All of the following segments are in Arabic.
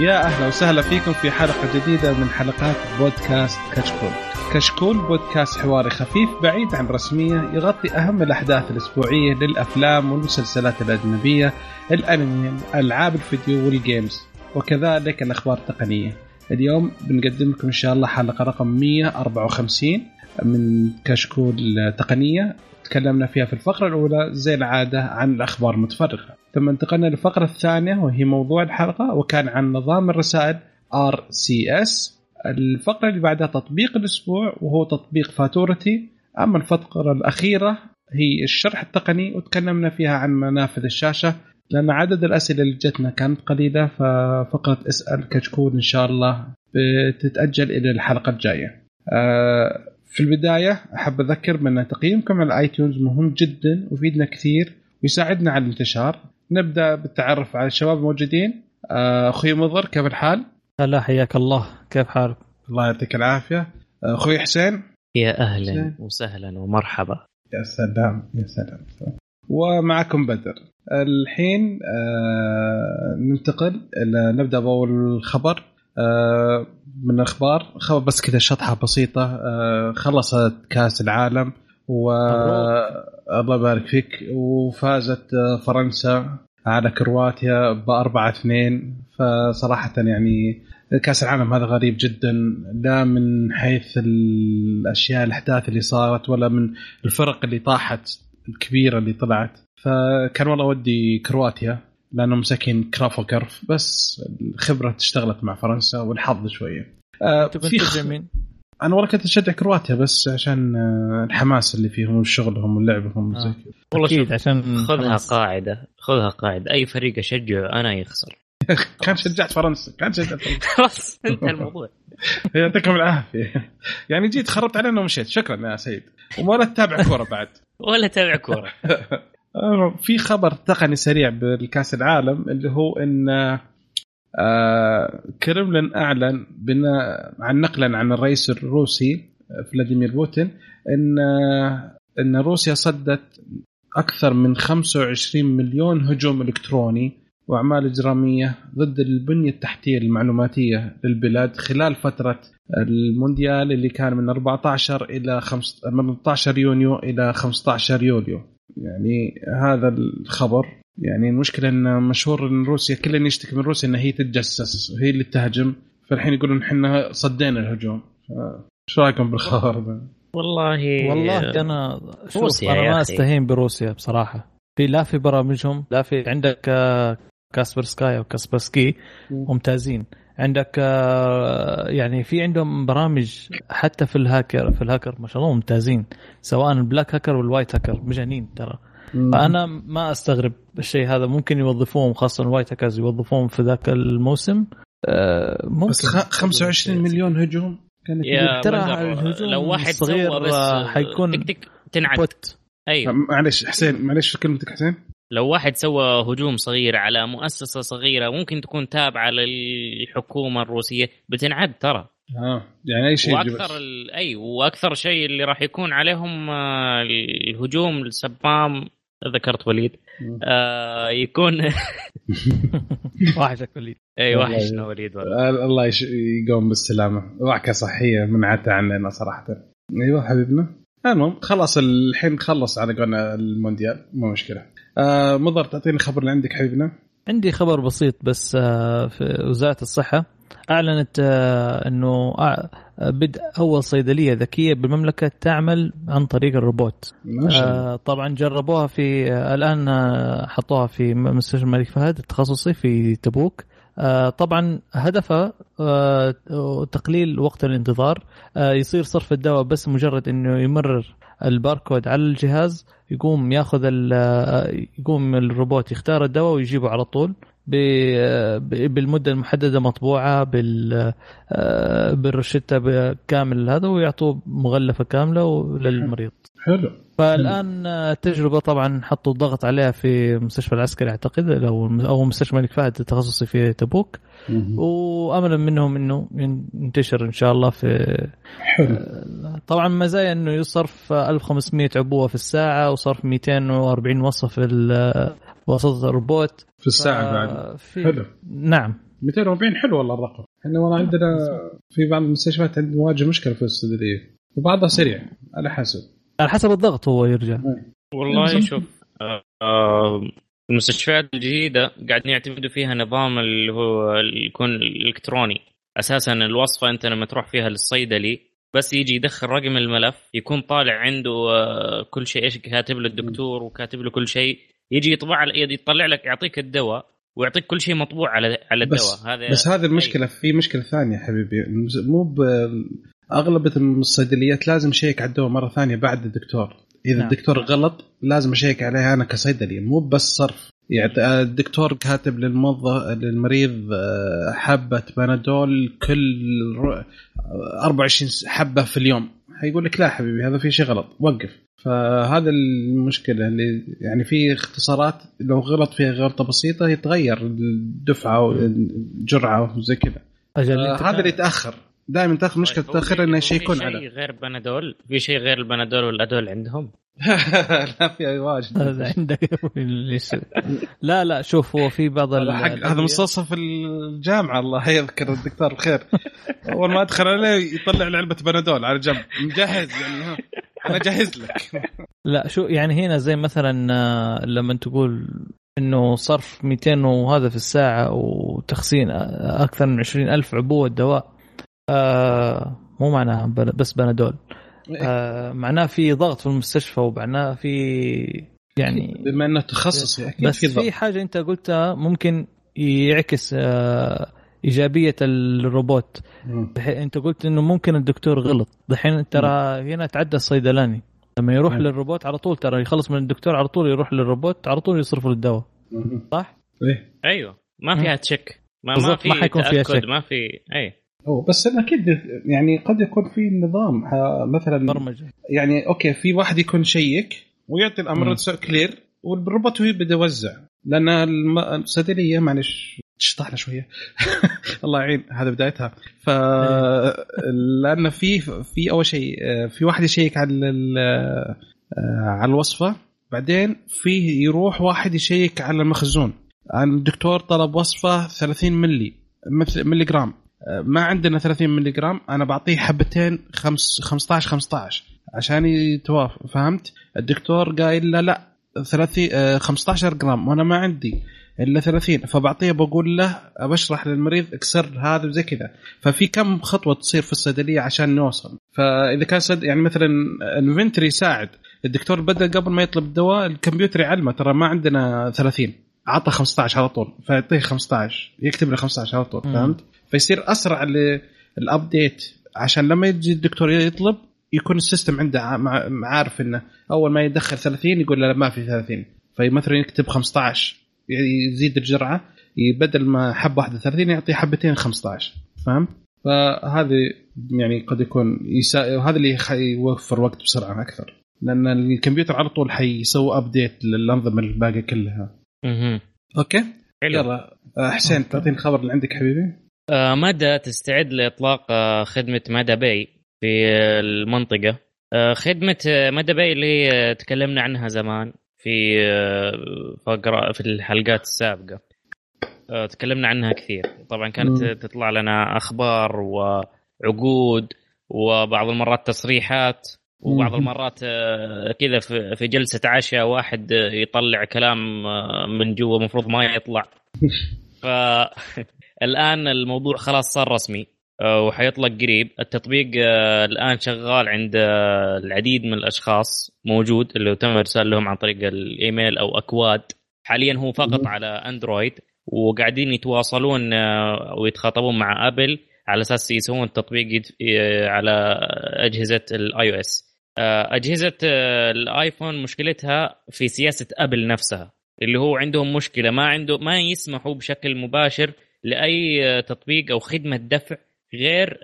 يا أهلا وسهلا فيكم في حلقة جديدة من حلقات بودكاست كشكول. كشكول بودكاست حواري خفيف بعيد عن الرسميه يغطي أهم الأحداث الأسبوعية للأفلام والمسلسلات الأجنبية، الأنمي، ألعاب الفيديو والجيمز، وكذلك الأخبار التقنية. اليوم بنقدم لكم إن شاء الله حلقة رقم 154 من كشكول تقنية تكلمنا فيها في الفقرة الأولى زي العادة عن الأخبار المتفرقة. ثم انتقلنا للفقرة الثانية وهي موضوع الحلقة وكان عن نظام الرسائل RCS الفقرة اللي بعدها تطبيق الأسبوع وهو تطبيق فاتورتي. أما الفقرة الأخيرة هي الشرح التقني وتكلمنا فيها عن منافذ الشاشة لأن عدد الأسئلة اللي جتنا كانت قليلة ففقرة اسأل كشكول إن شاء الله بتتأجل إلى الحلقة الجاية. أه في البداية أحب أذكر بأن تقييمكم على الآيتونز مهم جدا ويفيدنا كثير ويساعدنا على الانتشار. نبدأ بالتعرف على الشباب الموجودين. أخوي مضر كيف الحال؟ هلا حياك الله. كيف حالك؟ الله يعطيك العافية. أخوي حسين؟ يا أهلا وسهلا ومرحبا. يا سلام يا سلام. ومعكم بدر. الحين آه ننتقل إلى نبدأ بأول خبر. آه من الأخبار خبر بس كذا شطحة بسيطة آه خلصت كأس العالم و الله يبارك فيك وفازت فرنسا على كرواتيا بأربعة اثنين. فصراحة يعني كأس العالم هذا غريب جدا لا من حيث الأشياء الأحداث اللي صارت ولا من الفرق اللي طاحت الكبيرة اللي طلعت. فكان والله ودي كرواتيا لأنه مساكين كرافو كرف بس الخبرة اشتغلت مع فرنسا والحظ شوية. آه في خ... مين؟ أنا والله كنت أشجع كرواتيا بس عشان آه الحماس اللي فيهم وشغلهم ولعبهم آه. والله أكيد. عشان خذها حماس. قاعدة. خذها قاعدة. أي فريق أشجعه أنا يخسر. كان شجعت فرنسا. كان شجعت فرنسا. خلاص انتهى الموضوع. يعطيكم العافية. يعني جيت خربت علينا ومشيت. شكرا يا سيد. ولا تتابع كورة بعد. ولا تتابع كورة. في خبر تقني سريع بالكأس العالم اللي هو إن آه كرملين أعلن بناء عن نقلا عن الرئيس الروسي فلاديمير بوتين إن إن روسيا صدت أكثر من 25 مليون هجوم إلكتروني وأعمال إجرامية ضد البنية التحتية المعلوماتية للبلاد خلال فترة المونديال اللي كان من 14 إلى 5 من 18 يونيو إلى 15 يوليو. يعني هذا الخبر يعني المشكلة إن مشهور إن روسيا كل يشتكي من روسيا إن هي تتجسس وهي اللي تهجم فالحين يقولون إحنا صدينا الهجوم. إيش رأيكم بالخبر؟ ذا؟ والله والله أنا شوف أنا ما أستهين بروسيا بصراحة. في لا في برامجهم لا في عندك كاسبر سكاي أو كاسبرسكي ممتازين. عندك يعني في عندهم برامج حتى في الهاكر في الهاكر ما شاء الله ممتازين. سواء ال black hacker وال white hacker مجانين ترى. فأنا ما أستغرب. الشيء هذا ممكن يوظفوهم خاصة ال white hackers يوظفوهم في ذاك الموسم. ممكن. بس 25 مليون هجوم؟ كانت ترى الهجوم لو واحد صغير بس حيكون تنعد أيوه. معلش حسين معلش كلمتك حسين؟ لو واحد سوى هجوم صغير على مؤسسة صغيرة ممكن تكون تابعة للحكومة الروسية. بتنعد ترى. آه يعني أي شيء وأكثر ال... اي وأكثر شيء اللي راح يكون عليهم الهجوم السبام ذكرت وليد. آه يكون وحشك وليد اي وحشنا وليد والله. الله يش... يقوم بالسلامة. وعكة صحية منعته عننا صراحة. أيوه حبيبنا. المهم خلاص الحين خلص على قولنا المونديال. مو مشكلة. آه مضر تعطيني الخبر اللي عندك حبيبنا؟ عندي خبر بسيط بس آه في وزارة الصحة. أعلنت آه إنه بدء اول صيدلية ذكية بالمملكة تعمل عن طريق الروبوت. آه طبعا جربوها في آه الآن حطوها في مستشفى الملك فهد التخصصي في تبوك. طبعا هدفها آه تقليل وقت الانتظار. يصير صرف الدواء بس مجرد إنه يمرر الباركود على الجهاز يقوم ياخذ يقوم الروبوت يختار الدواء ويجيبه على طول. بالمدة المحددة مطبوعة بال بالروشتة كامل هذا ويعطوه مغلفة كاملة للمريض. حلو. فالآن التجربة طبعا حطوا ضغط عليها في المستشفى العسكري أعتقد أو أو مستشفى الملك فهد التخصصي في تبوك. واملا منهم إنه ينتشر إن شاء الله في حلو. طبعا مزايا إنه يصرف 1500 عبوة في الساعة وصرف 240 وصفه في وسط الروبوت. في الساعة بعد. في... حلو. نعم. 240 حلو والله الرقم. إحنا والله عندنا في بعض المستشفيات نواجه مشكلة في الصيدليه وبعضها سريع على حسب. على حسب الضغط هو يرجع والله شوف آه، المستشفيات الجديدة قاعدين يعتمدوا فيها نظام اللي هو اللي يكون الإلكتروني. أساسا الوصفة أنت لما تروح فيها للصيدلي بس يجي يدخل رقم الملف يكون طالع عنده آه، كل شيء إيش كاتب له الدكتور وكاتب له كل شيء. يجي يطبع يطلع لك يعطيك الدواء ويعطيك كل شيء مطبوع على على الدواء. بس هذا بس هذه المشكلة في مشكلة ثانية حبيبي. مو اغلب الصيدليات لازم شيك على الدواء مرة ثانية بعد الدكتور. إذا نعم. الدكتور غلط لازم أشيك عليها أنا كصيدلي. مو بس صرف. يعني الدكتور كاتب للموظف للمريض آه، حبة بنادول كل 24 حبة في اليوم. حيقول لك لا حبيبي هذا في شيء غلط وقف. فهذا المشكلة اللي يعني في اختصارات لو غلط فيها غلطة بسيطة يتغير الدفعة والجرعه وزي كذا. هذا اللي يتأخر. دائما تاخذ مشكلة طيب، تاخر إنه شيء يكون على في شيء غير بنادول؟ في شيء غير البنادول والأدول عندهم؟ لا في واجد. عندك. لا لا شوف هو في بعض هذا مستوصف الجامعة الله يذكر الدكتور بخير أول ما أدخل عليه يطلع لي علبه بنادول على جنب. مجهز يعني أنا جاهز لك. لا شو يعني هنا زي مثلا آه، لما تقول إنه صرف 200 وهذا في الساعة وتخزين أكثر من 20 ألف عبوة دواء آه مو معناها بس بنادول. إيه. آه معناه في ضغط في المستشفى ومعناه في يعني بما إنه تخصصي أكيد بس في, في حاجة أنت قلتها ممكن يعكس آه إيجابية الروبوت. أنت قلت إنه ممكن الدكتور غلط. دحين ترى هنا تعدى الصيدلاني. لما يروح مم. للروبوت على طول ترى يخلص من الدكتور على طول يروح للروبوت على طول يصرفوا الدواء صح؟ إيه. أيوه. ما فيها check ما, ما في ما حيكون فيها check ما في اي أوه بس أنا أكيد يعني قد يكون في نظام مثلا برمجة. يعني okay في واحد يكون check ويعطي الأمر clear وال robot هو يبدا يوزع. لأن الصيدليه معلش تشطحنا شوية. الله يعين هذا بدايتها. ف لأن في في أول شيء في واحد يشيك على على الوصفة. بعدين فيه يروح واحد يشيك على المخزون. الدكتور طلب وصفة 30 ملي ملي جرام. ما عندنا 30 ملي جرام أنا بعطيه حبتين خمس 15 15 عشان يتوافق فهمت؟ الدكتور قايل له لا 30 15 جرام وأنا ما عندي إلا 30 فبعطيه بقول له بشرح للمريض اكسر هذا وزي كذا. ففي كم خطوة تصير في الصيدلية عشان نوصل؟ فإذا كان صد يعني مثلا ال inventory يساعد. الدكتور بدأ قبل ما يطلب الدواء الكمبيوتر يعلمه ترى ما عندنا 30 عطى 15 على طول فيعطيه 15 يكتب له 15 على طول فهمت؟ فيصير أسرع ال update عشان لما يجي الدكتور يطلب يكون ال system عنده عارف إنه أول ما يدخل 30 يقول له ما في 30 فمثلا يكتب 15 يزيد الجرعة بدل ما حبه واحدة 30 يعطي حبتين 15 فاهم؟ فهذه يعني قد يكون يسا... هذا اللي يوفر وقت بسرعة أكثر لأن الكمبيوتر على طول حيسوي update للأنظمة الباقية كلها. أها okay؟ حلو. يلا آه، حسين تعطيني الخبر اللي عندك حبيبي. آه، مدى تستعد لإطلاق آه، خدمة مدى باي في المنطقة خدمة مدى باي اللي تكلمنا عنها زمان في فقرة في الحلقات السابقة تكلمنا عنها كثير طبعا كانت م. تطلع لنا أخبار وعقود وبعض المرات تصريحات وبعض المرات كذا في جلسة عشاء واحد يطلع كلام من جوا المفروض ما يطلع. ف الآن الموضوع خلاص صار رسمي آه، وحيطلق قريب. التطبيق آه، الآن شغال عند آه، العديد من الأشخاص موجود اللي تم إرسال لهم عن طريق الإيميل أو أكواد. حاليا هو فقط على أندرويد وقاعدين يتواصلون ويتخاطبون مع آبل على أساس يسوون التطبيق على أجهزة ال iOS أجهزة الآيفون مشكلتها في سياسة أبل نفسها اللي هو عندهم مشكلة ما عنده ما يسمحوا بشكل مباشر لأي تطبيق أو خدمة دفع غير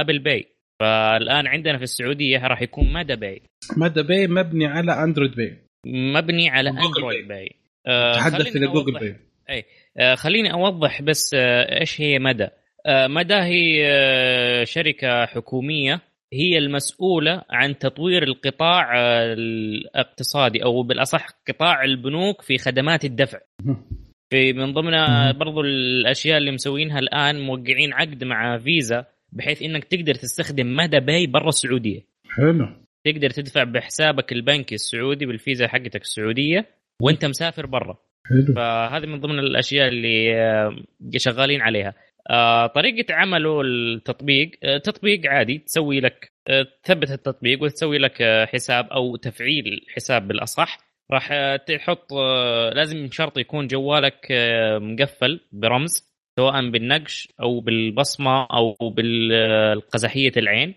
أبل باي. فالآن عندنا في السعودية راح يكون مدى باي؟ مدى باي؟ مبني على أندرويد باي. مبني على أندرويد باي. تحدث إلى جوجل باي. أي خليني أوضح بس إيش هي مدى؟ مدى هي شركة حكومية هي المسؤولة عن تطوير القطاع الاقتصادي أو بالأصح قطاع البنوك في خدمات الدفع. في من ضمن. برضو الأشياء اللي مسوينها الآن موقعين عقد مع فيزا بحيث إنك تقدر تستخدم مدى باي برا السعودية. حلو. تقدر تدفع بحسابك البنكي السعودي بالفيزا حقتك السعودية وأنت مسافر برا. حلو. فهذه من ضمن الأشياء اللي آه، شغالين عليها. آه، طريقة عمله التطبيق آه، تطبيق عادي تسوي لك آه، تثبت التطبيق وتسوي لك آه، حساب أو تفعيل حساب بالأصح. راح آه، تحط آه، لازم شرط يكون جوالك آه، مقفل برمز سواء بالنقش أو بالبصمة أو بالقزحية العين.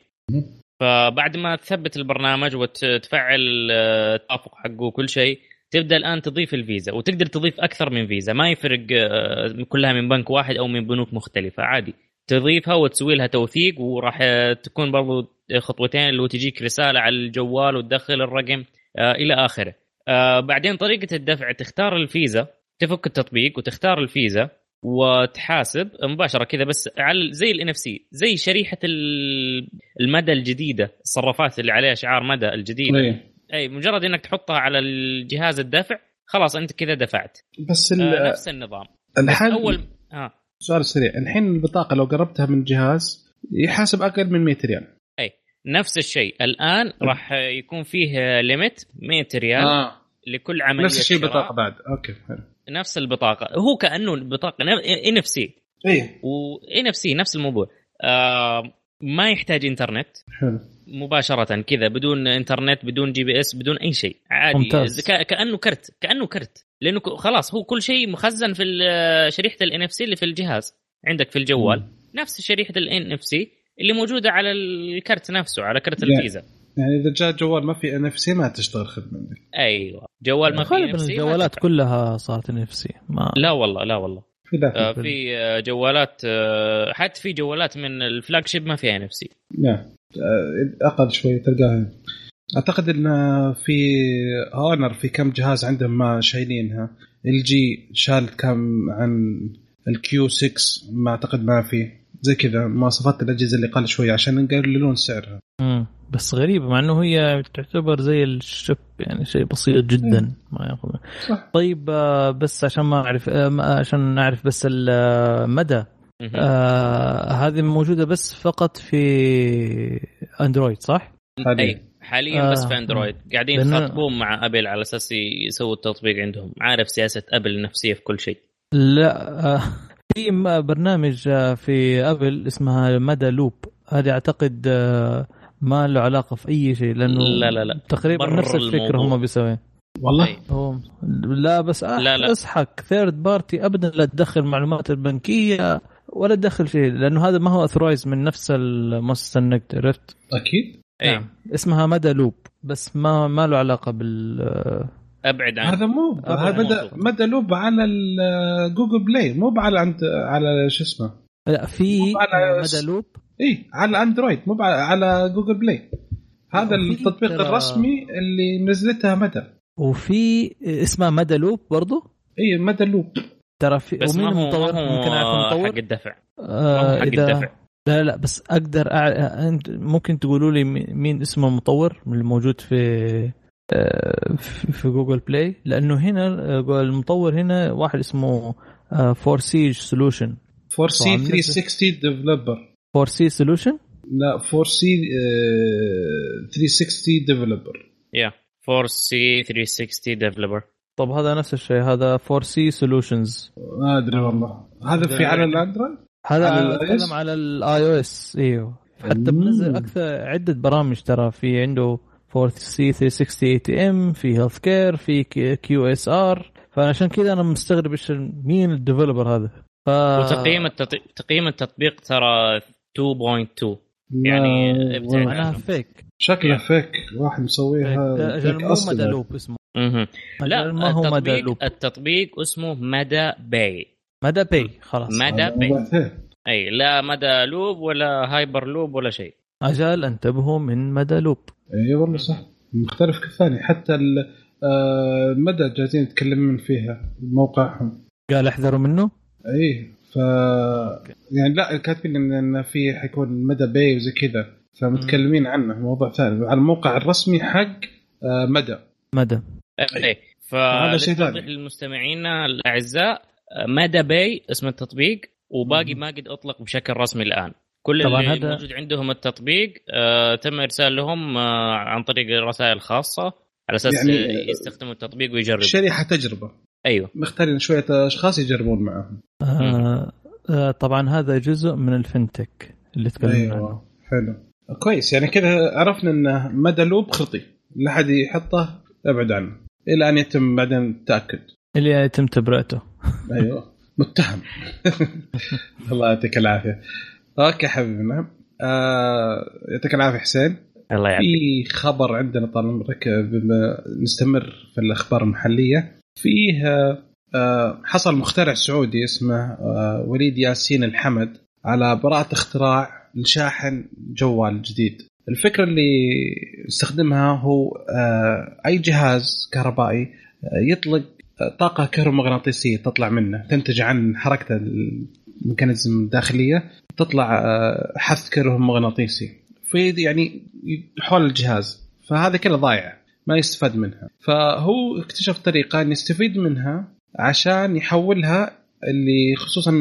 فبعد ما تثبت البرنامج وتفعل آه، التوافق حقه وكل شيء تبدأ الآن تضيف الفيزا وتقدر تضيف أكثر من فيزا ما يفرق آه، كلها من بنك واحد أو من بنوك مختلفة عادي. تضيفها وتسوي لها توثيق وراح آه، تكون برضو خطوتين اللي تجيك رسالة على الجوال وتدخل الرقم آه، إلى آخره. بعدين طريقة الدفع تختار الفيزا تفك التطبيق وتختار الفيزا وتحاسب مباشرة كذا بس على زي ال NFC زي شريحة ال- المدى الجديدة الصرافات اللي عليها شعار مدى الجديدة. أي مجرد إنك تحطها على الجهاز الدفع خلاص أنت كذا دفعت. بس آه ال- نفس النظام. بس الحل اول آه. سؤال سريع. الحين البطاقة لو قربتها من الجهاز يحاسب أقل من 100 ريال. نفس الشيء. الآن راح يكون فيه limit 100 ريال آه. لكل عملية نفس الشيء. بطاقة بعد. okay حلو. نفس البطاقة. هو كأنه البطاقة NFC. إيه. و NFC نفس الموضوع. آه ما يحتاج انترنت حلو. مباشرة كذا بدون انترنت بدون GPS بدون أي شيء. عادي. ممتاز. ك- كأنه كرت كأنه كرت. لأنه خلاص هو كل شيء مخزن في ال- شريحة ال NFC اللي في الجهاز. عندك في الجوال مم. نفس شريحة ال NFC اللي موجودة على الكرت نفسه على كرت يعني- الفيزا. يعني إذا جاء جوال ما في NFC ما تشتغل عندك أيوه. جوال ما في غالبا NFC ما الجوالات. كلها صارت NFC ما لا والله لا والله. آه في آه، جوالات آه حتى في جوالات من ال flagship ما فيها NFC نعم. أقل شوي تلقاها. أعتقد إن في اونر في كم جهاز عندهم ما شايلينها. ال جي شالت كم عن الكيو 6 ما أعتقد ما في. زي كذا مواصفات الأجهزة اللي قل شوي عشان يقللون سعرها. بس غريبه مع إنه هي تعتبر زي ال chip يعني شيء بسيط جدا. ما ياخذ. صح. طيب آه، بس عشان ما أعرف آه، ما- عشان نعرف بس المدى مهم. آه هذه موجودة بس فقط في أندرويد صح؟ حاليا أي حاليا بس آه. في أندرويد. قاعدين يخاطبون مع Apple على أساس يسووا التطبيق عندهم. عارف سياسة Apple النفسية في كل شيء. لا آه في برنامج آه، في Apple اسمها مدى لوب. هذه أعتقد آه ما له علاقة في أي شيء لأنه لا لا لا تقريبا نفس الفكرة. هم بيسوين والله أي. هو لا بس أح- لا، لا. اصحك third party ابدا لا تدخل معلومات البنكية ولا تدخل شيء لأنه هذا ما هو authorized من نفس المؤسسه النت عرفت؟ أكيد اي نعم. اسمها مدى لوب بس ما ما له علاقة بال أبعد عن هذا مو هذا مدى. مدى لوب على جوجل بلاي مو على عند على شو اسمه لا في مدى لوب اي على اندرويد مو على- على جوجل بلاي هذا التطبيق ترى- الرسمي اللي نزلتها مدى. وفي اسمها مدى لوب برضو؟ اي مدى لوب. ترى في بس ومين ما هو المطور؟ ما هو ممكن اعرف حق المطور الدفع. ما آه حق اذا الدفع. لا لا بس أقدر أع... أنت ممكن تقولوا لي مي- مين اسم المطور اللي موجود في آه، في جوجل بلاي لأنه هنا آه، المطور هنا واحد اسمه فور سي سولوشن فور سي طبعاً 360 ديفلوبر. فور سي سولوشن لا فور سي 360 ديفلوبر يا 4 سي 360 ديفلوبر طب هذا نفس الشيء هذا 4C Solutions ما أدري والله. هذا في على الأندرويد؟ هذا على أنا ال iOS؟ اتكلم على ال iOS إيوه. حتى. بنزل أكثر عدة برامج ترى في عنده 4C 360 ATM في healthcare في QSR فعشان كذا أنا مستغرب إيش مين ال developer هذا. ف... وتقييم التط... تقييم التطبيق ترى 2.2 يعني معناها. فيك شكله فيك واحد مسويها فيك مو مدى. لوب اسمه. مهم. لا ما هو مدى التطبيق لوب التطبيق اسمه مدى Pay. مدى Pay خلاص. مدى هذا Pay. أي لا مدى لوب ولا هايبر لوب ولا شيء. أجل انتبهوا من مدى لوب اي والله صح. مختلف كالثاني حتى ال- آه، المدى جالسين يتكلمون فيها موقعهم. قال احذروا منه. اي ف يعني لا كاتبين ان إن في حيكون مدى Pay وزي كذا. فمتكلمين عنه موضوع ثاني. على الموقع الرسمي حق آه، مدى. مدى. أي. هذا شيء ثاني. للمستمعين الأعزاء مادا باي اسم التطبيق وباقي ما قد أطلق بشكل رسمي الآن. كل طبعا اللي هذا... موجود عندهم التطبيق آه تم إرسال لهم آه عن طريق رسائل خاصه على أساس يعني يستخدموا التطبيق ويجربوا. شريحة تجربة. أيوه. مختارين شوية أشخاص يجربون معهم. آه آه طبعا هذا جزء من الفنتك اللي تكلمنا أيوة. عنه حلو. كويس يعني كذا عرفنا إنه مدى لوب خطي. لا حد يحطه أبعد عنه. إلى أن يتم بعدين التأكد. إلى يتم تبرئته. أيوه متهم. الله يعطيك العافية. أوكي حبيبنا. آه يعطيك العافية حسين. الله يعافيك. في خبر عندنا طال عمرك بما نستمر في الأخبار المحلية. فيه آه حصل مخترع سعودي اسمه آه وليد ياسين الحمد على براءة اختراع لشاحن جوال جديد. الفكرة اللي استخدمها هو آه أي جهاز كهربائي يطلق طاقة كهرومغناطيسية تطلع منه تنتج عن حركة الميكانيزم الداخلية تطلع حث كهرومغناطيسي. في يعني حول الجهاز. فهذا كله ضايع. ما يستفاد منها. فهو اكتشف طريقة أن يستفيد منها عشان يحولها اللي خصوصا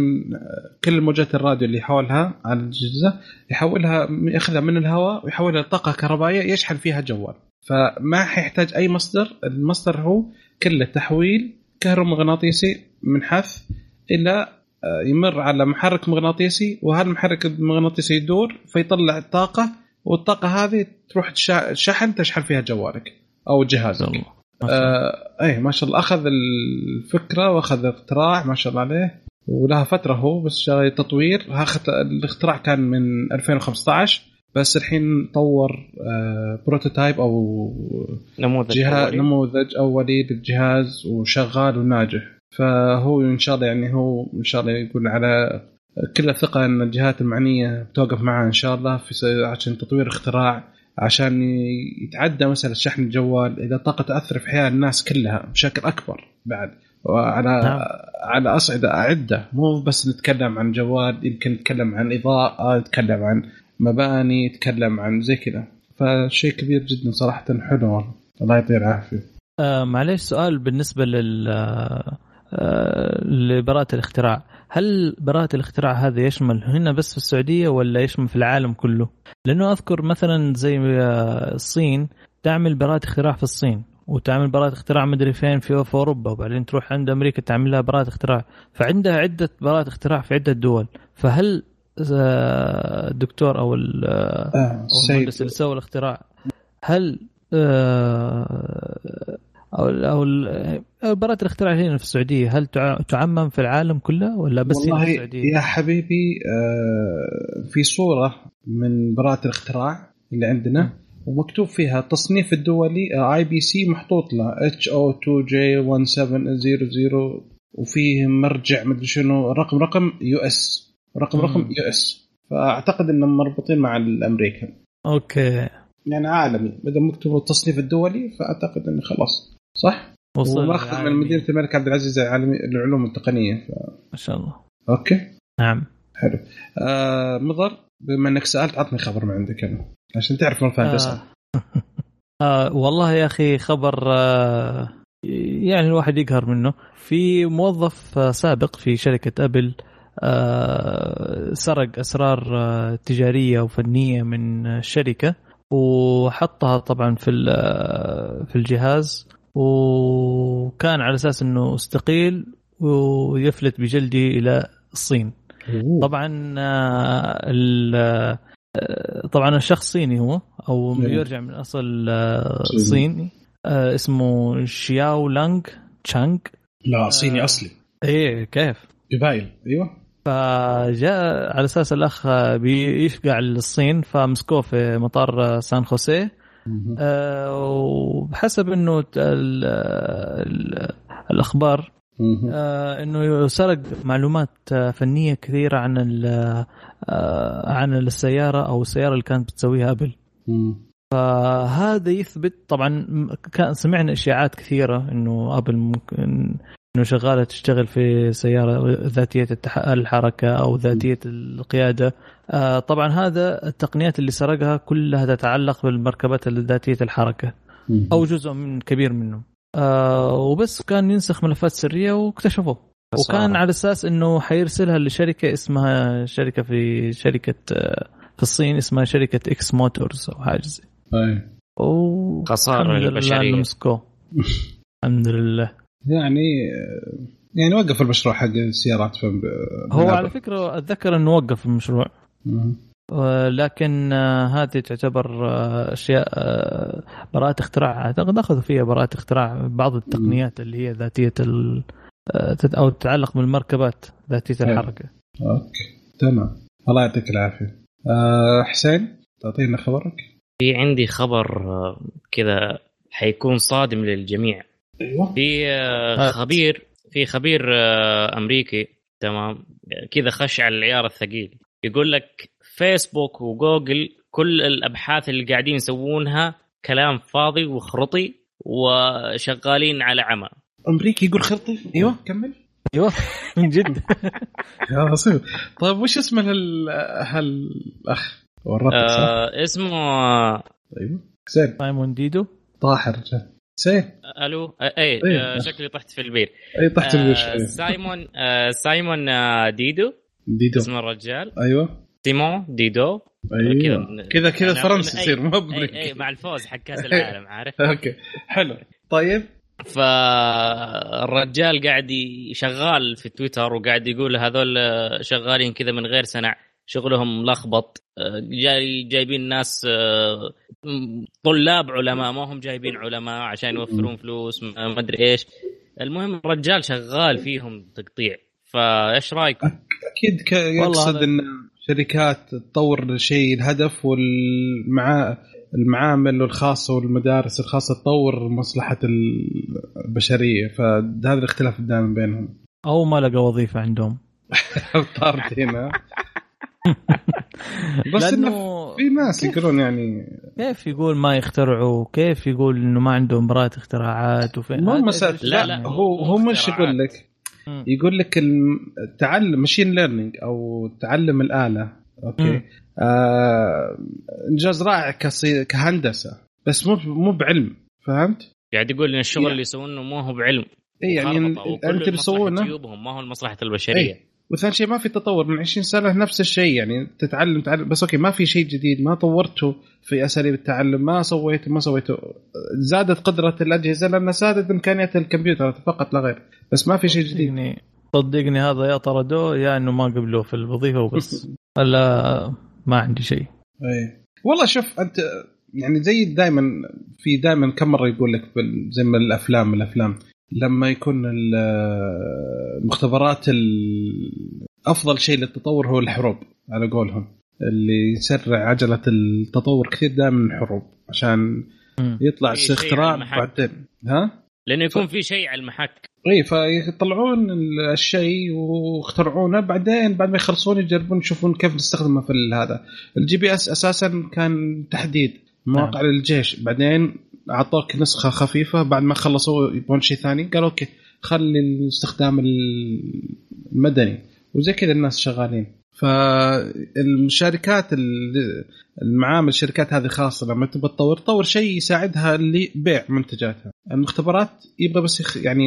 كل موجات الراديو اللي حولها على الأجهزة يحولها يأخذها من الهواء ويحولها لطاقة كهربائية يشحن فيها جوال. فما حيحتاج أي مصدر المصدر هو كله تحويل كهرومغناطيسي من حث إلى آه، يمر على محرك مغناطيسي وهذا المحرك المغناطيسي يدور فيطلع الطاقة والطاقة هذه تروح شحن تشحن فيها جوالك. أو جهازك آه اي ما شاء الله. أخذ الفكرة وأخذ الاختراع ما شاء الله عليه. ولها فترة هو بس شغال تطوير. الاختراع كان من 2015 بس الحين طور آه بروتوتايب أو نموذج جهاز أولي. نموذج أولي للجهاز وشغال وناجح. فهو إن شاء الله يعني هو إن شاء الله يقول على كل الثقة إن الجهات المعنية بتوقف معاه إن شاء الله في عشان تطوير اختراع عشان يتعدى مساله شحن الجوال إذا الطاقة تأثر في حياة الناس كلها بشكل أكبر بعد. وعلى نعم. على أصعدة عده مو بس نتكلم عن جوال يمكن نتكلم عن إضاءة نتكلم عن مباني نتكلم عن زي كذا. فشيء كبير جدا صراحة حلو الله يعطيه العافية. آه معليش سؤال بالنسبة لل آه لبراءة الاختراع. هل براءة الاختراع هذا يشمل هنا بس في السعودية ولا يشمل في العالم كله؟ لأنه أذكر مثلا زي الصين تعمل براءة اختراع في الصين وتعمل براءة اختراع مدري فين في, في أوروبا وبعدين تروح عند أمريكا تعمل لها براءة اختراع. فعندها عدة براءة اختراع في عدة دول. فهل الدكتور أو, آه، المهندس اللي سوى الاختراع هل آه، أو أو براءة الاختراع هنا في السعودية هل تعمم في العالم كله ولا بس والله هنا في السعودية؟ يا حبيبي آه، في صورة من براءة الاختراع اللي عندنا ومكتوب فيها التصنيف الدولي IPC محطوط له H02J 1700 وفيه مرجع مدري شنو رقم رقم US رقم رقم US. فأعتقد إنهم مربوطين مع الأمريكان. Okay. يعني عالمي ما مكتوب التصنيف الدولي فأعتقد انه خلاص. صح؟ وصل من مدينه الملك عبد العزيز العالمي للعلوم التقنية. ف... ما شاء الله. okay. نعم. حلو. آه مضر بما إنك سألت عطني خبر من عندك أنا عشان تعرف من فهد آه. آه والله يا أخي خبر آه يعني الواحد يقهر منه. في موظف آه سابق في شركة Apple آه سرق أسرار آه تجارية وفنية من الشركة وحطها طبعا في في الجهاز. وكان على أساس إنه استقيل ويفلت بجلدي إلى الصين. طبعا آه، طبعا الشخص صيني هو أو يرجع من أصل آه، صيني. آه، اسمه شياو لانغ تشانغ. لا صيني أصلي. إيه كيف؟ قبائل أيوه. فجاء على أساس الأخ بيفقع للصين فمسكوه في مطار سان خوسيه. آه وبحسب إنه ال ال الأخبار آه إنه سرق معلومات فنية كثيرة عن آه عن السيارة أو السيارة اللي كانت بتسويها ابل فهذا يثبت طبعا كان سمعنا إشاعات كثيرة إنه أبل ممكن إنه شغالة تشتغل في سيارة ذاتية الحركة أو ذاتية القيادة. آه طبعا هذا التقنيات اللي سرقها كلها تتعلق بالمركبات ذاتيه الحركة أو جزء من كبير منه آه وبس كان ينسخ ملفات سرية واكتشفوه. وكان على أساس إنه حيرسلها لشركة اسمها شركة في شركة آه، في الصين اسمها شركة X Motors أو حاجة زي. اي و خسارة الحمد لله للبشرية. إنه مسكوه الحمد لله. يعني يعني وقف المشروع حق السيارات في هو على فكرة أتذكر إنه وقف المشروع. آه، لكن آه، هذه تعتبر آه، أشياء آه، براءة اختراع. أعتقد أخذوا فيها براءة اختراع بعض التقنيات اللي هي ذاتية ال أو تتعلق بالمركبات ذاتية. الحركة. أوكي. تمام. الله يعطيك العافية. آه حسين تعطينا خبرك. في عندي خبر كذا حيكون صادم للجميع. أيوه. في. خبير في خبير أمريكي تمام كذا خش على العيار الثقيل. يقول لك فيسبوك وجوجل كل الأبحاث اللي قاعدين يسوونها كلام فاضي وخرطي وشغالين على عمى. أمريكي يقول خرطي؟ أيوه كمل. أيوه من جد. يا بسيط طيب وش اسم هال هالاخ ورطك صح؟ آه اسمه أيوه. حسين سايمون ديدو. طاحر. حسين ألو؟ آه، أي إيه. آه شكلي طحت في البير. اي آه الوش سايمون آه سايمون آه ديدو. ديدو. اسم الرجال؟ أيوه. سيمون ديدو؟ أيوه. كذا كذا فرنسي يصير مو اي مع الفوز حق كأس العالم عارف؟ أوكي. حلو. طيب. فالرجال قاعد شغال في تويتر وقاعد يقول هذول شغالين كذا من غير سنع. شغلهم ملخبط جاي جايبين ناس آه، طلاب علماء ما هم جايبين علماء عشان يوفرون فلوس ما أدري إيش. المهم الرجال شغال فيهم تقطيع. فايش رايكم؟ أكيد ك- يقصد إن شركات تطور شيء الهدف والمعا المعامل الخاصة والمدارس الخاصة تطور مصلحة البشرية فهذا الاختلاف الدائم بينهم أو ما لقى وظيفة عندهم طارت هنا بس لأنه انه في ناس كيف؟ يقولون يعني كيف يقول ما يخترعوا كيف يقول إنه ما عندهم براءة اختراعات مو هذا- مسألة لا، لا, لا، هو هو مش. يقول لك. يقول لك التعلم ماشين ليرنينج أو تعلم الآلة Okay. آه إنجاز رائع كصي... كهندسة بس مو مو بعلم فهمت؟ قاعد يقول إن الشغل. اللي يسوونه مو هو بعلم اي يعني أنت بيسوونه ما هو لمصلحه البشرية إي. وثاني شيء ما في تطور من 20 سنة نفس الشيء يعني تتعلم تعلم بس okay ما في شيء جديد ما طورته في أساليب التعلم ما سويته ما سويته زادت قدرة الأجهزة لأن زادت امكانيات الكمبيوتر فقط لا غير. بس ما في شيء جديد. صدقني صدقني هذا يا طردوه يا إنه ما قبلوه في الوظيفة وبس. ولا ما عندي شيء. اي والله شوف أنت يعني زي دائما في دائما كم مرة يقول لك زي ما الأفلام الأفلام. لما يكون ال- المختبرات ال- أفضل شيء للتطور هو الحروب على قولهم اللي يسرع عجلة التطور كثير دائما الحروب عشان. يطلع اختراع. بعدين ها لأنه يكون في شيء على المحك إي فيطلعون الشيء واخترعونه بعدين بعد ما يخلصون يجربون يشوفون كيف نستخدمه في هذا ال GPS أساسا كان تحديد مواقع نعم. للجيش بعدين أعطوك نسخة خفيفة بعد ما خلصوا يبون شيء ثاني. قالوا okay خلي الاستخدام المدني. وزي كذا الناس شغالين. فالشركات ال- المعامل الشركات هذه خاصة لما تبغى تطور تطور شيء يساعدها لبيع منتجاتها. المختبرات يبغى بس يعني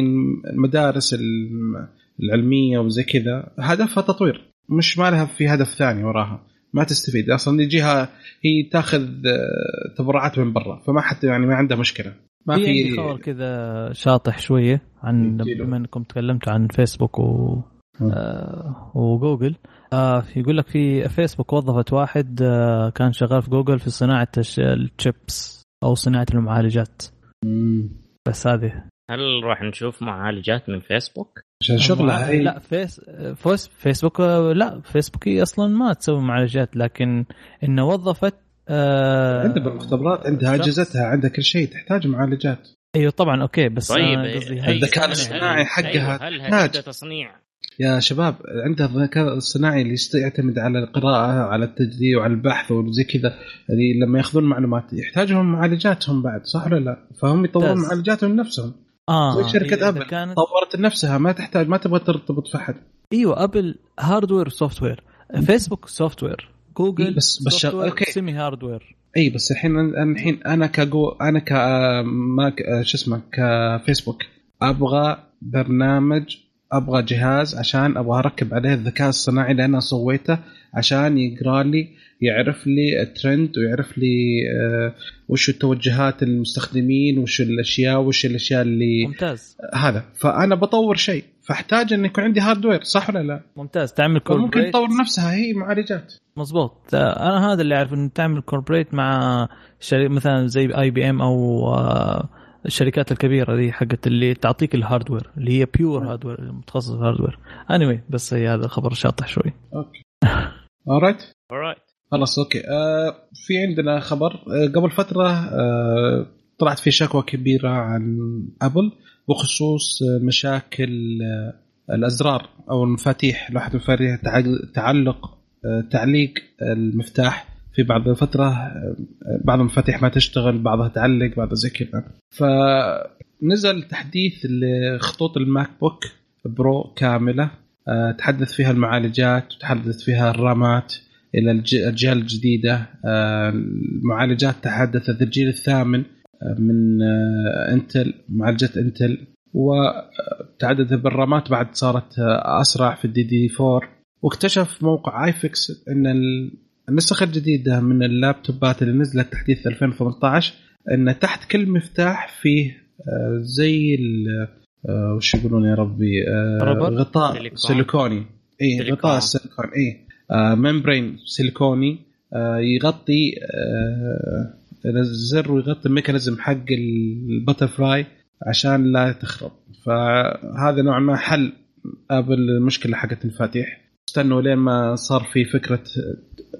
المدارس الم- العلمية وزي كذا. هدفها تطوير مش ما لها في هدف ثاني وراها. ما تستفيد أصلا يجيها هي تاخذ آه، تبرعات من برا فما حتى يعني ما عندها مشكلة ما في عندي خبر كذا شاطح شوية عن. بما انكم تكلمتوا عن فيسبوك و. آه وجوجل آه يقول لك في فيسبوك وظفت واحد آه كان شغال في جوجل في صناعة الش- الشيبس أو صناعة المعالجات مم. بس هذه هل راح نشوف معالجات من فيسبوك؟ عشان شغلها هي لا فيس فوس فيسبوك آه، لا فيسبوك هي أصلا ما تسوي معالجات لكن إنه وظفت آه عندها بالمختبرات عندها. أجهزتها عندها كل شيء تحتاج معالجات أيوه طبعا okay بس طيب هل- هل- الذكاء هل- الاصطناعي هل- حقها هل تحتاج. هذا تصنيع يا شباب عندها الذكاء الصناعي اللي يعتمد على القراءة على التجديد وعلى البحث وزي كذا يعني لما يأخذون معلومات يحتاجون معالجاتهم بعد صح ولا لا؟ فهم يطورون. معالجاتهم لنفسهم آه. زي إذا أبل. كانت طورت لنفسها ما تحتاج ما تبغى ترتبط في احد إيوه ابل hardware software فيسبوك software جوجل إيه بس- بس شغ- okay. semi hardware إي بس الحين أنا- الحين أنا كجو أنا ك ما ك- شو اسمه؟ كفيسبوك أبغى برنامج أبغى جهاز عشان أبغى أركب عليه الذكاء الصناعي اللي أنا سويته عشان يقرأ لي يعرف لي الترند ويعرف لي آه وش توجهات المستخدمين وش الأشياء وش الأشياء اللي ممتاز. هذا. فأنا بطور شيء. فأحتاج إن يكون عندي hardware صح ولا لا؟ ممتاز. تعمل ممكن cooperate تطور نفسها. هي معالجات. مظبوط. أنا هذا اللي اعرف انه تعمل cooperate مع شركة مثلا زي IBM أو آه، الشركات الكبيرة دي حقت اللي تعطيك ال hardware اللي هي pure hardware متخصص hardware اني anyway بس هي هذا خبر شاطح شوي. Okay. Alright alright خلاص okay. آه في عندنا خبر. آه قبل فترة آه طلعت في شكوى كبيرة عن ابل بخصوص آه مشاكل آه الأزرار أو المفاتيح لوحة المفاتيح تع- تعلق آه تعليق المفتاح. في بعض الفترة آه، بعض المفاتيح ما تشتغل بعضها تعلق بعضها زي كذا. فنزل تحديث لخطوط ال MacBook Pro كاملة. آه، تحدث فيها المعالجات وتحدث فيها الرامات إلى الاجيال الجديدة. آه، المعالجات تحدثت الجيل الثامن آه، من إنتل معالجة إنتل. وتعددت بالرامات بعد صارت أسرع في ال DDR4 واكتشف موقع اي فيكس ان ال- النسخه الجديده من اللابتوبات اللي نزلت تحديث 2018 إن تحت كل مفتاح فيه آه، زي ال- آه، وش يقولون يا ربي آه،؟ غطاء سيليكون. سيليكوني اي. غطاء السيليكون اي membrane سيليكوني يغطي الزر ويغطي ال mechanism حق ال butterfly عشان لا تخرب فهذا نوع ما حل ابل المشكلة حقت المفاتيح استنوا لين ما صار في فكرة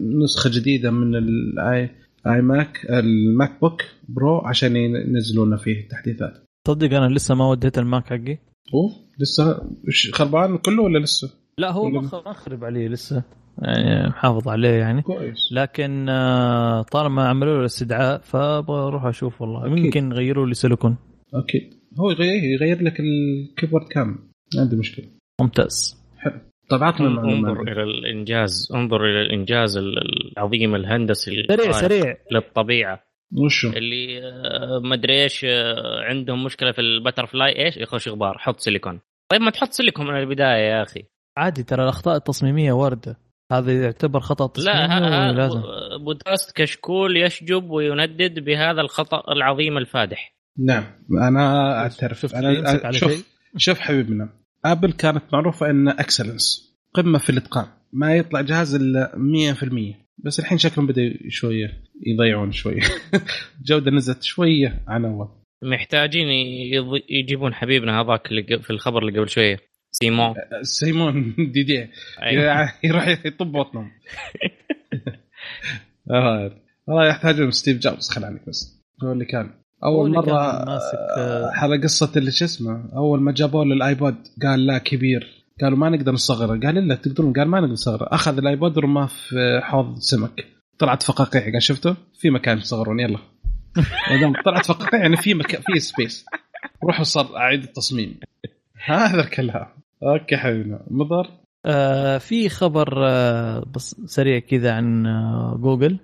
نسخة جديدة من الاي iMac ال MacBook Pro عشان ينزلون فيه تحديثات تصدق أنا لسه ما وديت ال Mac حقي. اوف لسه؟ خربان كله ولا لسه؟ لا هو ما خرب عليه لسه. يعني محافظ عليه يعني. كويس. لكن آه، طالما عملوا له استدعاء فأبغى أروح أشوف والله. أكيد. يمكن يغيروا لي سيليكون. أكيد. هو يغير يغير لك ال keyboard كامل. ما عندي مشكلة. ممتاز. حلو. عطنا انظر إلى الإنجاز انظر إلى الإنجاز ال- العظيم الهندسي سريع سريع. للطبيعة. وشو؟ اللي آه، مدري إيش آه، عندهم مشكلة في ال butterfly إيش يخش غبار حط سيليكون. طيب ما تحط سيليكون من البداية يا أخي. عادي ترى الأخطاء التصميمية واردة. هذا يعتبر خطأ تصميمي لا ولازم. ها- بودكاست كشكول يشجب ويندد بهذا الخطأ العظيم الفادح. نعم أنا أعترف. شفت أنا شوف شوف حبيبنا. آبل كانت معروفة إن excellence قمة في الإتقان. ما يطلع جهاز إلا 100% بس الحين شكلهم بدا شوية يضيعون شوية. الجوده نزلت شوية عن أول. محتاجين يجيبون حبيبنا هذاك اللي في الخبر اللي قبل شوية. سيمون. سيمون. ديدي أيوة. يروح يطب بطنهم. آه، والله يحتاجون ستيف جوبز خل عنك بس. هو اللي كان. أول مرة ماسك، آه، على قصة اللي شو اسمه أول ما جابوا له ال iPod قال لا كبير. قالوا ما نقدر نصغره. قال لا تقدرون قال ما نقدر نصغره. أخذ ال iPod ورماه في حوض سمك. طلعت فقاقيع. قال شفته في مكان تصغرون يلا. طلعت فقاقيع يعني في مكان في space روحوا صار أعيد التصميم. هذا الكلام. okay حبيبنا. مضر؟ آه في خبر آه بس سريع كذا عن آه جوجل.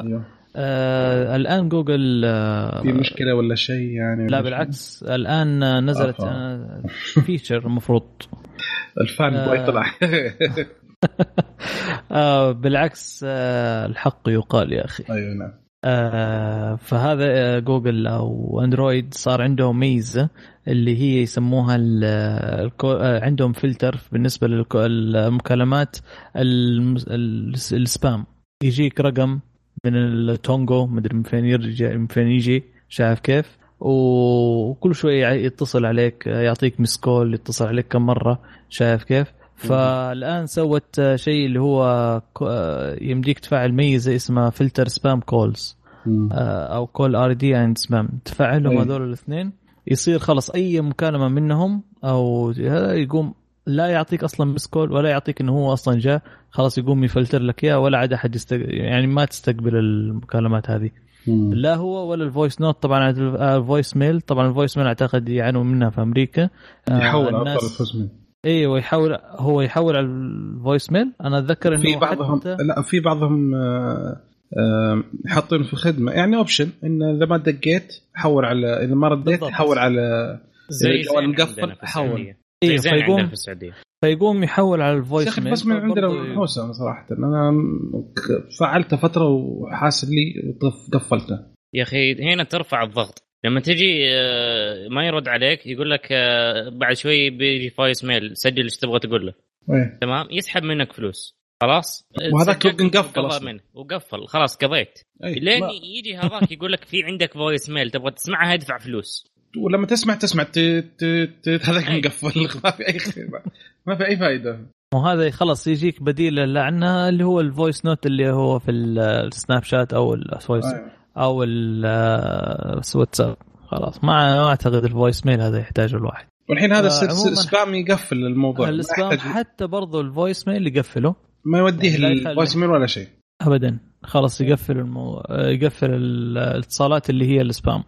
أيوه. آه الآن جوجل آه في مشكلة ولا شيء يعني لا بالعكس الآن آه، نزلت. آه feature المفروض؟ ال fanboy آه. طلع آه بالعكس آه الحق يقال يا أخي أيوه نعم آه فهذا آه، جوجل أو أندرويد صار عندهم ميزة اللي هي يسموها الكو- آه، عندهم فلتر بالنسبة للمكالمات الم- ال- ال spam يجيك رقم من التونجو مدري من فين يرجع من فين يجي شايف كيف. وكل شوي يتصل عليك يعطيك missed call يتصل عليك كم مرة شايف كيف. فالآن سوت شيء اللي هو يمديك تفعل ميزة اسمها filter spam calls. أو caller ID and spam تفعلهم. هذول الاثنين يصير خلاص أي مكالمة منهم أو يقوم لا يعطيك أصلا missed call ولا يعطيك إنه هو أصلا جاء خلاص يقوم يفلتر لك إياه ولا عاد أحد يستق... يعني ما تستقبل المكالمات هذه مم. لا هو ولا ال voice note طبعا ال voice mail طبعا ال voice mail أعتقد يعانوا منها في أمريكا آه، يحول على الناس- الفويس ميل أيوه يحول هو يحول على voice mail أنا أتذكر إنه في بعضهم حتى لا في بعضهم آه، آه، حاطين في خدمه يعني option إن إذا ما دقيت حول على إذا ما رديت. حول على زي الجوال مقفل، حول. إيه زين عندنا فيقوم في السعودية. فيقوم يحول على ال voice يا أخي mail بس من عندنا منحوسه صراحة. أنا فعلته فترة وحاسب لي وقفلته يا أخي هنا ترفع الضغط. لما تجي آه، ما يرد عليك يقول لك آه، بعد شوي بيجي voice mail سجل إيش تبغى تقول له. إيه. تمام؟ يسحب منك فلوس. خلاص؟ وهذاك أصلاً. منه. وقفل. خلاص قضيت. أي. لين ما- يجي هذاك يقول لك في عندك voice mail تبغى تسمعها ادفع فلوس. ولما تسمع تسمع ت- ت- ت- هذاك. مقفل. ما في أي خير ما في أي فائده وهذا خلص يجيك بديل عنها اللي هو ال voice note اللي هو في ال- السناب شات أو ال voice. أو الواتساب خلاص. ما ما أعتقد ال voice mail هذا يحتاجه الواحد. والحين هذا آه، س- س- عموماً- spam يقفل الموضوع. ال spam حتى برضو ال voice mail يقفله. ما يوديه يخلي. ال voice mail ولا شيء. ابدا. خلاص يقفل المو... يقفل الاتصالات اللي هي ال spam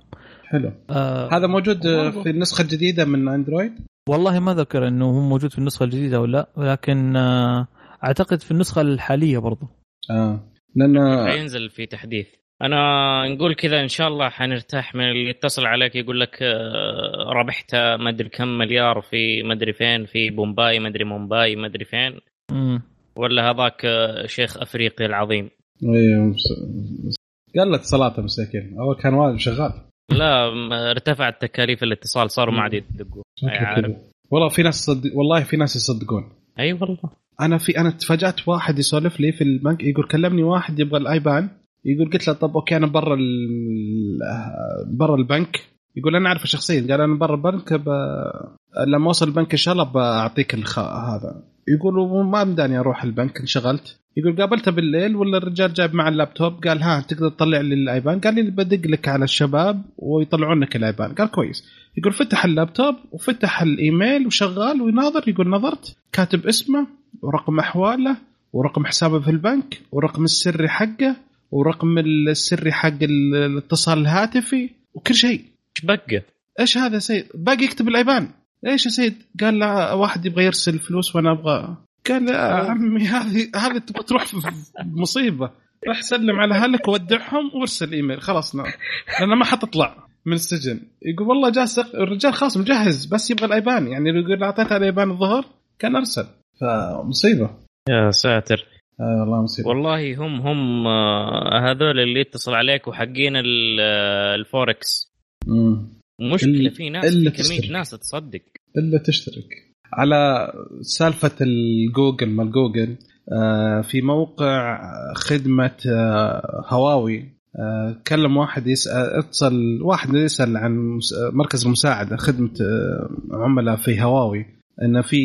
حلو. آه هذا موجود في النسخة الجديدة من اندرويد والله ما ذكر إنه هو موجود في النسخة الجديدة ولا لا ولكن آه أعتقد في النسخة الحالية برضو. آه. لأن حينزل في تحديث. أنا نقول كذا إن شاء الله حنرتاح من اللي يتصل عليك يقول لك آه، ربحت ما أدري كم مليار في ما أدري فين في بومباي ما أدري مومباي ما أدري فين. مم. ولا هذاك آه، شيخ أفريقي العظيم. أيوه قلت صلاته مساكين. أول كان واجد شغال. لا ارتفعت تكاليف الاتصال صاروا ما عاد يدقوا. والله في ناس صدق والله في ناس يصدقون. أي والله. أنا في أنا تفاجأت واحد يسولف لي في البنك يقول كلمني واحد يبغى الآيبان يقول قلت له طب أوكي أنا برا ال- برا البنك. يقول أنا أعرفه شخصيا قال أنا برا البنك ب... لما أوصل البنك إن شاء الله بعطيك الخ... هذا. يقول وما مداني أروح البنك انشغلت. يقول قابلته بالليل ولا الرجال جايب معه اللابتوب؟ قال ها تقدر تطلع لي ال IBAN؟ قال لي بدق لك على الشباب ويطلعون لك ال IBAN. قال كويس. يقول فتح اللابتوب وفتح الايميل وشغال ويناظر يقول نظرت كاتب اسمه ورقم احواله ورقم حسابه في البنك ورقم السري حقه ورقم السري حق الاتصال الهاتفي وكل شيء. إيش بقى؟ إيش هذا يا سيد؟ باقي يكتب ال IBAN. إيش يا سيد؟ قال لا واحد يبغى يرسل فلوس وأنا أبغى قال يا عمي هذه هذه تبغى تروح في مصيبة. راح سلم على أهلك وودعهم وارسل إيميل. خلاص نعم. لأنه ما حتطلع من السجن. يقول والله جالس الرجال خلاص مجهز بس يبغى ال IBAN. يعني لو يقول اعطيته ال IBAN الظهر. كان أرسل. فمصيبة. يا ساتر. آه والله مصيبة. والله هم هم آه، هذول اللي يتصل عليك وحقين ال- آه، الفوركس. مم. مشكلة في ناس كمية. ناس تصدق. إلا تشترك. على سالفة الجوجل مال جوجل آه، في موقع خدمة آه، هواوي آه، كلم واحد يسأل اتصل واحد يسأل عن مركز المساعده خدمة عملاء في هواوي إن في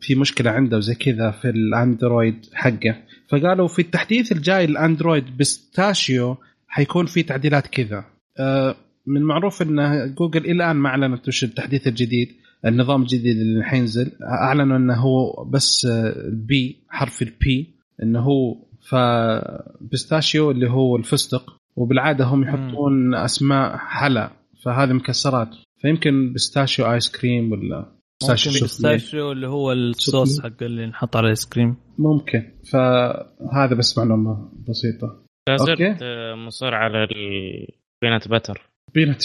في مشكلة عنده وزي كذا في الأندرويد حقه. فقالوا في التحديث الجاي الأندرويد pistachio حيكون في تعديلات كذا. من المعروف إن جوجل إلى الآن ما أعلنت وش التحديث الجديد. النظام الجديد اللي حينزل أعلنوا إنه هو بس ال P حرف ال P إنه هو ف pistachio اللي هو الفستق وبالعادة هم يحطون أسماء حلا فهذه مكسرات. فيمكن pistachio ice cream ولا soufflé. pistachio اللي هو الصوص حق اللي نحط على ال ice cream. ممكن. فهذا بس معلومة بسيطة. لا. زلت آه، مصر على ال peanut butter peanut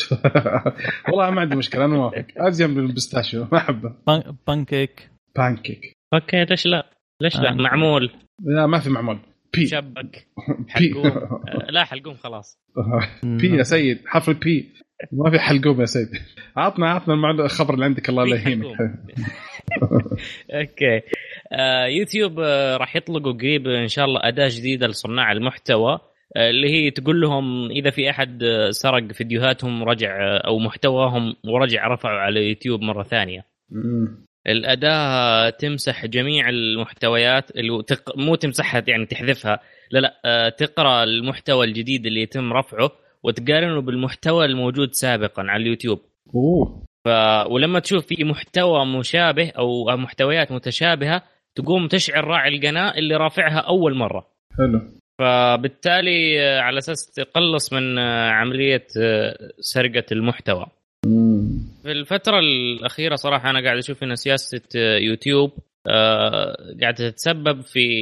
والله ما عندي مشكلة أنا موافق. ازين من ال pistachio ما أحبه. pan- pancake. pancake. okay ليش لا؟ ليش لا؟ آه. معمول. لا ما في معمول. P شبك. P حلقوم. آه، لا حلقوم خلاص. P يا سيد. حرف ال P ما في حلقوم يا سيد. عطنا عطنا الخبر اللي عندك الله لا يهينك. okay. آه يوتيوب راح يطلقوا قريب إن شاء الله أداة جديدة لصناع المحتوى. اللي هي تقول لهم إذا في أحد آه، سرق فيديوهاتهم ورجع آه، أو محتواهم ورجع رفعه على يوتيوب مرة ثانية. مم. الأداة تمسح جميع المحتويات اللي تق... مو تمسحها يعني تحذفها لا لا آه، تقرأ المحتوى الجديد اللي يتم رفعه وتقارنه بالمحتوى الموجود سابقا على اليوتيوب. أوه. ف... ولما تشوف في محتوى مشابه أو محتويات متشابهة تقوم تشعر راعي القناة اللي رافعها أول مرة. حلو. فبالتالي آه، على أساس تقلص من آه، عملية آه، سرقة المحتوى. في الفترة الأخيرة صراحة أنا قاعد أشوف أن سياسة يوتيوب قاعدة تتسبب في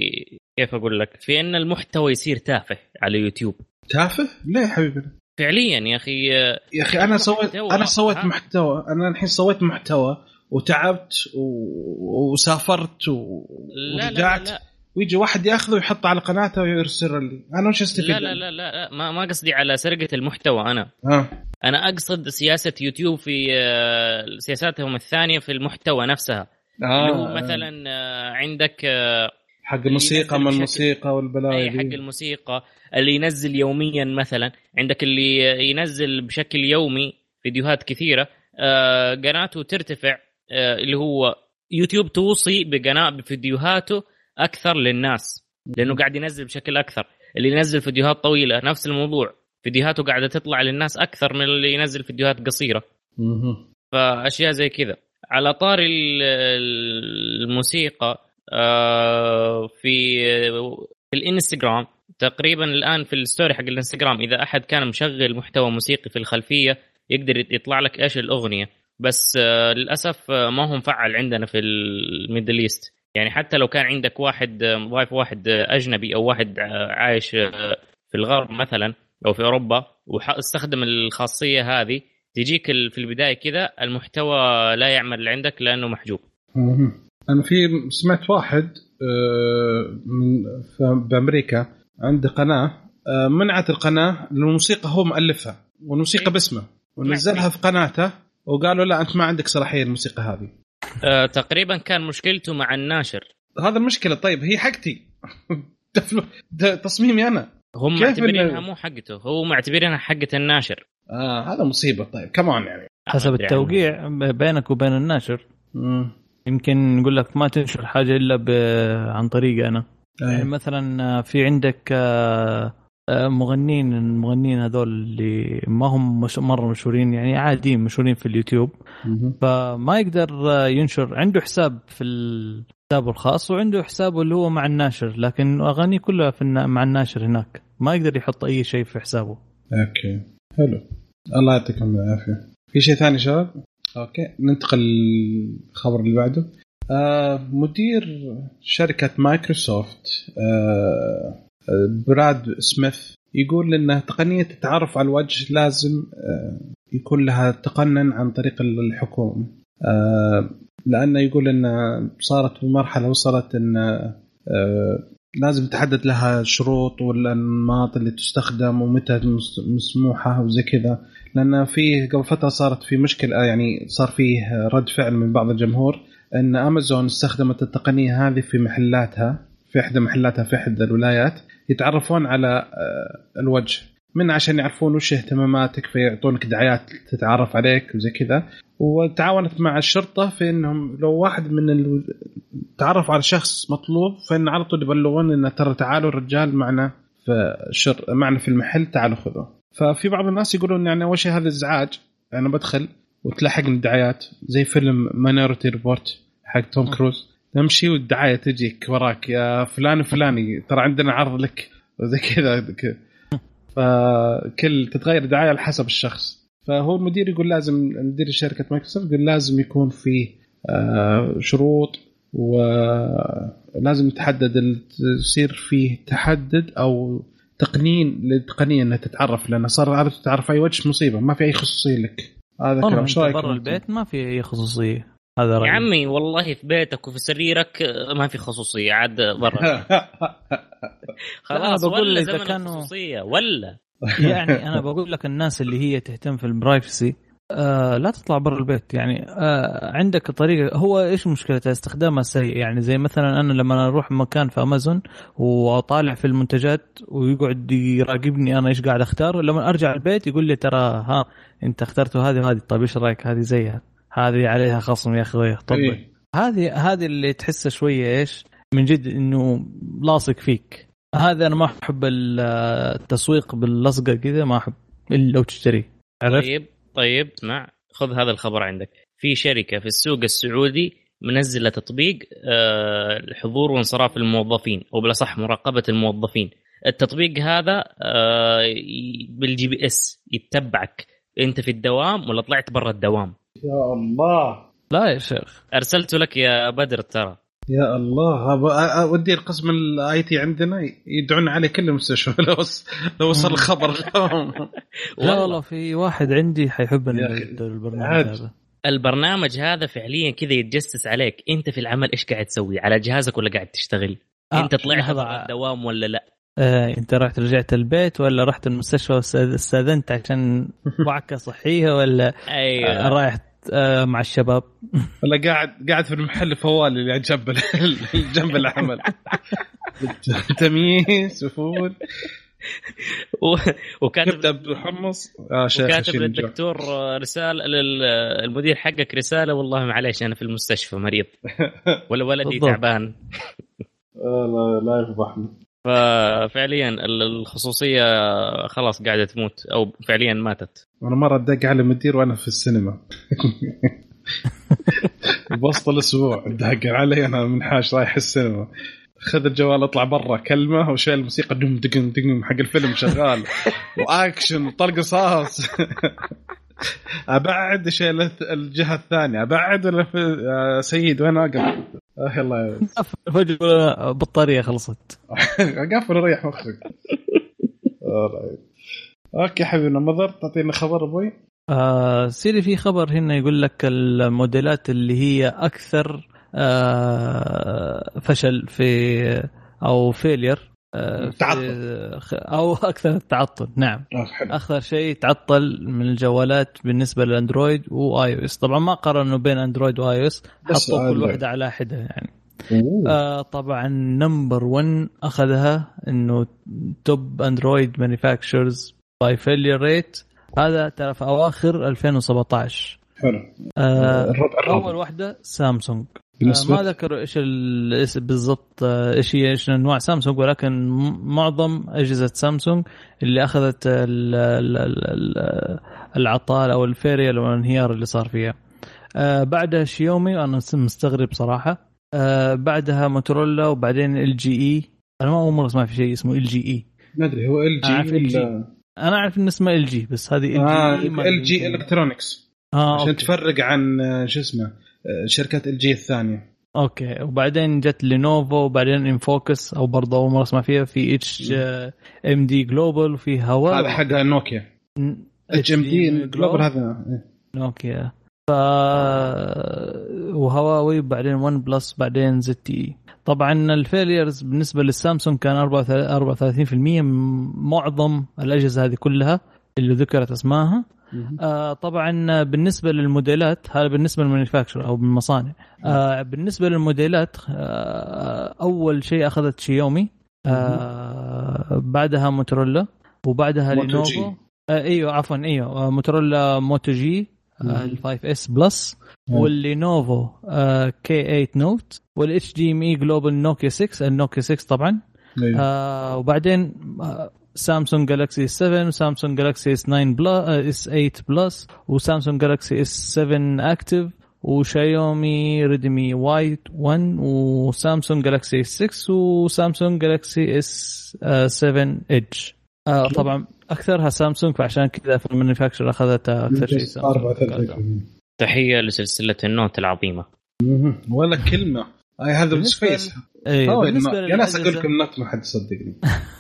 كيف أقول لك في أن المحتوى يصير تافه على يوتيوب تافه؟ ليه يا حبيبي؟ فعليا يا أخي يا أخي أنا سويت. أنا سويت؟ محتوى أنا الحين سويت محتوى وتعبت و... وسافرت لا ورجعت لا لا ويجي واحد ياخذه ويحطه على قناته ويرسل لي أنا وش أستفيد؟ لا لا لا, لا, لا ما, ما قصدي على سرقة المحتوى أنا. ها. أنا أقصد سياسة يوتيوب في آه، سياساتهم الثانية في المحتوى نفسها. اللي هو مثلا آه، عندك آه، حق الموسيقى ما الموسيقى والبلاوي اي حق. الموسيقى اللي ينزل يوميا مثلا. عندك اللي ينزل بشكل يومي فيديوهات كثيرة. آه، قناته ترتفع آه، اللي هو يوتيوب توصي بقناة بفيديوهاته أكثر للناس لأنه قاعد ينزل بشكل أكثر. اللي ينزل فيديوهات طويلة نفس الموضوع. فيديوهاته قاعدة تطلع للناس أكثر من اللي ينزل فيديوهات قصيرة. فأشياء زي كذا. على طار ال- الموسيقى آه، في في الإنستغرام تقريبا الآن في ال story حق الإنستغرام إذا أحد كان مشغل محتوى موسيقي في الخلفية يقدر يطلع لك إيش الأغنية. بس آه، للأسف آه، ما هو مفعل عندنا في ال Middle East يعني حتى لو كان عندك واحد ضايف واحد أجنبي أو واحد عايش في الغرب مثلا أو في أوروبا وأستخدم الخاصية هذه تجيك في البداية كذا المحتوى لا يعمل عندك لأنه محجوب. أنا في سمعت واحد آه، من بأمريكا عنده قناة آه، منعت القناة الموسيقى هو مؤلفها والموسيقى إيه. باسمه ونزلها في قناته وقالوا لا أنت ما عندك صلاحية الموسيقى هذه آه، تقريبا كان مشكلته مع الناشر. هذا المشكلة طيب هي حقتي. ده تصميمي أنا. هم معتبرينها مو حقته هو معتبرينها حقة الناشر. آه هذا مصيبة. طيب كمان يعني. حسب التوقيع بينك وبين الناشر. مم. يمكن يقول لك ما تنشر حاجة إلا ب... عن طريقي أنا. يعني أيه. مثلا في عندك آه، آه، مغنين المغنيين هذول اللي ما هم مش مرة مشهورين يعني عاديين مشهورين في اليوتيوب. فما يقدر آه، ينشر. عنده حساب في حسابه الخاص وعنده حسابه اللي هو مع الناشر لكن أغانيه كلها في مع الناشر هناك. ما يقدر يحط أي شيء في حسابه. أوكي. حلو. الله يعطيكم العافية. في شيء ثاني شباب؟ أوكي. ننتقل للخبر اللي بعده. آه مدير شركة مايكروسوفت آه آه، براد سميث يقول إن تقنية التعرف على الوجه لازم آه يكون لها تقنن عن طريق الحكومة. آه لأنه يقول إن صارت بمرحله وصلت إن آه لازم تحدد لها شروط والانماط اللي تستخدم ومتى مس- مسموحة وزي كذا. لأن في قبل فترة صارت في مشكلة يعني صار فيه رد فعل من بعض الجمهور إن امازون استخدمت التقنية هذه في محلاتها في إحدى محلاتها في إحدى الولايات. يتعرفون على آه، الوجه. من عشان يعرفون وش اهتماماتك فيعطونك دعايات تتعرف عليك وزي كذا. وتعاونت مع الشرطة في إنهم لو واحد من ال... تعرف على شخص مطلوب فإن على طول يبلغون إنه ترى تعالوا الرجال معنا في الشر... معنا في المحل تعالوا خذوه. ففي بعض الناس يقولون يعني أول شيء هذا ازعاج أنا بدخل وتلحقني الدعايات. زي فيلم Minority Report حق توم كروز تمشي والدعاية تجيك وراك يا فلان وفلاني ترى عندنا عرض لك وزي كذا. فكل تتغير الدعايه على حسب الشخص. فهو المدير يقول لازم مدير شركة مايكروسوفت يقول لازم يكون في آه، شروط ولازم تحدد يصير فيه تحدد أو تقنين للتقنية إنها تتعرف لأن صار عارف تتعرف أي وجه مصيبة ما في أي خصوصية لك. هذا كلام. إيش رأيك برا؟ البيت ما في أي خصوصية. هذا يا رأيي. عمي والله في بيتك وفي سريرك آه، ما في خصوصية عاد برا. خلاص بقول ولا زمن كانوا- الخصوصية ولا. يعني أنا بقول لك الناس اللي هي تهتم في البرايفسي آه لا تطلع برا البيت. يعني آه عندك طريقة. هو إيش مشكلته استخدامها سيء. يعني زي مثلا أنا لما أروح مكان في أمازون وأطالع في المنتجات ويقعد يراقبني أنا إيش قاعد أختار لما أرجع البيت يقول لي ترى ها أنت اخترته هذه وهذه. طيب إيش رأيك؟ هذه زيها. هذه عليها خصم يا أخوي. طبق إيه. هذه هذه اللي تحسها شوية إيش؟ من جد إنه لاصق فيك. هذا أنا ما أحب ال- التسويق باللصقة كذا ما أحب إلا لو تشتري. عرفت؟ طيب طيب اسمع خذ هذا الخبر عندك. في شركة في السوق السعودي منزلة تطبيق آه، حضور وانصراف الموظفين أو بالأصح مراقبة الموظفين. التطبيق هذا آه، بال GPS يتبعك. أنت في الدوام ولا طلعت برا الدوام؟ يا الله. لا يا شيخ. ارسلته لك يا بدر ترى. يا الله أودي القسم ال IT عندنا يدعون عليه كل المستشفى. لو وص- لو وصل الخبر. لهم لا والله. في واحد عندي حيحب البرنامج. هذا. البرنامج هذا فعليا كذا يتجسس عليك. أنت في العمل إيش قاعد تسوي؟ على جهازك ولا قاعد تشتغل؟ آه، أنت طلعت. برا الدوام ولا لا؟ آه، أنت رحت رجعت البيت ولا رحت المستشفى واستاذنت عشان وعكة صحية ولا أيوه. آه، رايح مع الشباب. ولا قاعد قاعد في المحل فوال اللي جنب جنب العمل تمييز وفول وكاتب آه شيخ وكاتب. للدكتور رسالة للمدير حقك رسالة. والله معليش أنا في المستشفى مريض. ولا ولدي. تعبان. آه، لا لا يفضحني ففعليا ال- الخصوصية خلاص قاعدة تموت أو فعليا ماتت. أنا مرة دق على المدير وأنا في السينما. بوسط الأسبوع دق علي أنا منحاش رايح السينما. خذ الجوال اطلع برا كلمة وشيل الموسيقى دم دقن دقن حق الفيلم شغال. وأكشن وطلق رصاص أبعد الث- الجهة الثانية. أبعد ولا في آه، سيد وين أقف؟ آه يلا. فجأة بطارية خلصت. قفل ريح مخك. أوكي حبيبنا مضر تعطينا خبر أبوي. آه sorry في خبر هنا يقول لك الموديلات اللي هي أكثر آه فشل في أو فيلير في- تعطل. أو أكثر تعطل نعم. آه، حلو. أخر شيء تعطل من الجوالات بالنسبة للأندرويد و iOS. طبعا ما قارنوا بين أندرويد و iOS حطوا كل. واحدة على حدة يعني. أوه. آه طبعا number 1 أخذها إنه top Android manufacturers by failure rate هذا ترى في أواخر 2017 حلو. آه أول واحدة سامسونج. آه بالنسبة ما ذكروا إيش الاسم بالضبط آه، إيش هي إيش انواع سامسونج ولكن معظم أجهزة سامسونج اللي أخذت ال- ال- ال- ال- العطال أو ال failure أو الانهيار اللي صار فيها. آه بعدها شيومي أنا مستغرب صراحة. آه بعدها موتورولا وبعدين LGE. أنا ما أول مرة أسمع في شيء اسمه LGE. ما أدري هو LG. أنا أعرف إن اسمه LG بس هذه ال جي LG Electronics عشان. تفرق عن آه، شو اسمه آه، شركات LG الثانية. أوكي. وبعدين جت لينوفو وبعدين Infinix أو برضه أول مرة أسمع فيها. في HMD Global وفي هواوي هذا حق نوكيا HMD Global هذا إيه. نوكيا ف وهواوي بعدين OnePlus بعدين ZTE طبعا ال failures بالنسبة للسامسونج كان 34% معظم الأجهزة هذه كلها اللي ذكرت أسمائها. آه طبعا بالنسبة للموديلات هذا بالنسبة لل manufacturer أو بالمصانع. آه بالنسبة للموديلات آه أول شيء أخذت شيومي آه بعدها موتورولا وبعدها. لينوفو. آه إيوه عفوا إيوه. آه موتورولا Moto G ال 5S Plus. واللينوفو K8 Note وال HDMI Global نوكيا 6 النوكيا 6 طبعا. أيوه. آه وبعدين آه سامسونج Galaxy 7 وسامسونج Galaxy S9 Plus S8 Plus وسامسونج Galaxy S7 Active وشايومي Redmi Y1 وسامسونج Galaxy S6 وسامسونج Galaxy S 7 Edge آه طبعا أكثرها سامسونج فعشان كذا في ال manufacturer اخذت أكثر شيء سامسونج 34% تحية لسلسلة ال Note العظيمة. ولا كلمة. اي هذا سبيس إيه بالنسبة يا ناس أقول لكم النت ما حد يصدقني.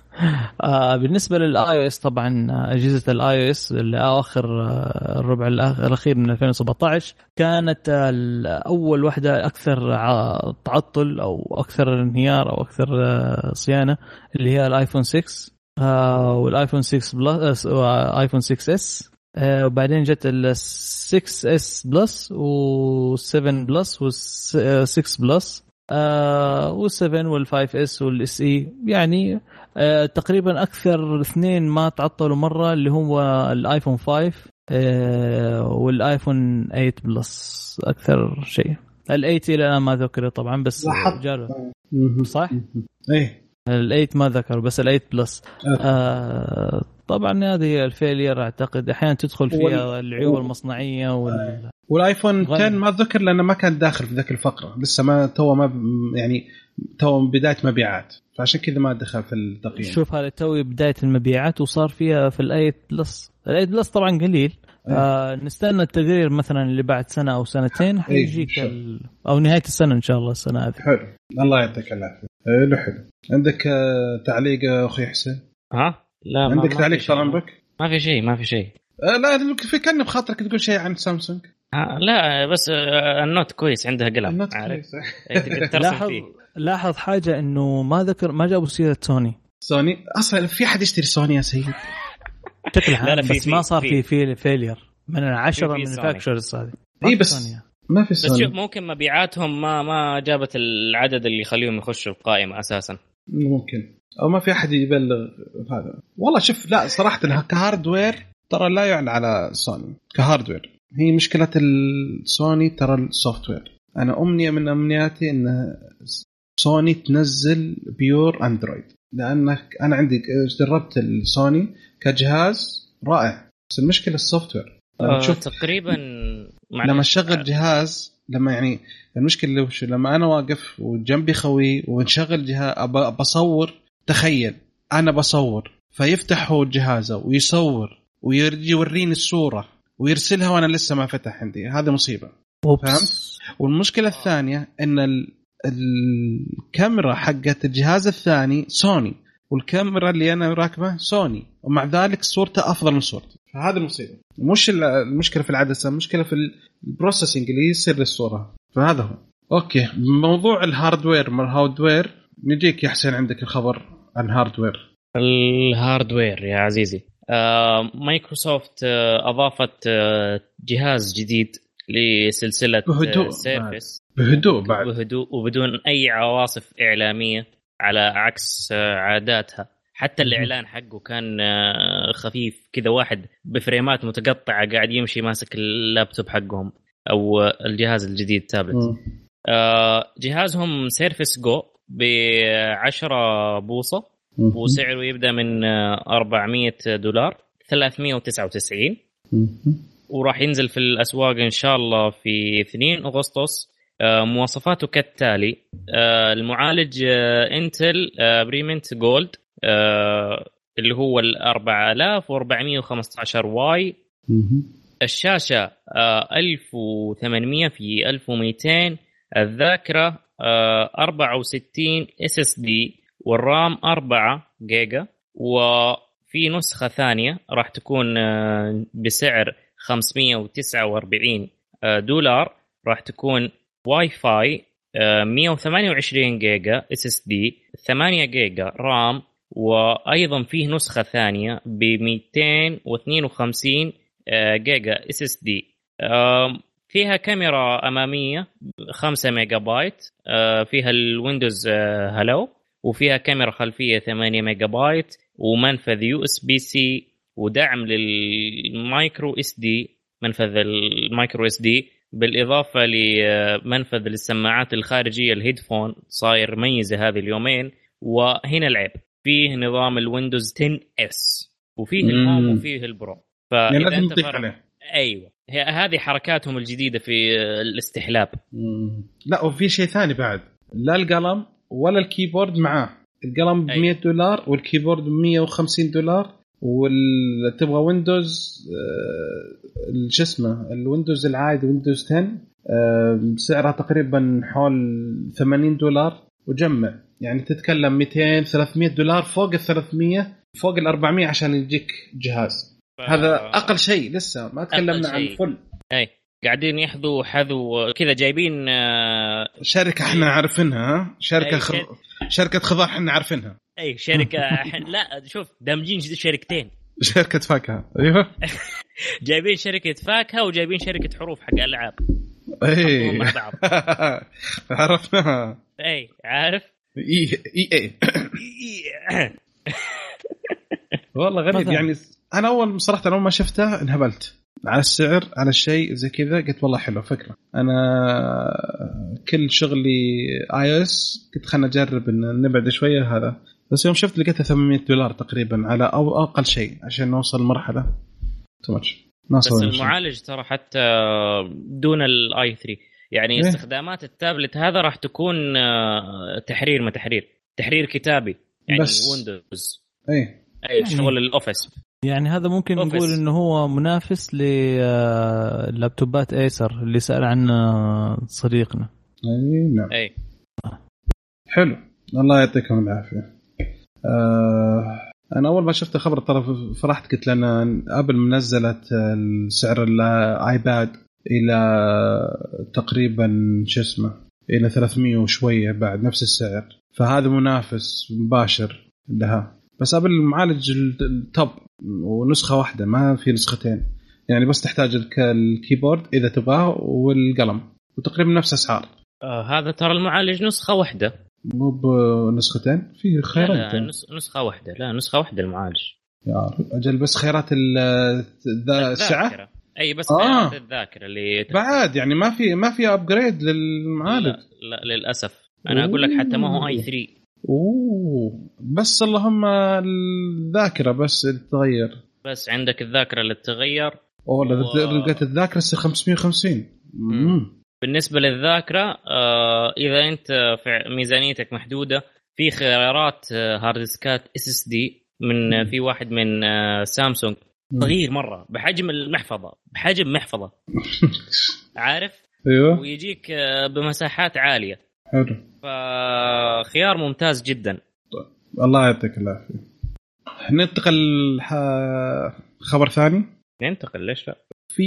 آه بالنسبة لل iOS طبعا آه، أجهزة ال iOS اواخر آه، الربع الأخير من 2017 كانت آه، اول واحدة أكثر تعطل أو أكثر انهيار أو أكثر صيانة اللي هي الآيفون 6 آه والآيفون 6 Plus وايفون 6S وبعدين جت ال 6S Plus و7 Plus وال6 Plus وال7 وال 5S وال SE يعني آه تقريبا أكثر اثنين ما تعطلوا مرة اللي هو الآيفون 5 آه والآيفون 8 Plus أكثر شيء ال 8 إلى الآن ما ذكر طبعا بس. جاله مهم. صح؟ إيه ال 8 ما ذكر بس ال 8 Plus آه. آه طبعا هذه هي ال failure أعتقد أحيانا تدخل فيها وال- العيوب المصنعية وال... والآيفون غني. 10 ما ذكر لأنه ما كان داخل في ذاك الفقرة لسه ما تو ما يعني تو بداية مبيعات فعشان كذا ما دخل في التقييم. شوف هذا توي بداية المبيعات وصار فيها في ال eight Plus ال eight Plus طبعا قليل. آه نستنى التقرير مثلا اللي بعد سنة أو سنتين حيجيك إن شاء ال... أو نهاية السنة إن شاء الله السنة هذه. حلو. الله يعطيك العافية. حلو حلو. عندك آه، تعليق آه، أخوي حسين؟ ها؟ لا ما- عندك ما تعليق. طال عمرك ما في شيء ما في شيء. آه، لا في كان بخاطرك تقول شيء عن سامسونج. آه لا بس آه، ال Note كويس عندها قلم. ال Note عارف؟ كويس. إيه، لاحظ لاحظ حاجة إنه ما ذكر ما جابوا سيرة سوني. سوني؟ أصلا في حد يشتري سوني يا سيد؟ في- بس ما صار في. في في فيلير من العشرة manufacturers هذه. ما بس-. ما في بس سوني شوف ممكن مبيعاتهم ما ما جابت العدد اللي يخليهم يخشوا القائمة أساسا. ممكن. أو ما في أحد يبلغ هذا. والله شوف لا صراحة ك hardware ترى لا يعلى على سوني. ك hardware. هي مشكلة السوني ترى ال software أنا أمنية من أمنياتي إن سوني تنزل pure Android. لأنك أنا عندي جربت السوني كجهاز رائع. بس المشكلة ال software آه تقريبا لما اشغل جهاز لما يعني المشكلة اللي وش لما أنا واقف وجنبي خوي ونشغل جهاز بصور تخيل أنا بصور فيفتح هو جهازه ويصور ويرجي يوريني الصورة ويرسلها وأنا لسه ما فتح عندي. هذه مصيبة. oops. والمشكلة الثانية إن ال... الكاميرا حقت الجهاز الثاني سوني والكاميرا اللي أنا راكبة سوني ومع ذلك صورته أفضل من صورتي. فهذه المصيبة. مش ال- المشكلة في العدسة المشكلة في ال processing اللي يصير للصورة. فهذا هو. okay. موضوع ال hardware ما ال hardware؟ نجيك يا حسين عندك الخبر عن hardware. ال hardware يا عزيزي. آه مايكروسوفت آه أضافت آه جهاز جديد لسلسلة بهدوء Surface بهدوء بعد. بهدوء وبدون أي عواصف إعلامية على عكس آه، عاداتها. حتى الإعلان حقه كان آه، خفيف. كذا واحد بفريمات متقطعة قاعد يمشي ماسك اللابتوب حقهم أو آه، الجهاز الجديد تابلت. آه، جهازهم Surface Go ب 10 بوصه. وسعره يبدأ من آه، 400 دولار 399 مم. وراح ينزل في الأسواق إن شاء الله في 2 أغسطس. آه، مواصفاته كالتالي آه، المعالج آه، Intel آه، Pentium Gold آه، اللي هو ال 4415 Y. الشاشة آه، 1800 في 1200 الذاكرة آه، 64 SSD. وال RAM 4 جيجا. وفي نسخة ثانية راح تكون آه، بسعر 549 آه، دولار. راح تكون واي فاي آه، 128 جيجا SSD 8 جيجا RAM وأيضا فيه نسخة ثانية ب 252 آه، جيجا SSD. فيها كاميرا أمامية 5 ميجا بايت آه، فيها ال Windows آه، Hello وفيها كاميرا خلفية 8 ميجا بايت ومنفذ USB-C ودعم لل micro SD منفذ ال micro SD بالإضافة لمنفذ للسماعات الخارجية ال headphone صاير ميزة هذه اليومين وهنا العيب. فيه نظام ال Windows 10 S وفيه. ال Home وفيه ال Pro يعني فاذا أنت نطيق فرق عليه. أيوه. هي هذه حركاتهم الجديدة في الاستحلاب. مم. لا وفي شيء ثاني بعد. لا القلم ولا ال keyboard معاه. القلم ب أي. 100 دولار وال keyboard ب 150 دولار وتبغى Windows آه، شو اسمه ال Windows العادي Windows 10 آه، سعرها تقريبا حول 80 دولار وجمع. يعني تتكلم 200 300 دولار فوق ال 300 فوق ال 400 عشان يجيك جهاز. هذا أقل شيء لسه ما تكلمنا عن. ال full أي قاعدين يحذوا حذو كذا جايبين آه، شركة إحنا عارفينها ها شركه. شر- شركة خضار إحنا عارفينها. أي شركة لا شوف دامجين شركتين. شركة فاكهة. أيوه. جايبين شركة فاكهة وجايبين شركة حروف حق ألعاب. أي. مع بعض. عرفناها. أي عارف؟ اي اي اي والله غريب. يعني أنا أول صراحة أول ما شفتها انهبلت. على السعر على الشيء زي كذا قلت والله حلو فكرة. أنا كل شغلي iOS قلت خلنا اجرب إن نبعد شوية هذا. بس يوم شفت لقيتها 800 دولار تقريبا على أو أقل شيء عشان نوصل مرحله too much ما بس شيء. المعالج ترى حتى دون ال i3 يعني إيه. استخدامات التابلت هذا راح تكون آه، تحرير ما تحرير تحرير كتابي يعني بس. Windows أي اي شغل ال Office. يعني هذا ممكن Office. نقول إنه هو منافس للابتوبات Acer اللي سأل عنه صديقنا. اي نعم. أي. حلو. الله يعطيكم العافية. آه أنا أول ما شفت الخبر ترى فرحت قلت لنا أبل منزلت سعر ال iPad إلى تقريبا شو اسمه إلى 300 وشوية بعد نفس السعر. فهذا منافس مباشر لها. بس ابل المعالج ال top ونسخة واحدة ما في نسختين. يعني بس تحتاج ال keyboard إذا تبغاه والقلم. وتقريبا نفس اسعار آه هذا ترى المعالج نسخة واحدة. مو بنسختين في خيارات لا, لا نسخة واحدة. لا نسخة واحدة المعالج. يا أجل بس خيارات السعة. اي بس آه. الذاكرة اللي بعد يعني ما في ما في ابجريد للمعالج لا, لا للأسف. أنا أقول لك حتى ما هو اي 3 أوه. بس اللهم الذاكرة بس تتغير. بس عندك الذاكرة اللي تتغير أوه و... لقيت الذاكرة 550 مم. بالنسبة للذاكرة آه إذا أنت في ميزانيتك محدودة في خيارات هارد ديسكات اس اس دي من في واحد من آه سامسونج صغير مرة بحجم المحفظة بحجم محفظة. عارف؟ أيوه. ويجيك آه بمساحات عالية. حلو. فخيار ممتاز جدا. طيب. الله يعطيك العافية. ننتقل خبر ثاني. ننتقل ليش لا؟ في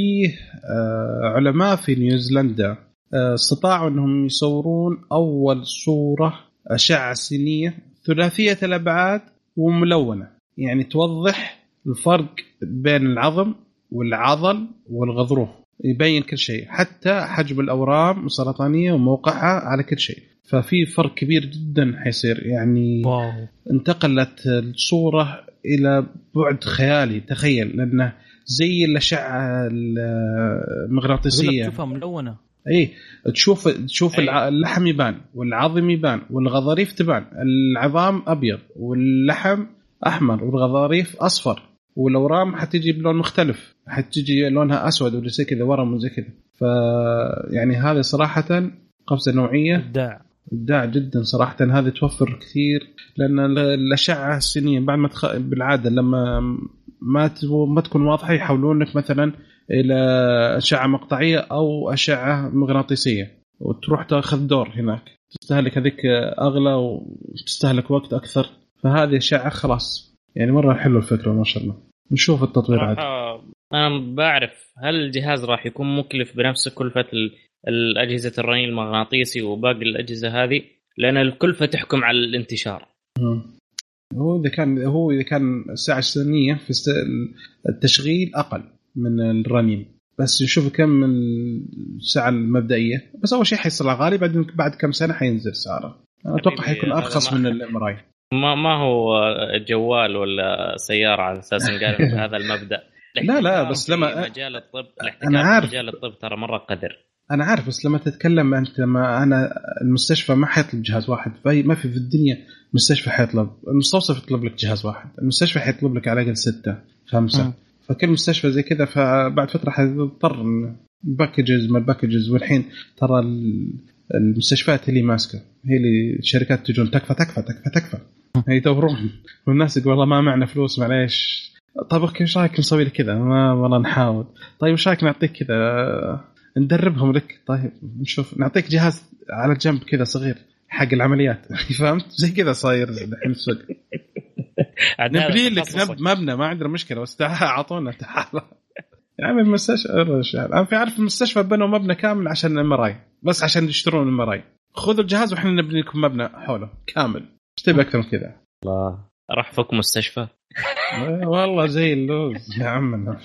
علماء في نيوزيلندا استطاعوا إنهم يصورون أول صورة أشعة سينية ثلاثية الأبعاد وملونة. يعني توضح الفرق بين العظم والعضل والغضروف. يبين كل شيء حتى حجم الأورام السرطانية وموقعها على كل شيء. ففي فرق كبير جدا حيصير. يعني واو. انتقلت الصورة إلى بعد خيالي. تخيل لأنه زي الأشعة المغناطيسية. تشوفها ملونة. إي تشوف تشوف أي. اللحم يبان والعظم يبان والغضاريف تبان. العظام أبيض واللحم أحمر والغضاريف أصفر. والاورام حتجي بلون مختلف. حتجي لونها أسود ولا زي كذا ورم وزي كذا. ف يعني هذه صراحة قفزة نوعية. إبداع. إبداع جدا صراحة. هذه توفر كثير لأن الأشعة السينيه بعد ما تخ... بالعادة لما ما ما تكون واضحة يحولون لك مثلا إلى أشعة مقطعية أو أشعة مغناطيسية. وتروح تأخذ دور هناك. تستهلك هذيك أغلى وتستهلك وقت أكثر. فهذه أشعة خلاص. يعني مرة حلو الفكرة ما شاء الله. نشوف التطوير عاد. أنا بعرف هل الجهاز راح يكون مكلف بنفس كلفة الاجهزه الرنين المغناطيسي وباقي الأجهزة هذه لأن الكلفة تحكم على الانتشار. هو إذا كان هو إذا كان الساعة السنية في التشغيل أقل من الرنين. بس نشوف كم الساعة المبدئية. بس أول شيء حيصير غالي بعدين بعد كم سنة حينزل سعره. أنا أتوقع حيكون أرخص من الإم ما ما هو جوال ولا سيارة على أساس قال هذا المبدأ. لا لا بس لما مجال الطب أنا عارف. مجال الطب ترى مرة قدر أنا عارف بس لما تتكلم أنت ما أنا المستشفى ما حيطلب جهاز واحد. فهي ما في في الدنيا مستشفى حيطلب. المستوصف يطلب لك جهاز واحد. المستشفى حيطلب لك على الأقل ستة خمسة. م. فكل مستشفى زي كذا فبعد فترة حتضطر packages ما packages والحين ترى المستشفيات اللي ماسكة. هي اللي الشركات تجون تكفى تكفى تكفى تكفى. يدورون والناس يقول والله ما معنا فلوس معليش. طيب أوكي إيش رأيك نسوي لك كذا؟ ما والله نحاول. طيب إيش رأيك نعطيك كذا؟ ندربهم لك. طيب نشوف. نعطيك جهاز على جنب كذا صغير حق العمليات. فهمت؟ زي كذا صاير الحين السوق. نبني لك مبنى ما عندنا مشكلة بس أعطونا تعال. يا عمي المستشفى أنا في عارف المستشفى بنوا مبنى كامل عشان الام بس عشان يشترون الام خذوا الجهاز وإحنا نبني لكم مبنى حوله كامل. إيش تبي أكثر من كذا؟ الله. راح فك مستشفى. والله زي اللوز. يا عمنا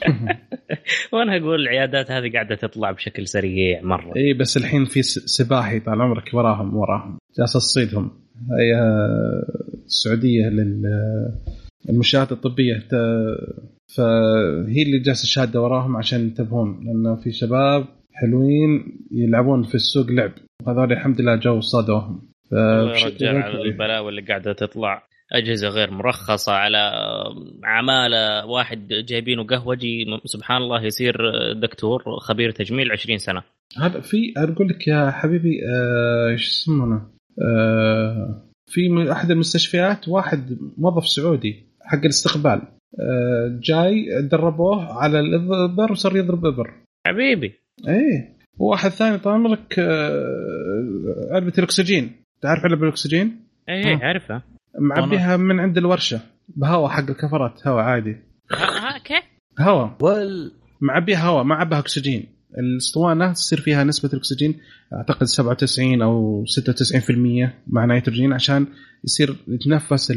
وأنا أقول العيادات هذه قاعدة تطلع بشكل سريع مرة. اي بس الحين في سباحي طال عمرك وراهم وراهم. جالس تصيدهم. هي السعودية للمنشات الطبية فهي اللي جالسة الشهاده وراهم عشان ينتبهون لأنه في شباب حلوين يلعبون في السوق لعب. وهذول الحمد لله جو صادوهم. رجع البلاوي اللي قاعدة تطلع أجهزة غير مرخصة على عمالة واحد جايبينه قهوجي سبحان الله يصير دكتور خبير تجميل 20 سنة. هذا في أقول لك يا حبيبي آه، إيش آه يسمونه؟ آه في أحد المستشفيات واحد موظف سعودي حق الاستقبال آه جاي دربوه على الابر وصار يضرب إبر. حبيبي. إيه. وواحد ثاني طال عمرك علبه الاكسجين تعرف علبه الأكسجين؟ إيه عارفها معبيها من عند الورشة. بهواء حق الكفرات هواء عادي. ها كيف؟ هواء. وال معبيها هواء ما عبها أكسجين. الاسطوانة تصير فيها نسبة الأكسجين أعتقد 97 أو 96% مع نيتروجين عشان يصير يتنفس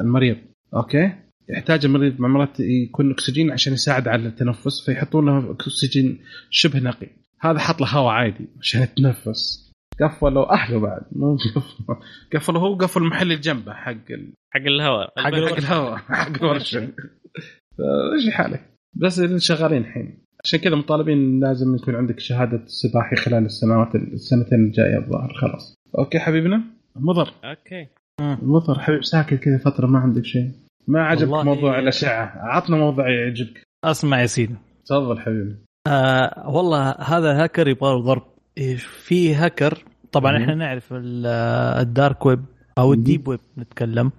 المريض. أوكي؟ يحتاج المريض مع مرات يكون أكسجين عشان يساعد على التنفس فيحطون له أكسجين شبه نقي. هذا حط له هواء عادي عشان يتنفس. قفلوا أهله بعد مو قفلوا. هو قفل المحل اللي جنبه حق ال... حق الهواء. حق, حق الهواء حق الورشه إيش حالك؟ بس شغالين الحين. عشان كذا مطالبين لازم يكون عندك شهادة صباحي خلال السنوات السنتين الجاية الظاهر. خلاص. أوكي حبيبنا. مضر. أوكي. مضر. حبيب ساكت كذا فترة ما عندك شيء. ما عجبك موضوع الأشعة. عطنا موضوع يعجبك. أسمع يا سيدي. تفضل حبيبي. آه والله هذا هاكر يبغى ضرب. في هاكر طبعا إحنا نعرف ال dark web أو ال deep web نتكلم.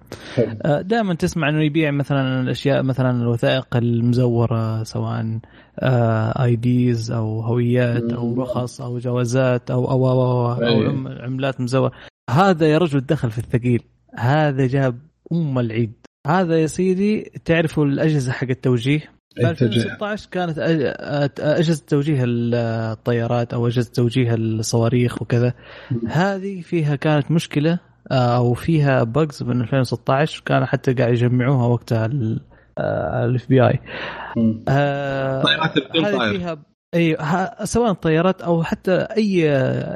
آه، دائما تسمع إنه يبيع مثلا الأشياء مثلا الوثائق المزورة سواء IDs أو هويات أو رخص أو جوازات أو أو أو, أو, أو عملات مزورة. هذا يا رجل دخل في الثقيل. هذا جاب أم العيد. هذا يا سيدي تعرفوا الأجهزة حق التوجيه؟ في 2016 كانت اجهزه توجيه الطيارات أو اجهزه توجيه الصواريخ وكذا. هذه فيها كانت مشكلة آه، أو فيها bugs من 2016 كانوا حتى قاعد يجمعوها وقتها ال FBI هذه فيها إي سواء طيارات أو حتى أي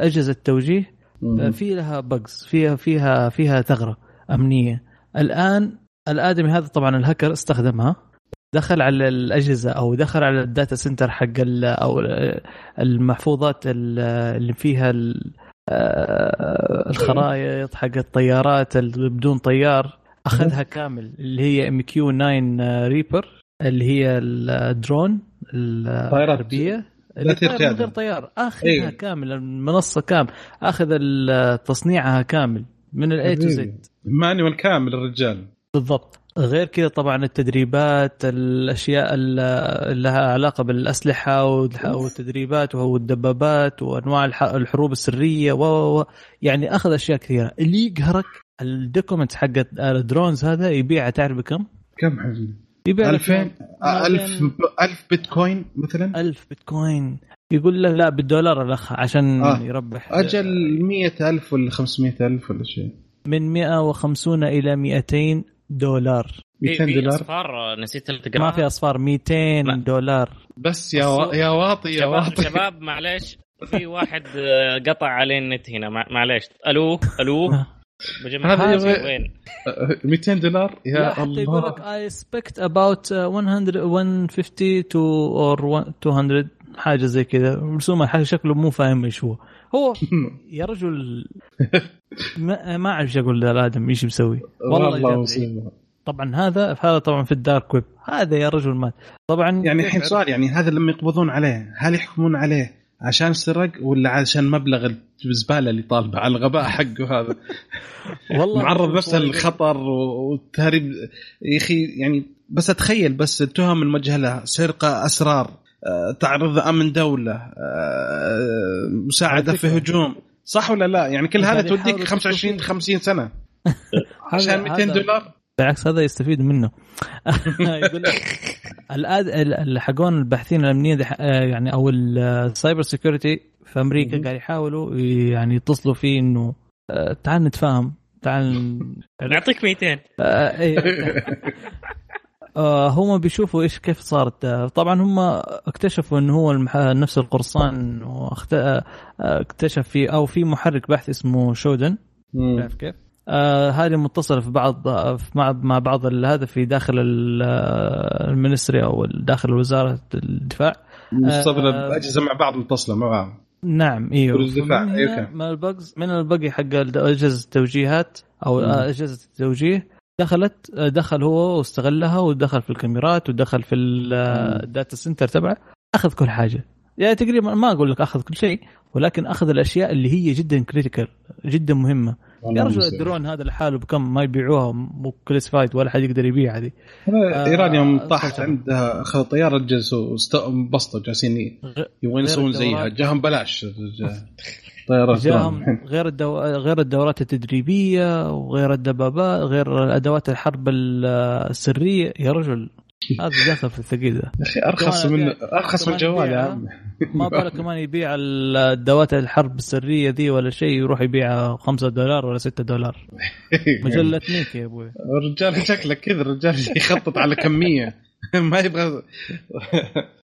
أجهزة توجيه آه، في لها bugs فيها فيها فيها ثغرة أمنية. الآن الآدمي هذا طبعا الهكر استخدمها. دخل على الأجهزة أو دخل على ال data center حق أو المحفوظات اللي فيها آه، الخرائط حق الطيارات اللي بدون طيار. أخذها كامل اللي هي MQ 9 Reaper اللي هي الدرون الحربيه لا طيار غير طيار. أخذها أيوه. كامل المنصة كامل. أخذ تصنيعها كامل من ال A to Z manual كامل الرجال. بالضبط. غير كذا طبعا التدريبات الأشياء اللي لها علاقة بالأسلحة والتدريبات والدبابات وأنواع الحروب السرية و يعني أخذ أشياء كثيرة اللي يقهرك ال document حق ال drones هذا يبيعها تعرف بكم؟ كم حبيبي؟ يبيع 2000 1000 1000 بيتكوين مثلا 1000 بيتكوين يقول له لا بالدولار الأخ عشان آه. يربح أجل 100000 ولا 500000 ولا شيء من 150 إلى 200 دولار. 200 دولار؟ أصفار نسيت تقرا ما في أصفار 200 ما. دولار. بس يا و... يا واطي يا واطي. شباب معليش. في واحد آه، قطع عليه النت هنا. معليش. ألو؟ ألو؟ هذا وين؟ 200 دولار؟ يا الله. يقول لك I expect about 100 150 to or 200 حاجة زي كذا. مرسومه حاجة شكله مو فاهم إيش هو. هو يا رجل ما, ما أعرف إيش أقول للآدمي إيش مسوي. والله طبعا هذا هذا طبعا في ال dark web. هذا يا رجل مات طبعا يعني الحين سؤال يعني هذا لما يقبضون عليه هل يحكمون عليه عشان سرق ولا عشان مبلغ الزبالة اللي طالبه على الغباء حقه هذا؟ والله معرض نفسه للخطر والتهريب. يا أخي يعني بس أتخيل بس التهم الموجهه له سرقة أسرار. تعرض أمن دولة آه، مساعدة في هجوم. صح ولا لا؟ يعني كل هذا توديك 25 50 سنة. عشان 200 دولار. بالعكس هذا يستفيد منه. يقول لك الآد حقون الباحثين الامنيه آه، يعني أو ال cyber security في أمريكا قاعد يحاولوا يعني يتصلوا فيه إنه تعال نتفاهم تعال نعطيك 200 آه هم بيشوفوا إيش كيف صارت. طبعا هم اكتشفوا إنه هو المح... نفس القرصان واخت... آه، اكتشف في أو في محرك بحث اسمه شودن. تعرف كيف؟ آه هذه متصلة في بعض مع مع بعض هذا في داخل المينستري أو داخل وزارة الدفاع. متصلة آه بأجهزة مع بعض متصلة مع بعض. نعم إيوه. الدفاع أيوة. من ال bugs من ال bug حق أجهزة التوجيهات أو أجهزة التوجيه دخلت دخل هو واستغلها ودخل في الكاميرات ودخل في ال data center تبعه. أخذ كل حاجة. يعني تقريبا ما أقول لك أخذ كل شيء ولكن أخذ الأشياء اللي هي جدا critical جدا مهمة. يا رجل الدرون هذا لحاله بكم ما يبيعوها مو classified ولا حد يقدر يبيع هذه. إيران يوم آه، طاحت عندها اخذ طيارة جلسوا انبسطوا جالسين يبغون يسوون زيها. جاهم بلاش. طيارات جاهم غير الدو... غير الدورات التدريبية وغير الدبابات غير أدوات الحرب السرية. يا رجل هذا دخل في الثقيل ده. يا أخي أرخص من أبيع- أرخص من الجوال يا. عم ما بالك كمان يبيع الدوات الحرب السرية ذي ولا شيء يروح يبيعها 5 دولار ولا 6 دولار. مجلة نيك يا أبوي. الرجال شكلك كذا الرجال يخطط على كمية. ما يبغى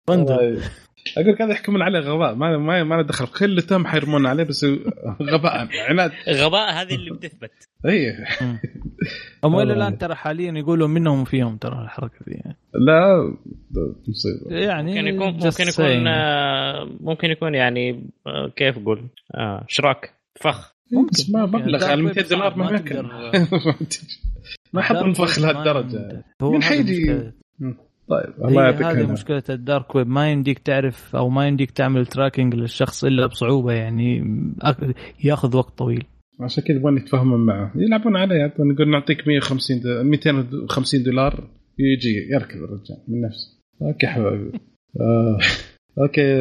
بندل أقول لك هذا يحكمون عليه غباء. ما ما ما له دخل. كل تم حيرمون عليه بس غباء. عناد غباء هذه اللي بتثبت. إي. هم إلى. الآن ترى حاليا يقولوا منهم فيهم ترى الحركة ذي. لا مصيبة. يعني ممكن يكون ممكن يكون. آه، ممكن يكون يعني آه، كيف أقول؟ آه، اشراك فخ. ممكن، ما. مبلغ على ويب 200 دولار ما ما الدارك فخ لهالدرجة. من مشكلة. طيب الله يعطيك هذه. مشكلة ال dark web ما يمديك تعرف أو ما يمديك تعمل tracking للشخص إلا بصعوبة يعني ياخذ وقت طويل عشان كذا يبغون يتفاهمون معه يلعبون عليه نقول نعطيك 150 دو... 250 دولار يجي يركض الرجال من نفسه أوكي حبايبي آه. أوكي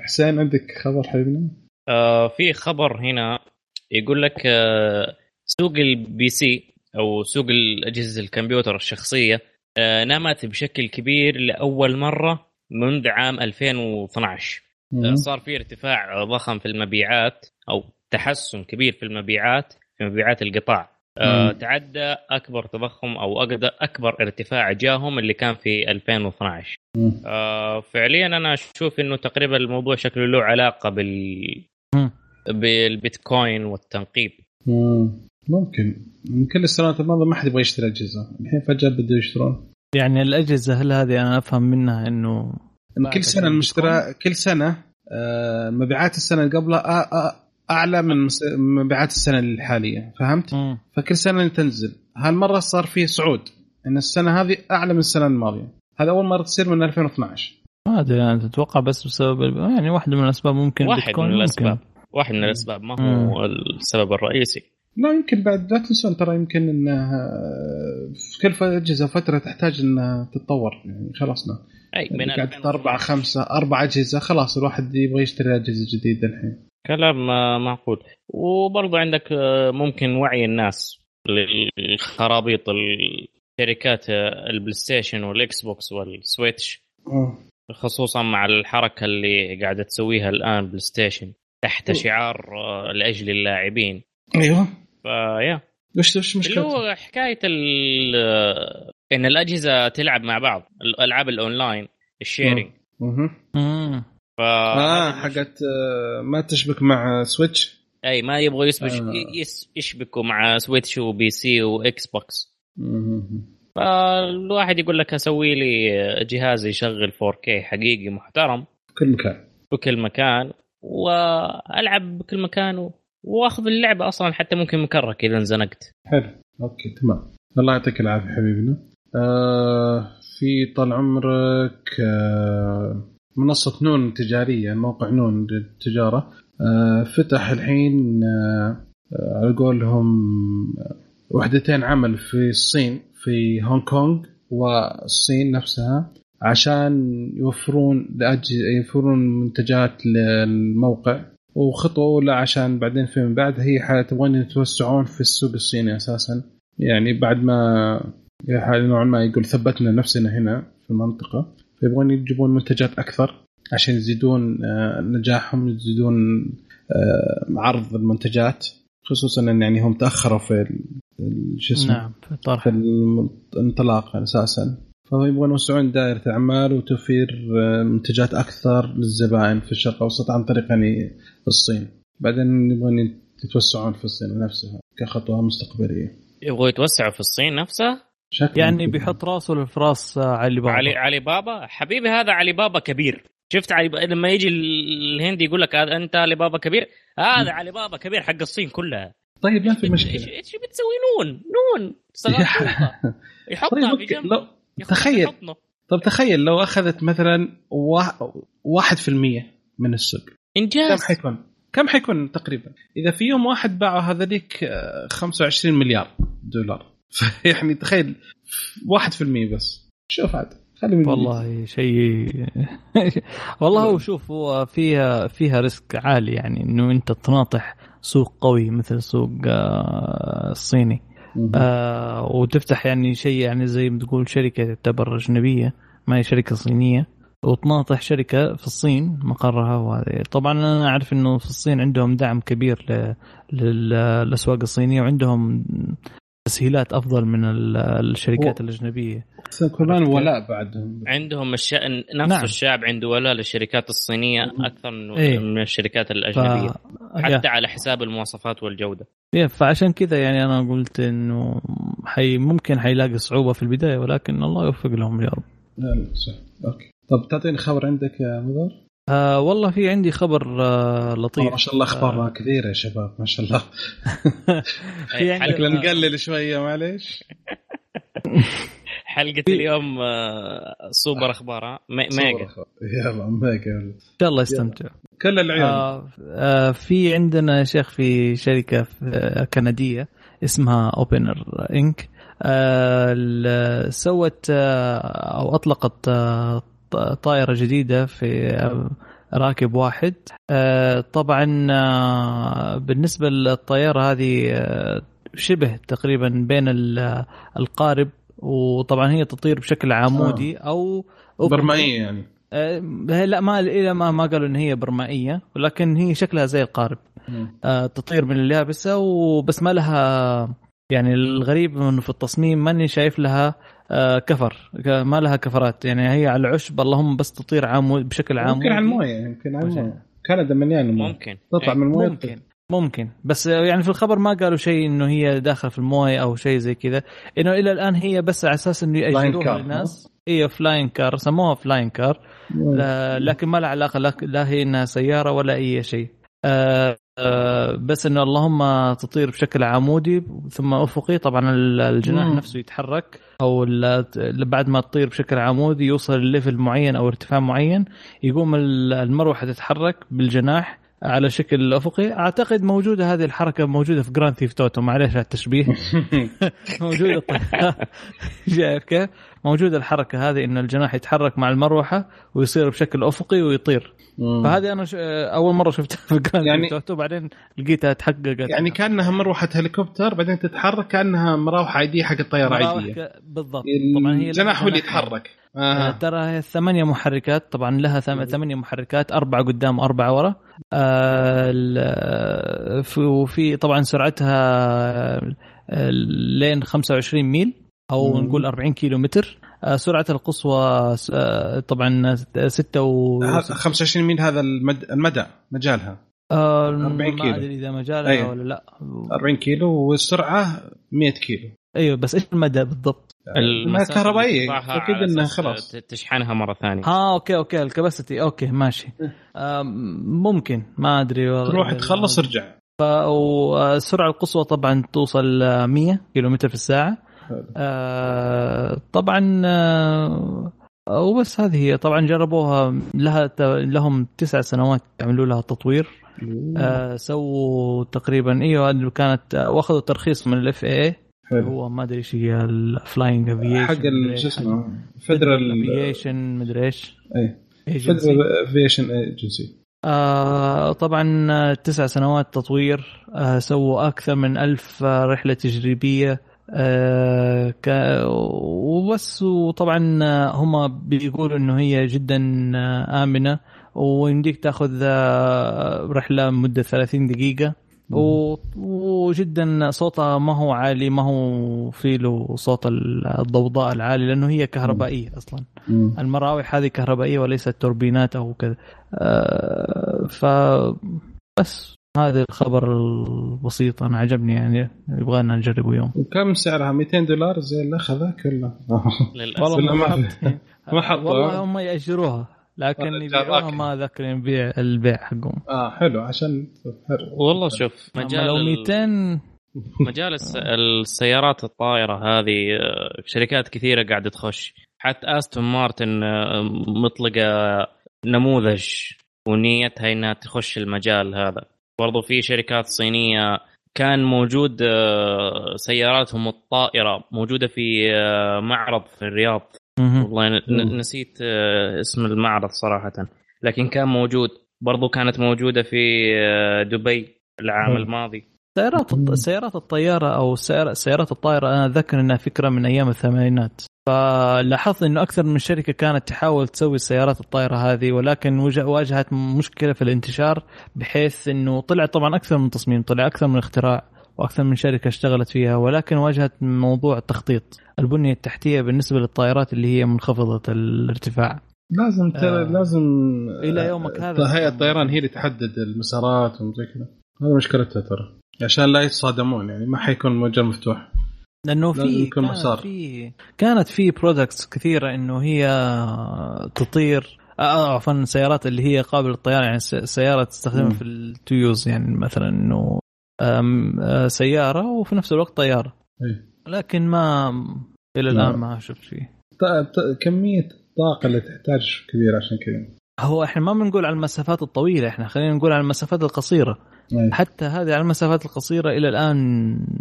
حسين عندك خبر حبيبنا؟ آه، في خبر هنا يقول لك آه، سوق ال PC أو سوق الأجهزة الكمبيوتر الشخصية آه، نمت بشكل كبير لأول مرة منذ عام 2012 مم. صار في ارتفاع ضخم في المبيعات أو تحسن كبير في المبيعات في مبيعات القطاع آه، مم. تعدى أكبر تضخم أو أكبر ارتفاع جاهم اللي كان في 2012 مم. آه، فعليا أنا أشوف إنه تقريبا الموضوع شكله له علاقة بال مم. بالبيتكوين والتنقيب مم. ممكن. من كل السنوات الماضية ما حد يبغى يشتري أجهزة. الحين فجأة بدوا يشترون. يعني الأجهزة هل هذه أنا أفهم منها إنه كل سنة المشترى كل سنة مبيعات السنة اللي قبلها أعلى من مس- مبيعات السنة الحالية. فهمت؟ مم. فكل سنة تنزل. هالمرة صار فيه صعود. إن السنة هذه أعلى من السنة الماضية. هذا أول مرة تصير من 2012 ما أدري أنا أتوقع بس بسبب يعني واحدة من الأسباب ممكن واحد من ممكن. الأسباب. واحد من الأسباب. ما هو السبب الرئيسي. لا يمكن بعد لا تنسون ترى يمكن انها في كل أجهزة فترة تحتاج انها تتطور يعني خلصنا أي من قعدت 2012. أربعة خمسة أربع أجهزة خلاص الواحد يبغى يشتري أجهزة جديدة الحين. كلام آه، معقول. وبرضه عندك آه، ممكن وعي الناس للخرابيط الشركات آه، ال PlayStation وال Xbox وال Switch. خصوصا مع الحركة اللي قاعدة تسويها الآن PlayStation تحت. شعار آه، لأجل اللاعبين. أيوه فيا وش وش اللي مشكلته؟ هو حكاية ال- إن الأجهزة تلعب مع بعض الالعاب ال online ال sharing. مم. ف آه حقت آه، ما تشبك مع Switch أي ما يبغوا يسبش آه. يشبكوا مع Switch و PC و Xbox. فالواحد يقول لك أسوي لي جهاز يشغل 4K حقيقي محترم في كل مكان بكل مكان وألعب بكل مكان و... واخذ اللعبة أصلا حتى ممكن مكرك إذا انزنقت. حلو. okay تمام. الله يعطيك العافية حبيبنا. آه في طال عمرك آه منصة نون تجارية موقع نون للتجارة. آه فتح الحين آه على قولهم آه، وحدتين عمل في الصين في هونغ كونغ والصين نفسها عشان يوفرون. يوفرون منتجات للموقع. وخطوة أولى عشان بعدين فيما بعد هي حالة تبغون يتوسعون في السوق الصيني أساسا. يعني بعد ما يعني نوعا ما يقول ثبتنا نفسنا هنا في المنطقة فيبغون يجيبون منتجات أكثر عشان يزيدون آه، نجاحهم يزيدون آه، عرض المنتجات خصوصا إن يعني هم تأخروا في شو اسمه؟ نعم في الطرح في الانطلاق أساسا. فهم يبغون يوسعون دائرة الأعمال وتوفير آه، منتجات أكثر للزبائن في الشرق الأوسط عن طريق يعني الصين. بعدين يبغون يتوسعون في الصين نفسها كخطوة مستقبلية. يبغوا يتوسعوا في الصين نفسها شكل يعني بيحط راسه في راس علي بابا. علي علي بابا؟ حبيبي هذا علي بابا كبير. شفت علي بابا لما يجي الهندي يقول لك هذا أنت علي بابا كبير؟ هذا علي بابا كبير حق الصين كلها. طيب ما في مشكلة. إيش بتسوي؟ نون نون. طيب يحطها في جنب. تخيل. طب تخيل لو أخذت مثلا وا- واحد في المية من السوق. كم انجاز حيكون؟ كم حيكون تقريبا؟ إذا في يوم واحد باعوا هذوليك آه، 25 مليار دولار. فيعني تخيل 1% بس. شوف عاد والله شيء. والله هو شوف هو فيها فيها ريسك عالي يعني إنه أنت تناطح سوق قوي مثل سوق آه، الصيني. آه وتفتح يعني شيء يعني زي ما تقول شركة تعتبر أجنبية ما هي شركة صينية. وتناطح شركة في الصين مقرها وهذه طبعا أنا أعرف إنه في الصين عندهم دعم كبير للأسواق الصينية وعندهم تسهيلات أفضل من الشركات و... الأجنبية. كمان ولاء بعدهم. عندهم الشأن نفس نعم. الشعب عنده ولاء للشركات الصينية أكثر من, إيه. من الشركات الأجنبية. ف... حتى على حساب المواصفات والجودة. إيه فعشان كذا يعني أنا قلت إنه حي ممكن حيلاقي صعوبة في البداية ولكن الله يوفق لهم يا رب. صح. أوكي. طب تعطيني خبر عندك يا مدر؟ آه والله في عندي خبر آه لطيف. ما شاء الله أخبار آه كثيرة يا شباب ما شاء الله. في حلقه نقلل شوية معليش. حلقة اليوم آه سوبر أخبار mega يلا mega إن شاء الله يستمتع. كل العيال آه آه في عندنا يا شيخ في شركة آه، كندية اسمها Opener Inc آه سوت آه أو أطلقت آه طائرة جديدة في راكب واحد. آه، طبعا آه، بالنسبة للطيارة هذه آه، شبه تقريبا بين القارب وطبعا هي تطير بشكل عمودي أو برمائية يعني. لا ما إلى ما ما قالوا إن هي برمائية ولكن هي شكلها زي القارب. تطير من اليابسة وبس ما لها يعني الغريب إنه في التصميم ماني شايف لها كفر. ما لها كفرات. يعني هي على العشب اللهم بس تطير عام بشكل عام. ممكن على الموية يمكن على الموية. كندا مليانه مويه ممكن. تطلع من الموية ممكن. ممكن. بس يعني في الخبر ما قالوا شيء إنه هي داخله في الموية أو شيء زي كذا. إنه إلى الآن هي بس على أساس إنه يأجروها للناس. هي flying car سموها flying car لكن ما لها علاقة لا هي إنها سيارة ولا أي شيء. آه آه، بس انه اللهم تطير بشكل عمودي ثم أفقي طبعا الجناح مم. نفسه يتحرك أو بعد ما تطير بشكل عمودي يوصل لل level معين أو ارتفاع معين يقوم المروحة تتحرك بالجناح على شكل أفقي. أعتقد موجودة هذه الحركة موجودة في Grand Theft Auto معلش على التشبيه. موجودة. شايف كيف؟ موجودة الحركة هذه إن الجناح يتحرك مع المروحة ويصير بشكل أفقي ويطير. فهذه أنا ش... أول مرة شفتها في Grand يعني Auto بعدين لقيتها تحققت. يعني كأنها مروحة هليكوبتر بعدين تتحرك كأنها مروحة عادية حق الطيارة عادية. بالضبط. طبعا هي الجناح هو اللي يتحرك. آه. ترى ثمانية محركات طبعا لها ثمانية محركات أربعة قدام وأربعة ورا آه وفي طبعا سرعتها آه، لين 25 ميل أو مم. نقول 40 كيلو متر آه، سرعة القصوى آه، طبعا 6 و 25 ميل هذا المد... المدى مجالها 40 كيلو ما أدري إذا مجالها أيوه. ولا لا 40 كيلو والسرعة 100 كيلو أيوه بس إيش المدى بالضبط؟ الكهربائية. أكيد انها خلاص. تشحنها مرة ثانية. آه okay okay ال capacity okay ماشي. آه ممكن. ما أدري والله. تروح تخلص ارجع. والسرعه القصوى طبعا توصل 100 كيلو متر في الساعة. آه طبعا آه وبس هذه هي. طبعا جربوها لها لهم تسع سنوات يعملوا لها تطوير. آه سووا تقريبا إيوه كانت وأخذوا ترخيص من ال FAA حلو. هو ما أدري إيش هي ال flying aviation حق شو اسمه؟ Federal Aviation مدري إيش. اي Federal Aviation Agency آه طبعا تسع سنوات تطوير. آه سووا أكثر من ألف رحلة تجريبية. آه ك... وبس وطبعا هم بيقولوا إنه هي جدا آمنة. ويمديك تأخذ آه، رحلة مدة 30 دقيقة. وجدا صوتها ما هو عالي ما هو في له صوت الضوضاء العالي لأنه هي كهربائية أصلا. المراوح هذه كهربائية وليست توربينات أو كذا. آه ف بس هذا الخبر البسيط أنا عجبني يعني. يبغانا نجربه يوم. وكم سعرها؟ 200 دولار؟ زي اللي اخذها كله والله ما حط ما حط والله هم يأجروها. لكن يبيعوها ما ذكر يبيع البيع حقهم. آه حلو عشان حلو. والله شوف مجال لو 200 مجال السيارات الطائرة هذه آه، شركات كثيرة قاعدة تخش. حتى أستون مارتن آه، مطلقة نموذج ونيتها إنها تخش المجال هذا. برضو في شركات صينية كان موجود آه، سياراتهم الطائرة موجودة في معرض في الرياض. والله نسيت آه، اسم المعرض صراحة. لكن كان موجود برضو كانت موجودة في آه، دبي العام الماضي. سيارات سيارات الطيارة أو سيارات الطائرة أنا أتذكر إنها فكرة من أيام الثمانينات. فلاحظت إنه أكثر من شركة كانت تحاول تسوي السيارات الطائرة هذه ولكن واجهت مشكلة في الانتشار بحيث إنه طلع طبعا أكثر من تصميم طلع أكثر من اختراع. وأكثر من شركة اشتغلت فيها ولكن واجهت موضوع التخطيط البنية التحتية بالنسبة للطائرات اللي هي منخفضة الارتفاع. لازم ترى آه لازم إلى يومك هذا هيئة الطيران هي اللي تحدد المسارات وزي كذا. هذا مشكلتها ترى عشان لا يتصادمون يعني ما حيكون مجال مفتوح. لأنه في كانت في كانت في برودكتس كثيرة إنه هي تطير آه، آه، عفوا سيارات اللي هي قابلة للطيران يعني سيارة تستخدمها في التويوز يعني مثلا إنه آه، سيارة وفي نفس الوقت طيارة. أي. لكن ما إلى الآن ما شفت شيء. كمية الطاقه اللي تحتاج كبيرة عشان كذا. هو إحنا ما بنقول على المسافات الطويلة إحنا خلينا نقول على المسافات القصيرة. أي. حتى هذه على المسافات القصيرة إلى الآن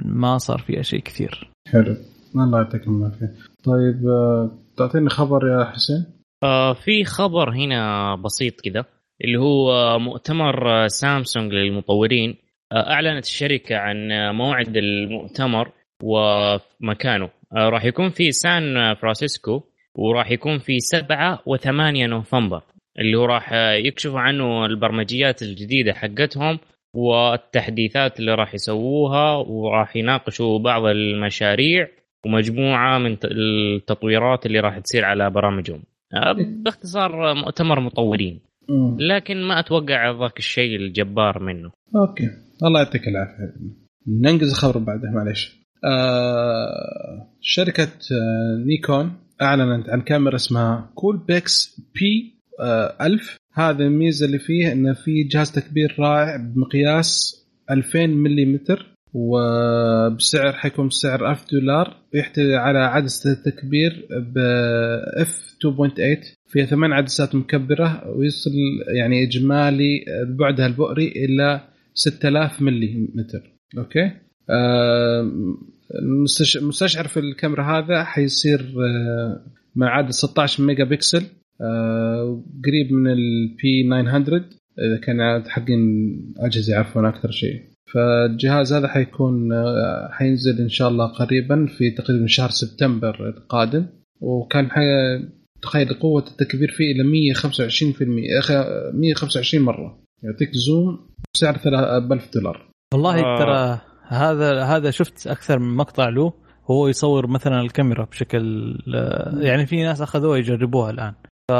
ما صار فيها شيء كثير. حلو. الله يعطيك العافية. طيب آه، تعطيني خبر يا حسين؟ آه في خبر هنا بسيط كذا اللي هو مؤتمر سامسونج للمطورين. أعلنت الشركة عن موعد المؤتمر ومكانه. آه راح يكون في سان فرانسيسكو وراح يكون في 7 و8 نوفمبر اللي هو راح يكشفوا عنه البرمجيات الجديدة حقتهم والتحديثات اللي راح يسووها وراح يناقشوا بعض المشاريع ومجموعة من التطويرات اللي راح تصير على برامجهم. آه، باختصار مؤتمر مطورين. لكن ما أتوقع ذاك الشيء الجبار منه. Okay. الله يعطيك العافية. ننقز الخبر بعده معليش. آه شركة آه نيكون أعلنت عن كاميرا اسمها Coolpix P 1000 هذا الميزة اللي فيه انه في جهاز تكبير رائع بمقياس 2000 ملم وبسعر حيكون بسعر 1000 دولار. يحتوي على عدسة التكبير ب F 2.8 فيها ثمان عدسات مكبرة ويصل يعني إجمالي بعدها البؤري إلى 6000 ملم okay؟ المستشعر في الكاميرا هذا حيصير آه، عدسه 16 ميجا بكسل آه، قريب من ال P 900 إذا كان حقين أجهزة يعرفون أكثر شيء. فالجهاز هذا حيكون آه، حينزل إن شاء الله قريبا في تقريبا شهر سبتمبر القادم. وكان تخيل قوة التكبير فيه إلى 125% 125 مرة. يعطيك زوم بسعر 3000 دولار. والله آه. ترى هذا هذا شفت أكثر من مقطع له هو يصور مثلا الكاميرا بشكل يعني في ناس أخذوها يجربوها الآن. ف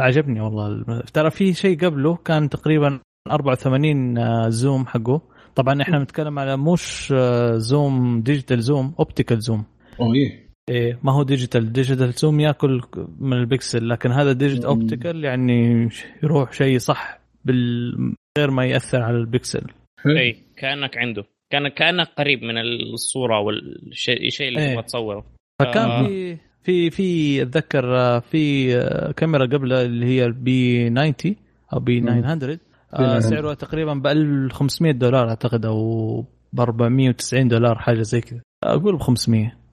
عجبني والله ترى في شيء قبله كان تقريبا 84 آه، zoom حقه. طبعا إحنا بنتكلم على مش آه، zoom digital zoom optical zoom. أوه إيه. إيه ما هو digital digital zoom ياكل من البكسل لكن هذا digital optical يعني يروح شيء صح بال غير ما يأثر على البكسل. اي كأنك عنده. كان كأنك قريب من الصورة والشيء اللي تبغى تصوره. فكان آه. في في في أتذكر آه، في آه، كاميرا قبل اللي هي ال P 90 أو P 900 آه سعره تقريبا ب 1500 دولار أعتقد أو ب 490 دولار حاجة زي كذا. أقول ب 500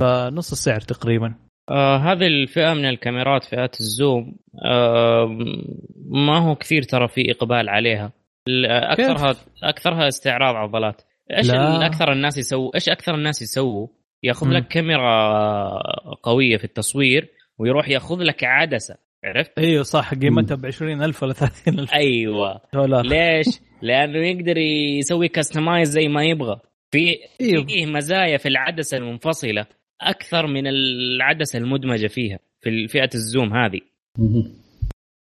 فنص السعر تقريبا. آه هذه الفئة من الكاميرات فئات ال zoom آه ما هو كثير ترى في إقبال عليها. اكثرها كيف؟ أكثرها استعراض عضلات. إيش أكثر الناس يسووا إيش أكثر الناس يسووا؟ ياخذ لك كاميرا قوية في التصوير ويروح ياخذ لك عدسة عرفت؟ أيوه صح قيمتها ب 20000 ولا 30000 أيوه. دولار ليش؟ لأنه يقدر يسوي كاستمايز زي ما يبغى. في أيوه. فيه مزايا في العدسة المنفصلة أكثر من العدسة المدمجة فيها في فئة الزوم هذه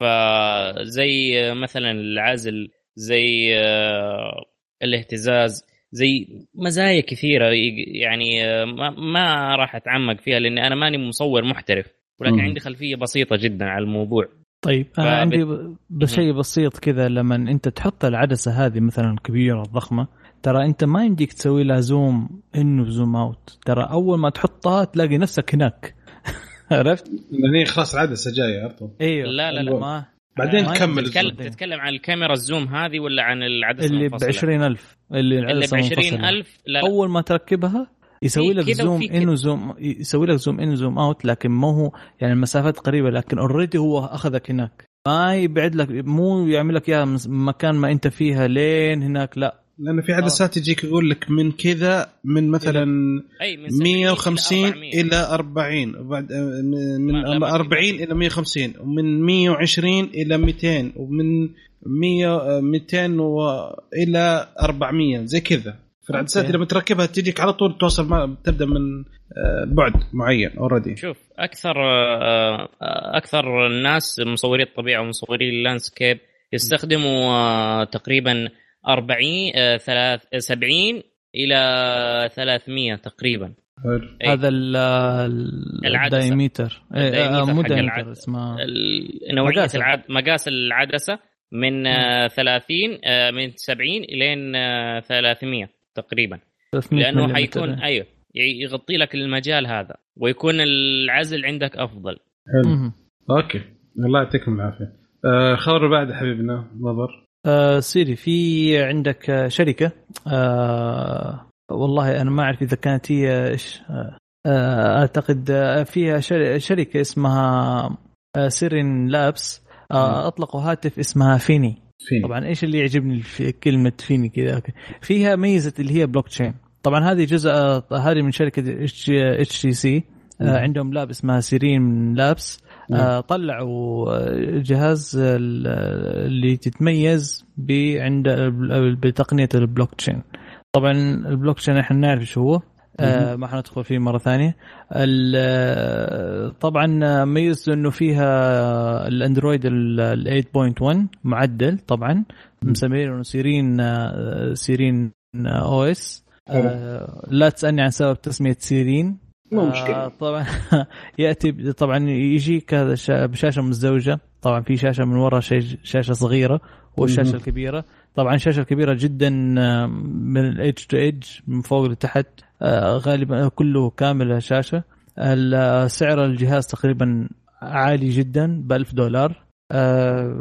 فزي مثلا العزل زي آه، الاهتزاز زي مزايا كثيرة يعني آه، ما, ما راح أتعمق فيها لاني أنا ماني مصور محترف ولكن م. عندي خلفية بسيطة جدا على الموضوع طيب أنا عندي بس شيء بسيط كذا لما أنت تحط العدسة هذه مثلا الكبيرة الضخمة ترى أنت ما يمديك تسوي لها زوم إنه زوم أوت. ترى أول ما تحطها تلاقي نفسك هناك. عرفت؟ لأن هي خلاص عدسه جاية على طول أيوه. لا لا لا ما بعدين كمل. تتكلم, تتكلم عن الكاميرا ال zoom هذه ولا عن العدسة اللي ب 20000 اللي اللي ب 20000 لا, لا. أول ما تركبها يسوي لك zoom إنه zoom يسوي لك zoom in zoom out لكن ما هو يعني المسافات قريبة لكن already هو أخذك هناك. ما يبعد لك مو يعمل لك اياها من مكان ما أنت فيها لين هناك لا. لأنه في عدسات يجيك يقول لك من كذا من مثلا أي من 70 150 400. إلى 40 وبعد آه، من ما- لا، ما 40 تقدر. إلى 150 ومن 120 إلى 200 ومن 100 آه، 200 و... إلى 400 زي كذا فالعدسات. لما تركبها تجيك على طول توصل ما تبدأ من آه، بعد معين already شوف أكثر آه، آه، أكثر الناس مصوري الطبيعة ومصوري ال landscape يستخدموا آه، تقريبا 40 آه، ثلاث- آه، 70 إلى 300 تقريبا حلو أي. هذا ال- العدسة. ال diameter إيه، آه، مو diameter العد- اسمه نوعية مقاس. العد... مقاس العدسة من آه، 30 آه، من 70 إلين آه، 300 تقريبا 300 لأنه. حيكون أيوه ي- يغطي لك المجال هذا ويكون العزل عندك أفضل حلو. okay الله يعطيكم العافية آه، اللي بعده حبيبنا نظر آه سيري في عندك آه، شركة آه والله أنا ما أعرف إذا كانت هي إيش آه آه، أعتقد آه، فيها شر- شركة اسمها آه سيرين لابس آه أطلقوا هاتف اسمها فيني فيني طبعا إيش اللي يعجبني في كلمة فيني كذا. فيها ميزة اللي هي بلوك تشين طبعا هذه جزء هذه من شركة HTC. عندهم lab اسمها Sirin Labs. آه، طلعوا آه، جهاز ال- اللي تتميز عند بتقنية البلوك تشين. طبعا البلوك تشين إحنا نعرف شو هو آه، ما حندخل فيه مرة ثانية. آه، طبعا ميزته إنه فيها الأندرويد ال 8.1 معدل طبعا مسمينه Sirin آه، Sirin OS آه، لا تسألني عن سبب تسمية Sirin. مو آه، مشكلة. طبعا يأتي طبعا يجيك هذا شا- بشاشة مزدوجة. طبعا في شاشة من ورا شاشة صغيرة والشاشة. الكبيرة. طبعا الشاشه الكبيره جدا آه، من ال edge to edge من فوق لتحت. آه، غالبا كله كامل الشاشه ال- سعر الجهاز تقريبا عالي جدا ب 1000 دولار. آه،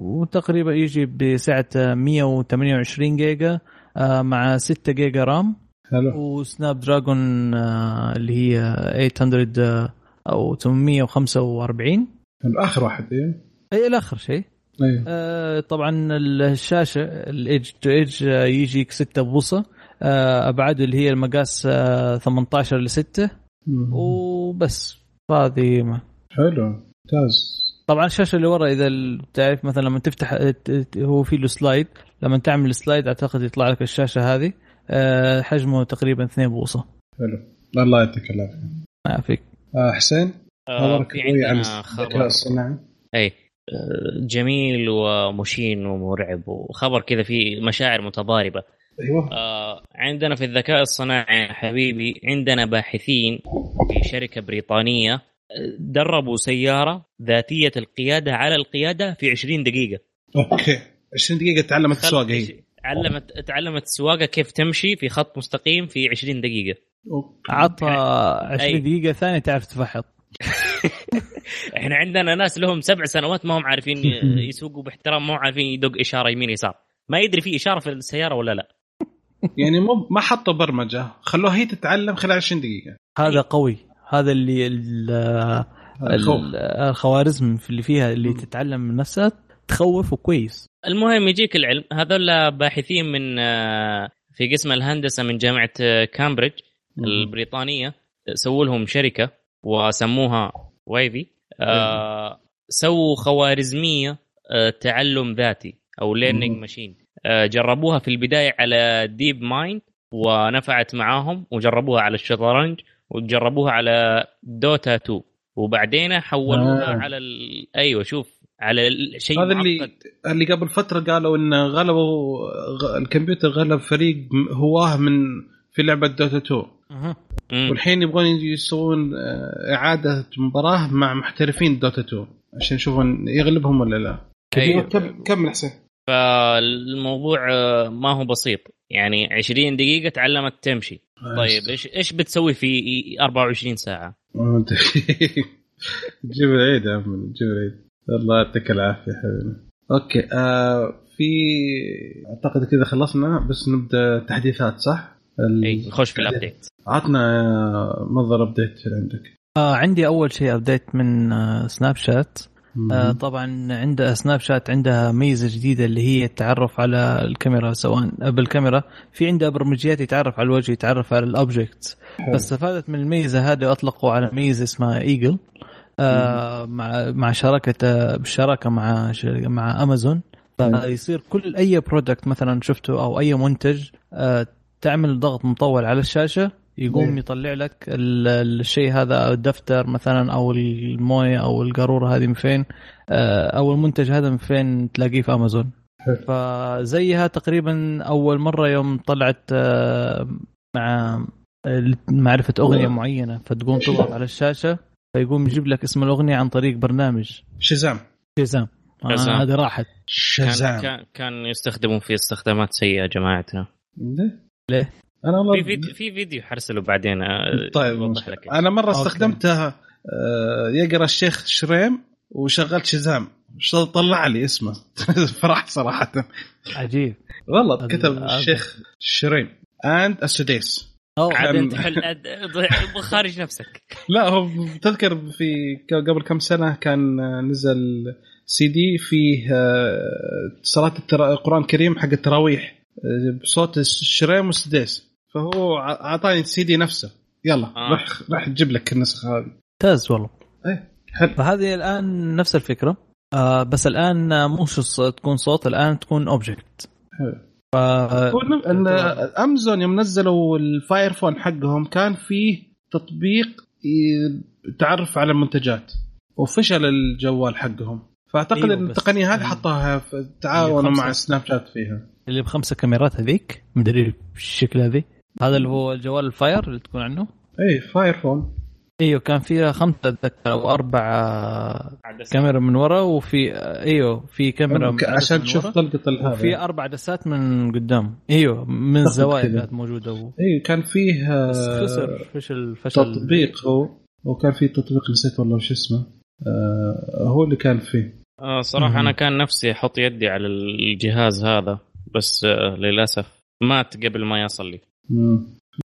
وتقريبا يجي بسعة 128 جيجا آه، مع 6 giga RAM. حلو. و Snapdragon آه، اللي هي 800 آه، أو 845 حلو. آخر واحد إيه؟ اي الآخر شيء. أيوه آه، طبعا الشاشة ال edge to edge يجيك 6 بوصة. آه، ابعاده اللي هي المقاس آه، 18 ل 6 مم. وبس هذه ما. حلو. ممتاز. طبعا الشاشة اللي ورا إذا تعرف مثلا لما تفتح هو في له سلايد لما تعمل سلايد أعتقد يطلع لك الشاشة هذه. حجمه تقريبا 2 بوصة. حلو. الله يعطيك العافية. يعرفك آه حسين؟ آه، خبرك في قوي عن عندنا الذكاء خبر. الصناعي. أي. آه، جميل ومشين ومرعب وخبر كذا فيه مشاعر متضاربة. أيوه. آه، عندنا في الذكاء الصناعي يا حبيبي عندنا باحثين في شركة بريطانية آه، دربوا سيارة ذاتية القيادة على القيادة في 20 دقيقة. okay. 20 دقيقة تعلمت السواقه هي. علمت تعلمت السواقه كيف تمشي في خط مستقيم في 20 دقيقة. okay. عطى 20 أي. دقيقة ثانية تعرف تفحط. إحنا عندنا ناس لهم سبع سنوات ما هم عارفين يسوقوا باحترام ما هم عارفين يدق إشارة يمين يسار. ما يدري في إشارة في السيارة ولا لا. يعني مو ما حطوا برمجة. خلوها هي تتعلم خلال 20 دقيقة. هذا قوي. هذا اللي الخوارزم اللي فيها اللي. تتعلم من نفسها تخوف وكويس المهم يجيك العلم. هذول باحثين من آه، في قسم الهندسة من جامعة آه، كامبريدج البريطانية سووا لهم شركة وسموها وايفي. آه سووا خوارزمية آه تعلم ذاتي أو learning. machine آه جربوها في البداية على DeepMind ونفعت معاهم وجربوها على الشطرنج وجربوها على Dota 2 وبعدين حولوها آه. على ال... أيوه شوف على شيء هذا اللي معقد اللي قبل فترة قالوا إن غلبوا غ- الكمبيوتر غلب فريق هواه من في لعبة Dota 2 مم. والحين يبغون يسوون آه، إعادة مباراة مع محترفين Dota 2 عشان يشوفون يغلبهم ولا لا أيوة. كم- كمل حسين فالموضوع آه، ما هو بسيط يعني 20 دقيقة تعلمت تمشي طيب إيش إيش بتسوي في 24 ساعة؟ ما أدري. جيب العيد يا عم جيب العيد الله يعطيك العافية حبيبي. okay آه في أعتقد كذا خلصنا بس نبدأ تحديثات صح؟ ال- إي نخش في ال update عطنا آه، مصدر update اللي عندك؟ آه عندي أول شيء update من آه سناب شات آه طبعا عندها سناب شات عندها ميزة جديدة اللي هي التعرف على الكاميرا سواء بالكاميرا في عندها برمجيات يتعرف على الوجه يتعرف على ال objects فاستفادت من الميزة هذه واطلقوا على ميزة اسمها Eagle آه مع مع شراكة بالشراكة مع مع امازون فيصير كل أي product مثلا شفته أو أي منتج آه تعمل ضغط مطول على الشاشة يقوم مم. يطلع لك الشيء هذا الدفتر مثلا أو الموية أو القارورة هذه من فين آه، أو المنتج هذا من فين تلاقيه في امازون فزيها تقريبا أول مرة يوم طلعت آه، مع معرفة أغنية معينة فتقوم تضغط على الشاشة. فيقوم يجيب لك اسم الأغنية عن طريق برنامج. شزام. شزام. آه هذه راحت. شزام. كان, كان يستخدمون فيه استخدامات سيئة جماعتنا. ليه؟ أنا والله في فيديو في فيديو حرسله بعدين آه، طيب لك أنا مرة أوكي. استخدمتها آه، يقرأ الشيخ شريم وشغلت Shazam. طلع لي اسمه. فرحت صراحة. عجيب. والله كتب الشيخ شريم. and السديس عاد انت خارج نفسك. لا هو تذكر في قبل كم سنة كان نزل سي دي فيه آه، صلاة القرآن الكريم حق التراويح بصوت الشريم والسديس. فهو أعطاني السي دي نفسه. يلا آه. راح راح تجيب لك النسخة هذه. ممتاز والله. إيه حلو. فهذه الآن نفس الفكرة آه بس الآن مو تكون صوت الآن تكون object حلو. ف... أن امازون يوم نزلوا ال Fire Phone حقهم كان فيه تطبيق تعرف على المنتجات. وفشل الجوال حقهم. فأعتقد أيوه إن التقنية هذه حطوها تعاونوا مع Snapchat فيها. اللي بخمسة كاميرات هذيك مدري بالشكل هذه هذا اللي هو الجوال ال Fire اللي تكون عنه؟ اي Fire Phone إيوه كان فيها خمسة أتذكر أو أربع كاميرا من ورا وفي إيوه في كاميرا عشان تشوف طلقة هذا وفي أربع عدسات من قدام. إيوه من الزوايا كانت موجودة. و... أيوه كان فيه خسر فشل فشل. تطبيق هو وكان في تطبيق نسيت والله وش اسمه. آه هو اللي كان فيه. آه صراحة أنا كان نفسي أحط يدي على الجهاز هذا بس آه للأسف مات قبل ما يصل لي.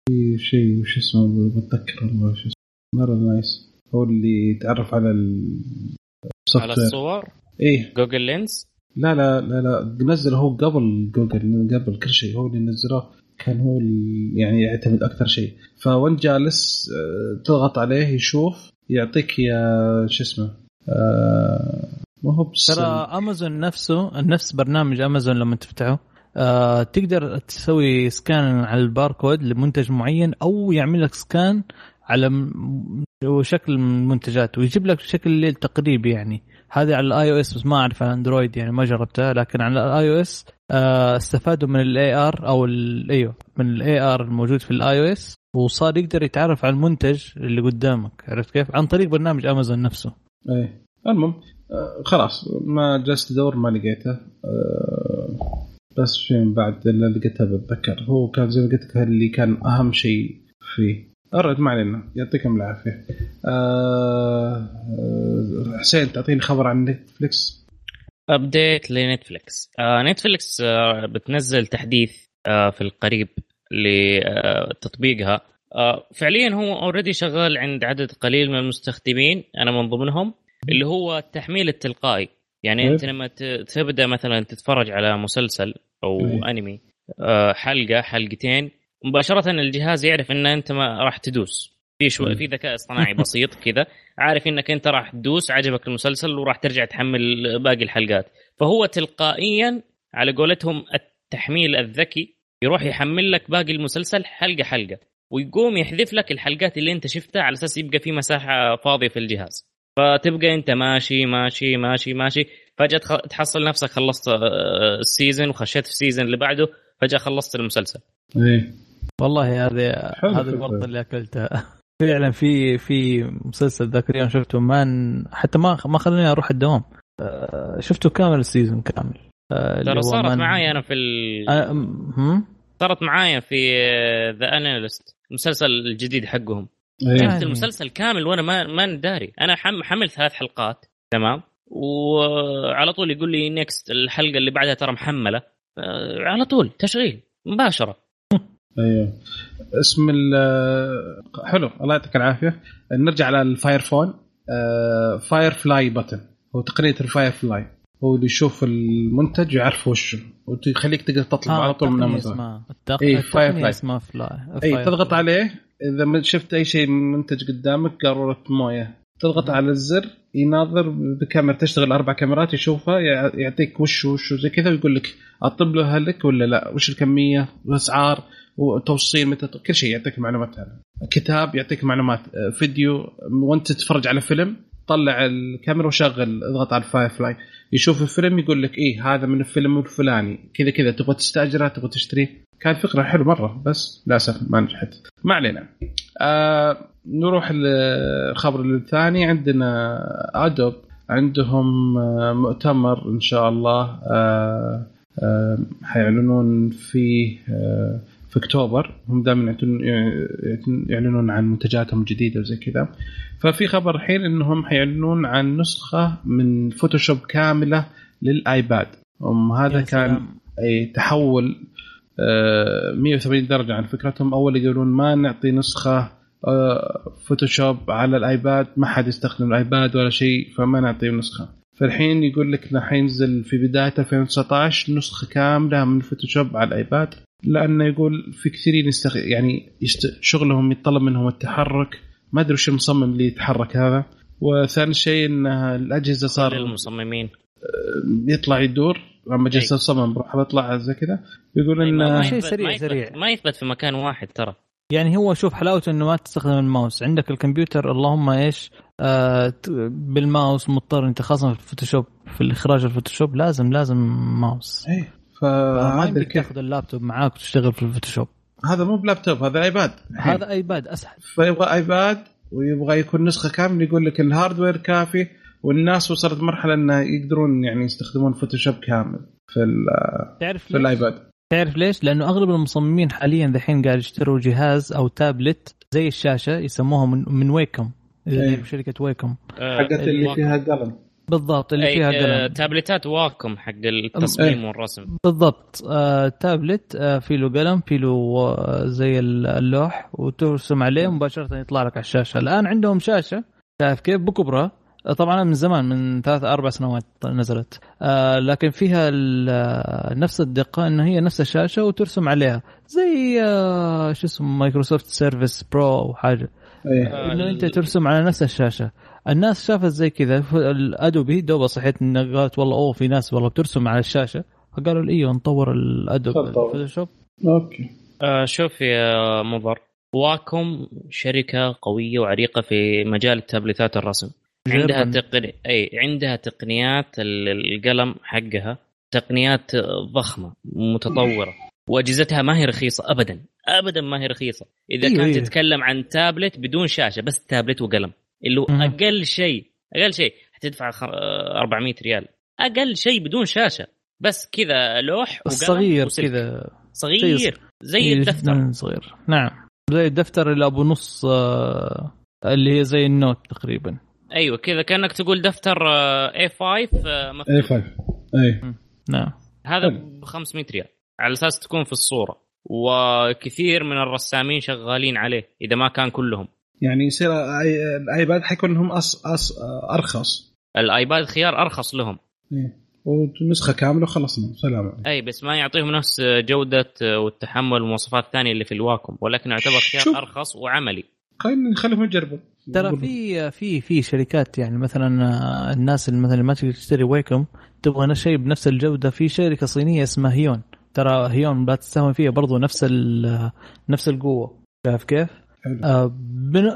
في شيء وش اسمه بتذكر والله وش اسمه مرة nice هو اللي يتعرف على على الصور؟ إيه. Google Lens لا لا لا لا. نزل هو قبل جوجل قبل كل شيء. هو اللي نزله كان هو يعني يعتمد أكثر شيء. فوانت جالس آه، تضغط عليه يشوف يعطيك يا شو اسمه آه ما هو بس ترى امازون نفسه نفس برنامج امازون لما تفتحه آه تقدر تسوي scan على الباركود لمنتج معين أو يعمل لك scan على شكل من المنتجات ويجيب لك بشكل تقريبي يعني. هذه على ال iOS بس ما أعرف على Android يعني ما جربتها لكن على ال iOS آه استفادوا من ال AR أو أيوه من ال AR الموجود في ال iOS وصار يقدر يتعرف على المنتج اللي قدامك. عرفت كيف؟ عن طريق برنامج امازون نفسه. إيه. المهم آه خلاص ما جلست أدور ما لقيته آه بس فين بعد اللي لقيتها بتذكر. هو كان زي ما قلت لك اللي كان أهم شيء فيه. الرد ما علينا. يعطيكم العافية. آه, آه، حسين تعطيني خبر عن Netflix update ل Netflix آه Netflix آه بتنزل تحديث آه في القريب لتطبيقها آه فعليا هو already شغال عند عدد قليل من المستخدمين أنا من ضمنهم اللي هو التحميل التلقائي. يعني أنت طيب. لما تبدأ مثلا تتفرج على مسلسل أو أيه. أنمي آه، حلقة حلقتين مباشرة الجهاز يعرف إن أنت ما راح تدوس. في شوي في ذكاء اصطناعي بسيط كذا. عارف إنك أنت راح تدوس عجبك المسلسل وراح ترجع تحمل باقي الحلقات. فهو تلقائيا على قولتهم التحميل الذكي يروح يحمل لك باقي المسلسل حلقة حلقة ويقوم يحذف لك الحلقات اللي أنت شفتها على أساس يبقى في مساحة فاضية في الجهاز. فتبقى أنت ماشي ماشي ماشي ماشي. فجأة تحصل نفسك خلصت آه، ال season وخشيت في ال season اللي بعده فجأة خلصت المسلسل. إيه. والله هذه هذه الورطه اللي أكلتها. فعلا في في مسلسل ذاك اليوم شفته ما حتى ما ما خلاني أروح الدوام. آه، شفته كامل ال season كامل. آه، ترى صارت معاي أنا في ال... أه... صارت معايا في The Innocent المسلسل الجديد حقهم. أيه. شفت المسلسل كامل وأنا ما ما داري. أنا حمل ثلاث حلقات تمام؟ وعلى طول يقول لي next الحلقة اللي بعدها ترى محملة. آه، على طول تشغيل مباشرة. أيوه. اسم ال حلو. الله يعطيك العافية. نرجع على ال Fire Phone. Firefly button هو تقنية ال Firefly. هو اللي يشوف المنتج يعرف وشه ويخليك تقدر تطلب آه على طول من امازون. إيه، التقنية Firefly. اسمها Fly. اي تضغط عليه. إذا ما شفت أي شيء منتج قدامك قاروره موية. تضغط على الزر. يناظر بكاميرا تشتغل أربع كاميرات يشوفها يع- يعطيك وش وش زي كذا ويقول لك أطلب له لك ولا لا؟ وش الكمية؟ واسعار وتوصيل متى؟ كل شيء يعطيك معلومات عنه كتاب يعطيك معلومات فيديو وانت تتفرج على فيلم طلع الكاميرا وشغل اضغط على ال Firefly. يشوف الفيلم يقول لك إيه هذا من الفيلم الفلاني. كذا كذا. تبغى تستأجره تبغى تشتريه. كان فكره حلوة مرة بس للأسف ما نجحت. ما علينا. آه نروح للخبر الثاني. عندنا ادوب عندهم مؤتمر إن شاء الله آه آه حيعلنون فيه آه في أكتوبر. هم دائما يعلنون عن منتجاتهم الجديدة وزي كذا. ففي خبر الحين إنهم حيعلنون عن نسخة من فوتوشوب كاملة للآيباد. هم هذا يا كان. أي تحول 180 درجة عن فكرتهم. أول يقولون ما نعطي نسخة آه، Photoshop على ال iPad ما حد يستخدم ال iPad ولا شيء فما نعطيه نسخة. فالحين يقول لك إنه حينزل في بداية 2019 نسخة كاملة من Photoshop على ال iPad لأنه يقول في كثيرين يستخ... يعني يست... شغلهم يتطلب منهم التحرك. ما أدري وش المصمم اللي يتحرك هذا. وثاني شيء ان الأجهزة صار للمصممين يطلع يدور. لما. جلست اصمم بروح بطلع زي كذا يقول أي، ما- ان ما شيء يثبت- سريع- سريع. ما يثبت في مكان واحد ترى. يعني هو شوف حلاوته إنه ما تستخدم الماوس. عندك الكمبيوتر اللهم إيش آه بالماوس مضطر أنت خاصة في الفوتوشوب في الإخراج الفوتوشوب لازم لازم ماوس. إيه ما فهذا يمديك كيف. تاخذ اللابتوب معاك وتشتغل في الفوتوشوب. هذا مو بلابتوب هذا ايباد. هذا ايباد أسهل. فيبغى ايباد ويبغى يكون نسخة كاملة يقول لك ال hardware كافي والناس وصلت مرحلة انه يقدرون يعني يستخدمون فوتوشوب كامل في ال- تعرف في؟ الآيباد. تعرف ليش؟ لأنه أغلب المصممين حاليا دحين قاعد يشتروا جهاز أو تابلت زي الشاشة يسموها من, من ويكم أيه. شركة ويكم حقت اللي فيها قلم. بالضبط اللي أي، فيها آه، قلم تابلتات واكم حق التصميم أي. والرسم. بالضبط. آه تابلت آه في له قلم في له آه زي اللوح وترسم عليه مباشرة يطلع لك على الشاشة. الآن عندهم شاشة شايف كيف؟ بكبرها آه، طبعا من زمان من ثلاث أربع سنوات نزلت. آه لكن فيها آه، نفس الدقة انه هي نفس الشاشة وترسم عليها. زي آه شو اسمه مايكروسوفت سيرفيس برو أو حاجة. إيه. آه، إنه أنت ترسم على نفس الشاشة. الناس شافت زي كذا. الأدوبي دوبا صحيت إن قالت والله أوه في ناس والله بترسم على الشاشة. فقالوا لي أيوه نطور الادوب تفضل. الفوتوشوب. أوكي. آه شوف يا مضر واكم شركة قوية وعريقة في مجال التابلتات الرسم. عندها. تقني... أي عندها تقنيات ال- القلم حقها تقنيات ضخمة متطورة. وأجهزتها ما هي رخيصة ابدا ابدا ما هي رخيصة. إذا أيوة، كانت أيوة. تتكلم عن تابلت بدون شاشة بس تابلت وقلم. اللي هو. أقل شيء أقل شيء حتدفع خ- آه، 400 ريال. أقل شيء بدون شاشة بس كذا لوح وقلم وسلك. كذا. صغير زي إيه، الدفتر. صغير. نعم. زي الدفتر اللي أبو نص آه، اللي هي زي النوت تقريبا. أيوه كذا كأنك تقول دفتر آه، A5 آه، مفتوح. اي 5 أي. نعم. هذا. ب 500 ريال. على أساس تكون في الصورة. وكثير من الرسامين شغالين عليه إذا ما كان كلهم. يعني يصير الآيباد حيكون لهم أص... أص... أرخص. الآيباد خيار أرخص لهم. إيه. ونسخة كاملة وخلصنا. سلام عليكم. أي بس ما يعطيهم نفس جودة والتحمل والمواصفات الثانية اللي في الواكم. ولكن يعتبر شوف. خيار أرخص وعملي. خلينا نخليهم يجربوا. ترى في في في شركات يعني مثلا آه، الناس اللي مثلا ما تقدر تشتري ويكم تبغى شيء بنفس الجودة. في شركة صينية اسمها هيون ترى هيون لا تستهون فيها برضو نفس ال- نفس القوة. شايف كيف؟ آه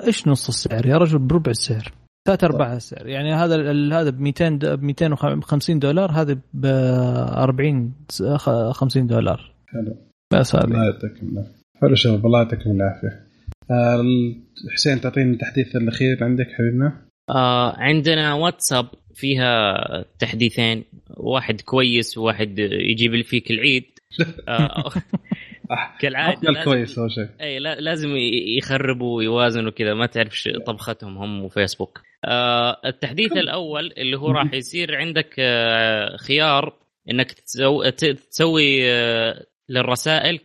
إيش نص السعر يا رجل؟ بربع السعر ثلاث أرباع السعر. يعني هذا هذا ب 200 ب 250 دولار هذا ب 40 خ- 50 دولار. حلو. بس هذه. الله يعطيكم العافية. حلو شباب الله يعطيكم العافية. آه، حسين تعطيني التحديث الأخير عندك حبيبنا؟ آه عندنا واتساب فيها تحديثين واحد كويس وواحد يجيب فيك العيد. آه كالعادة كويس أول شيء. اي لا لازم يخربوا ويوازنوا كذا ما تعرف طبختهم هم وفيسبوك. آه التحديث الأول اللي هو راح يصير عندك آه خيار إنك تسوي آه للرسائل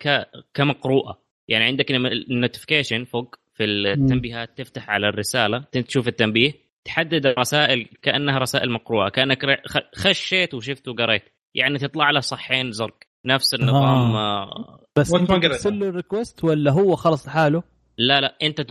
كمقروءة. يعني عندك ال notification فوق في التنبيهات تفتح على الرسالة تشوف التنبيه تحدد الرسائل كأنها رسائل مقروءة كأنك خشيت وشفت وقريت. يعني تطلع له صحين زرق نفس النظام آه. آه. بس أنت ترسل له request ولا هو خلص لحاله؟ لا لا أنت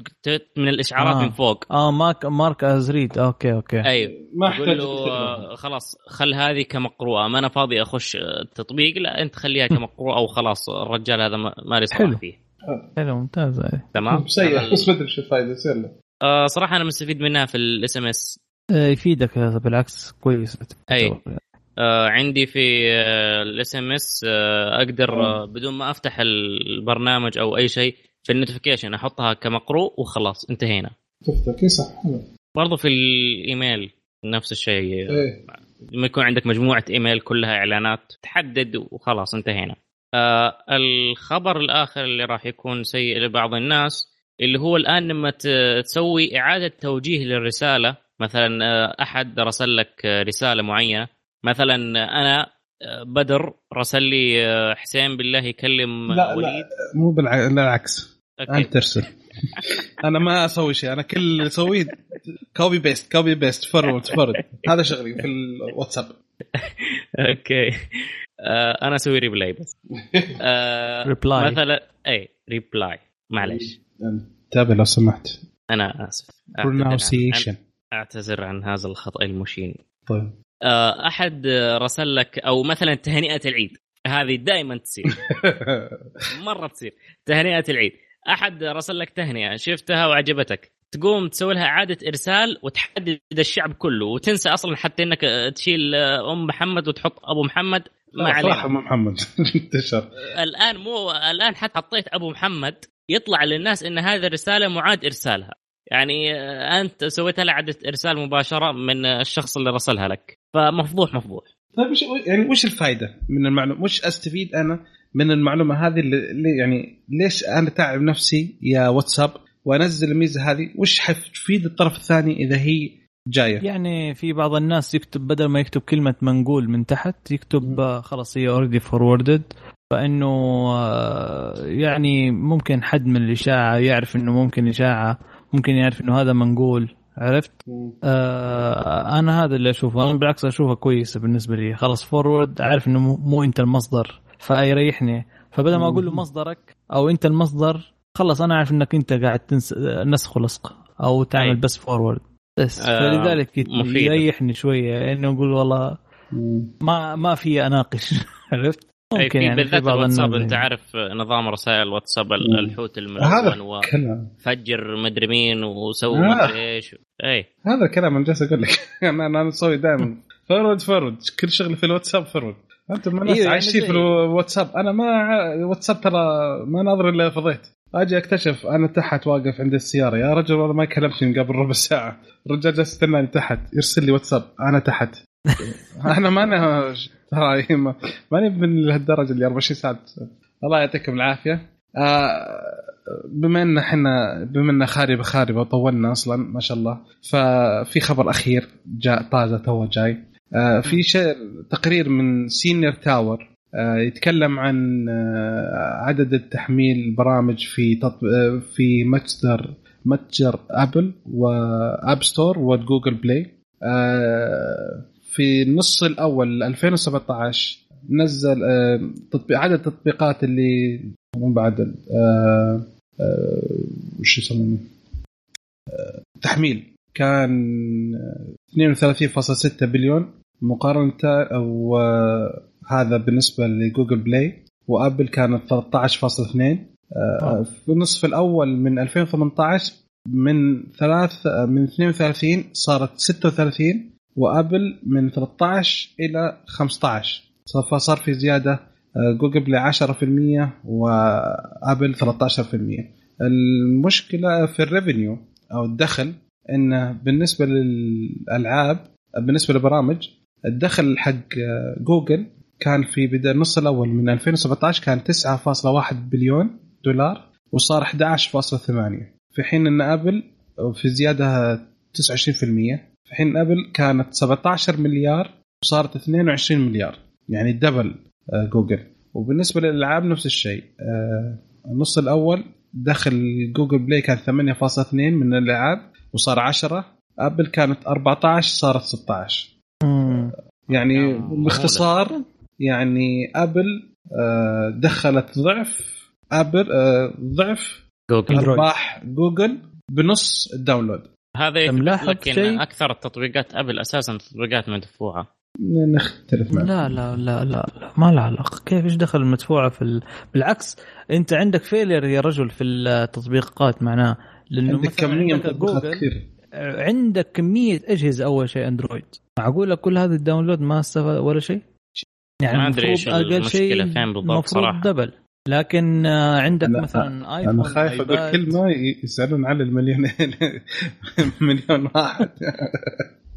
من الإشعارات آه. من فوق. آه mark mark as read. okay okay. أيوه. ما احتاج له خلاص خل هذه كمقروءة. ما أنا فاضي أخش التطبيق لا أنت خليها كمقروءة وخلاص الرجال هذا ما لي حلو. فيه. حلو ممتاز تمام؟ سيء. بس ما أدري شو الفائده آه صراحة أنا مستفيد منها في الاس ام اس يفيدك بالعكس كويس. أي. آه عندي في آه، ال SMS آه، أقدر آه بدون ما أفتح البرنامج أو أي شيء في ال notification أحطها كمقروء وخلاص انتهينا. تفتح صح برضو في الإيميل نفس الشيء. إيه. لما يكون عندك مجموعة إيميل كلها إعلانات تحدد وخلاص انتهينا. آه الخبر الآخر اللي راح يكون سيء لبعض الناس اللي هو الآن لما تسوي إعادة توجيه للرسالة مثلا آه، أحد رسل لك رسالة معينة. مثلا أنا آه، بدر رسل لي آه، حسين بالله يكلم لا وليد. لا مو بالعكس أنت ترسل. أنا ما أسوي شيء. أنا كل اللي اسويه copy paste copy paste forward forward هذا شغلي في الواتساب okay. أنا أسوي reply بس. ريبلاي مثلا اي reply معلش تابع لو سمحت. أنا آسف. pronunciation أعتذر عن هذا الخطأ المشين. طيب. آه، أحد رسل لك أو مثلا تهنئة العيد. هذه دائما تصير. مرة تصير. تهنئة العيد. أحد رسل لك تهنئة. شفتها وعجبتك. تقوم تسوي لها إعادة إرسال وتحدد الشعب كله وتنسى أصلا حتى إنك تشيل أم محمد وتحط أبو محمد ما عليك صراحة أم محمد. انتشر. الآن مو الآن حتى حطيت أبو محمد يطلع للناس إن هذه الرسالة معاد إرسالها. يعني أنت سويت لها إعادة إرسال مباشرة من الشخص اللي رسلها لك. فمفضوح مفضوح. طيب وش يعني وش الفائده من المعلومة؟ وش أستفيد أنا من المعلومة هذه اللي يعني ليش أنا تعب نفسي يا واتساب؟ وانزل الميزة هذه وش حتفيد الطرف الثاني إذا هي جاية؟ يعني في بعض الناس يكتب بدل ما يكتب كلمة منقول من تحت يكتب خلاص هي already forwarded فإنه آه، يعني ممكن حد من الإشاعة يعرف إنه ممكن إشاعة ممكن يعرف إنه هذا منقول عرفت؟ آه أنا هذا اللي أشوفه. أنا بالعكس اشوفها كويسه بالنسبة لي. خلاص forward عارف إنه مو أنت المصدر فيريحني. فبدل ما أقول له مصدرك أو أنت المصدر خلص أنا عارف إنك أنت قاعد تنس... نسخ ولصق أو تعمل بس forward بس. آه فلذلك يريحني شوية إنه أقول والله ما ما في أناقش. عرفت؟ ممكن يعني بالذات الواتساب أنت عارف نظام رسائل الواتساب الحوت الملون وفجر مدري مين وسوي آه. مدري إيش. أي. هذا الكلام أنا جالس أقول لك. أنا أنا أسوي دائما. forward forward كل شغلي في الواتساب forward أنتم ما الناس إيه عايشين في الواتساب. أنا ما واتساب ترى ما ناظر إلا فضيت. أجي اكتشف أنا تحت واقف عند السيارة. يا رجل والله ما كلمتني قبل ربع ساعة. الرجال جالس يستناني تحت يرسل لي واتساب. أنا تحت. إحنا ما ترى ماني من لهالدرجه اللي 24 ساعة. الله يعطيكم العافية. آه بما إن إحنا بما إن خاربه خاربه وطولنا أصلا ما شاء الله. ففي خبر أخير جاء طازة تو جاي. آه في شيء تقرير من سنسور تاور يتكلم عن آه عدد التحميل البرامج في تطب... آه في متجر متجر ابل آب ستور وجوجل بلاي آه في النص الأول 2017 نزل آه، تطبيق عدد التطبيقات اللي مو بعد آه، آه، وش يسمونه؟ تحميل. كان 32.6 بليون مقارنة أو هذا بالنسبة لجوجل بلاي وآبل كانت 13.2 في النصف الأول من 2018 من ثلاث من 32 صارت 36 وآبل من 13 إلى 15 فصار في زيادة آه، Google Play 10% و Apple 13% المشكلة في ال revenue أو الدخل انه بالنسبة للألعاب بالنسبة للبرامج الدخل حق آه، جوجل كان في بدا النص الأول من 2017 كان 9.1 بليون دولار وصار 11.8 في حين إن Apple في زيادة 29% في حين Apple كانت 17 مليار وصارت 22 مليار. يعني double آه، جوجل. وبالنسبة للألعاب نفس الشيء آه، النص الأول دخل Google Play كان 8.2 من الألعاب وصار 10 Apple كانت 14 صارت 16 يعني باختصار يعني Apple آه، دخلت ضعف Apple آه، ضعف جوجل. أرباح جوجل بنص الداونلود. هذا ملاحظ ان شيء؟ أكثر التطبيقات ابل أساسا تطبيقات مدفوعة. نختلف معك. لا لا لا لا, ما له علاقة. كيف؟ إيش دخل المدفوعة في ال... بالعكس أنت عندك فيلير يا رجل في التطبيقات معناه لأنه عندك كمية عندك جوجل كثير. عندك كمية أجهزة أول شيء اندرويد معقولة كل هذا الداونلود ما استفاد ولا شيء؟ يعني ما أقل المشكلة شيء فين بالضبط صراحة. دبل لكن آه، عندك أنا- مثلا iPhone أنا خايف أقول. كلمة يسألون على المليون مليون واحد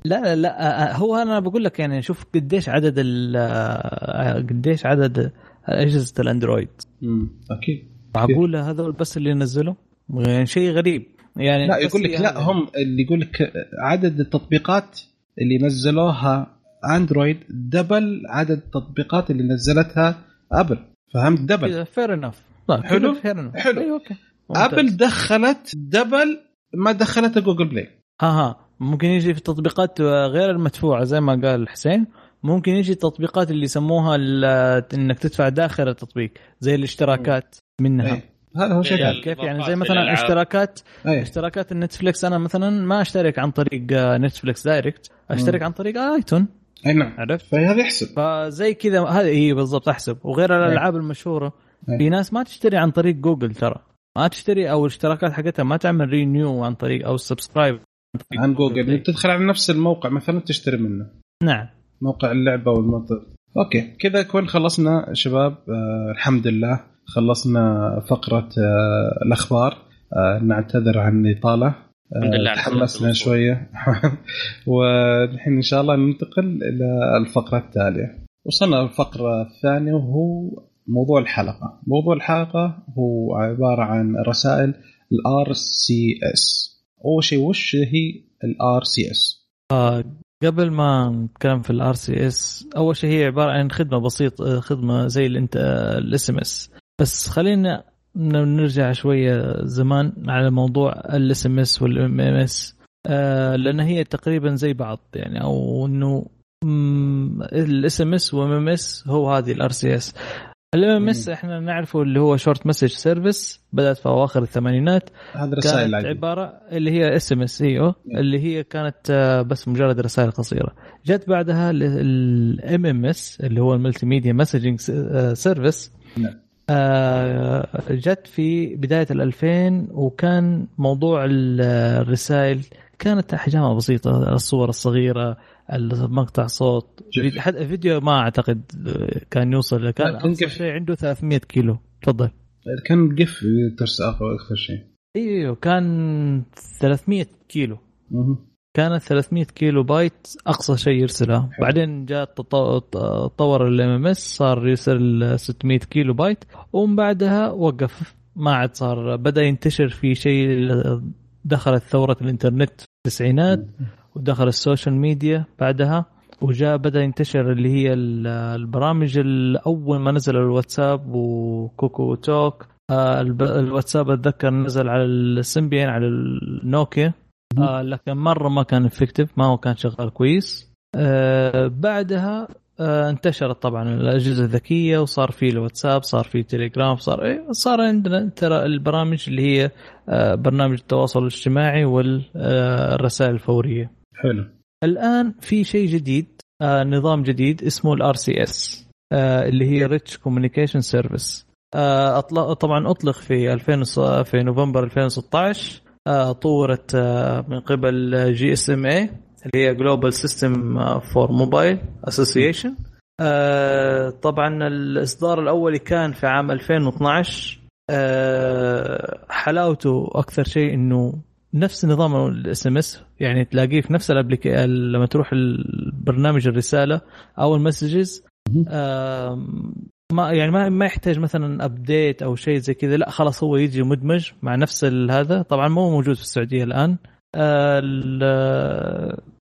لا لا لا آه، هو أنا بقول لك يعني شوف قديش عدد ال آه، قديش عدد أجهزة ال Android أمم، أكيد معقولة هذول بس اللي نزلوا يعني شيء غريب يعني لا يقول لك هي لا. هم اللي يقول لك عدد التطبيقات اللي نزلوها Android double عدد التطبيقات اللي نزلتها Apple فهمت؟ double fair enough حلو؟ fair enough حلو. أيوه okay. ممتاز. Apple دخلت double ما دخلتها Google Play ها ها. ممكن يجي في التطبيقات غير المدفوعة زي ما قال حسين. ممكن يجي التطبيقات اللي يسموها ال- إنك تدفع داخل التطبيق زي الاشتراكات منها. أي. هذا هو شيء يعني ثاني كيف يعني؟ زي مثلا. اشتراكات أي. اشتراكات ال Netflix. أنا مثلا ما أشترك عن طريق آه، Netflix direct. أشترك مم. عن طريق iTunes. أي نعم. عرفت؟ فهذا يحسب. فزي كذا هذه هي بالضبط أحسب. وغير الألعاب المشهورة أي. في ناس ما تشتري عن طريق جوجل ترى. ما تشتري أو الاشتراكات حقتها ما تعمل renew عن طريق أو subscribe عن جوجل. تدخل على نفس الموقع مثلا تشتري منه. نعم. موقع اللعبة والمنطق. okay. كذا يكون خلصنا شباب. آه الحمد لله. خلصنا فقرة آه الأخبار. آه نعتذر عن الإطالة. الحمد لله آه تحمسنا شوية. والحين إن شاء الله ننتقل إلى الفقرة التالية. وصلنا للفقرة الثانية وهو موضوع الحلقة. موضوع الحلقة هو عبارة عن رسائل ال RCS. أول شيء وش هي ال RCS؟ قبل ما نتكلم في ال RCS أول شيء هي عبارة عن خدمة بسيطه خدمة زي الانت ال SMS. بس خلينا نرجع شوية زمان على موضوع ال SMS وال MMS لأن هي تقريبا زي بعض يعني أو إنه ال SMS و MMS هو هذه ال RCS ال MMS. إحنا نعرفه اللي هو short message service بدأت في أواخر الثمانينات هذه رسائل كانت. عبارة اللي هي SMS إيوه اللي هي كانت آه، بس مجرد رسائل قصيرة جت بعدها ال MMS اللي هو ال multimedia messaging service نعم. جت في بداية ال 2000 وكان موضوع ال- الرسائل كانت احجامها بسيطة الصور الصغيرة مقطع صوت فيديو ما أعتقد آه، كان يوصل كان. شيء عنده 300 كيلو. تفضل. كان قف ترس أكثر شيء. أيوه كان 300 كيلو. مهم. كانت 300 كيلو بايت أقصى شيء يرسلها. حلو. بعدين جاء تط- تطور ال MMS صار يرسل 600 كيلو بايت. ومن بعدها وقف. ما عاد صار بدأ ينتشر في شيء دخلت ثورة الإنترنت في التسعينات ودخل ال social media بعدها. وجاء بدأ ينتشر اللي هي ال- البرامج الأول ما نزل الواتساب و KakaoTalk. آه، الواتساب أتذكر نزل على ال Symbian على النوكيا آه لكن مرة ما كان effective ما هو كان شغال كويس. آه بعدها آه انتشرت طبعا الأجهزة الذكية وصار في الواتساب صار في تليجرام صار إيه صار عندنا ترى البرامج اللي هي آه برنامج التواصل الاجتماعي والرسائل الفورية. حلو. الآن في شيء جديد آه نظام جديد اسمه ال RCS اللي هي rich communication service طبعا أطلق في 2000 وص- في نوفمبر 2016 آه، طورت آه، من قبل GSMA اللي هي Global System for Mobile Association طبعا الإصدار الاولي كان في عام 2012 آه، حلاوته أكثر شيء إنه نفس نظام ال SMS يعني تلاقيه في نفس ال application لما تروح البرنامج الرسالة أو ال messages. ما يعني ما ما يحتاج مثلا update أو شيء زي كذا. لا خلاص هو يجي مدمج مع نفس هذا. طبعا مو موجود في السعودية الآن. آه،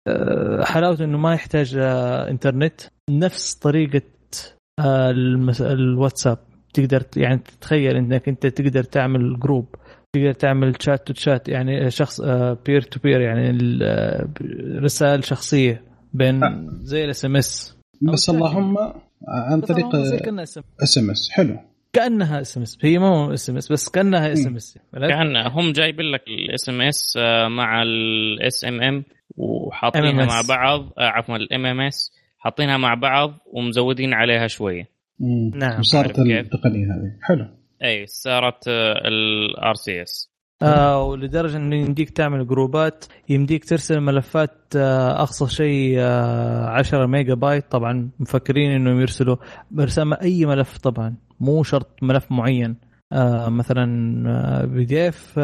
آه، حلاوته إنه ما يحتاج آه، إنترنت. نفس طريقة الواتساب. تقدر يعني تتخيل إنك أنت تقدر تعمل جروب تقدر تعمل chat to chat يعني شخص peer to peer يعني رسائل شخصية بين زي ال SMS بس اللهم عن طريق SMS حلو. كأنها اس ام اس هي مو اس ام اس بس كأنها اس ام S كأن هم جايبين لك ال SMS مع ال SMM وحاطينها مع بعض آه، عفوا ال MMS حاطينها مع بعض ومزودين عليها شوية. نعم. صارت التقنية هذه. حلو. اي صارت ال RCS آه ولدرجة إنه يمديك تعمل جروبات يمديك ترسل ملفات آه أقصى شيء آه 10 ميجا بايت. طبعا مفكرين إنهم يرسلوا برسالة أي ملف طبعا مو شرط ملف معين. آه مثلا PDF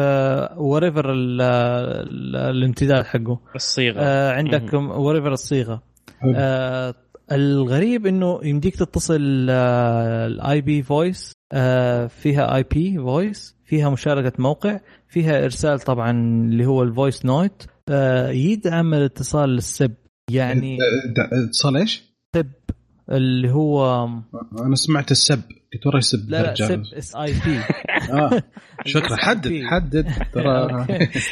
whatever الامتداد حقه. الصيغة. آه عندك whatever الصيغة. آه الغريب إنه يمديك تتصل ال IP voice فيها IP voice فيها مشاركة موقع. فيها إرسال طبعا اللي هو ال voice note يدعم الاتصال لل SIP. يعني اتصال إيش؟ SIP اللي هو أنا سمعت السب. قلت ورا يسب لا لا سب SIP آه. شكرا. حدد حدد. ترى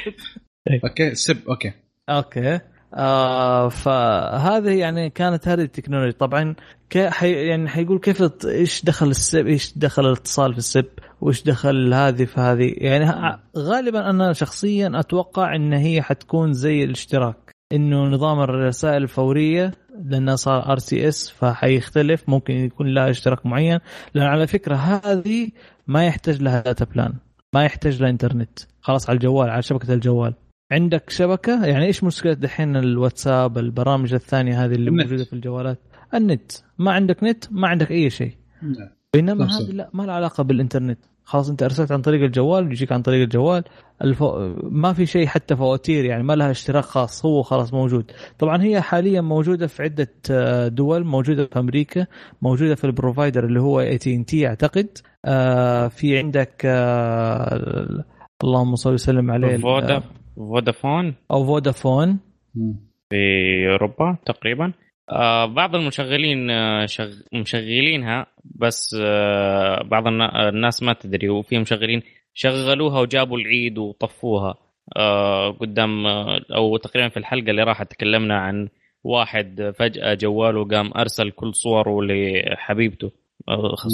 okay SIP. okay. okay. آه فهذه يعني كانت هذه التكنولوجيا. طبعا حي يعني حيقول كيف إيش دخل ال SIP إيش دخل الاتصال في ال SIP؟ وإيش دخل هذه في هذه يعني غالبا أنا شخصيا أتوقع إن هي حتكون زي الاشتراك. إنه نظام الرسائل الفورية لانها صار RCS فحيختلف. ممكن يكون لها اشتراك معين. لأن على فكرة هذه ما يحتاج لها data plan ما يحتاج لها انترنت خلاص على الجوال على شبكة الجوال. عندك شبكة؟ يعني إيش مشكلة دحين الواتساب البرامج الثانية هذه اللي النت. موجودة في الجوالات؟ النت. ما عندك نت ما عندك أي شيء. نعم. بينما هذه لا ما لها علاقة بالإنترنت. خلاص أنت أرسلت عن طريق الجوال يجيك عن طريق الجوال. الفو... ما في شيء حتى فواتير يعني ما لها اشتراك خاص هو خلاص موجود. طبعا هي حاليا موجودة في عدة آه، دول موجودة في أمريكا موجودة في ال provider اللي هو اي تي ان تي أعتقد. آه في عندك آه اللهم صل وسلم عليه فودا فودافون. أو فودافون. في أوروبا تقريبا. آه بعض المشغلين آه شغ... مشغلينها بس آه بعض الناس ما تدري. وفي مشغلين شغلوها وجابوا العيد وطفوها. قدام أو تقريبا في الحلقة اللي راحت تكلمنا عن واحد فجأة جواله قام أرسل كل صوره لحبيبته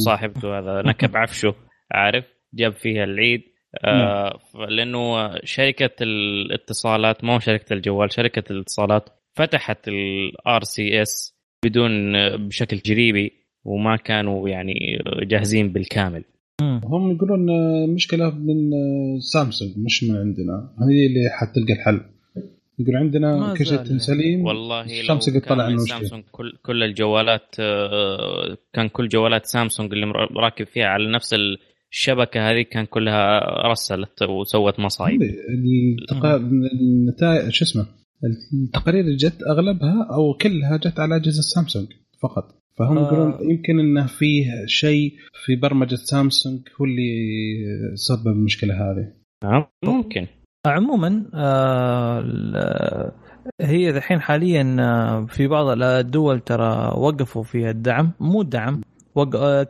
صاحبته هذا نكب عفشه عارف؟ جاب فيها العيد. آه لأنه شركة الاتصالات مو شركة الجوال شركة الاتصالات فتحت ال RCS بدون بشكل تجريبي وما كانوا يعني جاهزين بالكامل. هم يقولون المشكلة من سامسونج مش من عندنا. هي اللي حتلقى الحل. يقول عندنا كل شيء سليم والله سامسونج طلع انه سامسونج كل كل الجوالات آه، كان كل جوالات سامسونج اللي راكب فيها على نفس الشبكة هذه كان كلها رسلت وسوت مصايب. النتائج شو اسمه التقارير اللي جت أغلبها أو كلها جت على أجهزة سامسونج فقط. فهم آه. يقولون يمكن انه فيه شيء في برمجة سامسونج هو اللي سبب المشكلة هذه. آه، ممكن. عموما آه هي الحين حاليا آه، في بعض الدول ترى وقفوا في الدعم مو الدعم آه،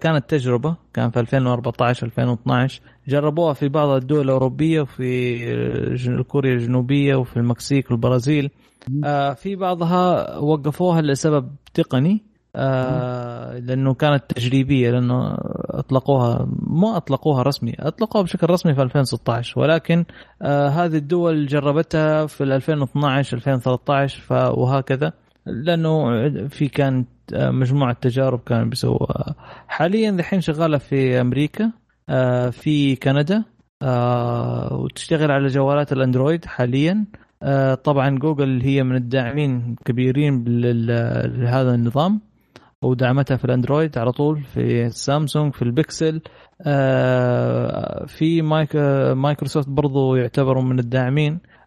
كانت تجربة كان في 2014 2012 جربوها في بعض الدول الأوروبية وفي كوريا الجنوبية وفي المكسيك والبرازيل آه في بعضها وقفوها لسبب تقني آه لأنه كانت تجريبية لأنه أطلقوها ما أطلقوها رسمي أطلقوها بشكل رسمي في 2016 ولكن آه هذه الدول جربتها في 2012 2013 وهكذا لأنه في كانت مجموعة تجارب كانوا بيسووها. حاليا الحين شغالة في أمريكا آه، في كندا آه، وتشتغل على جوالات الأندرويد حاليا. آه، طبعا جوجل هي من الداعمين كبيرين لهذا النظام ودعمتها في الأندرويد على طول في سامسونج في البكسل في مايكروسوفت برضو يعتبروا من الداعمين. آه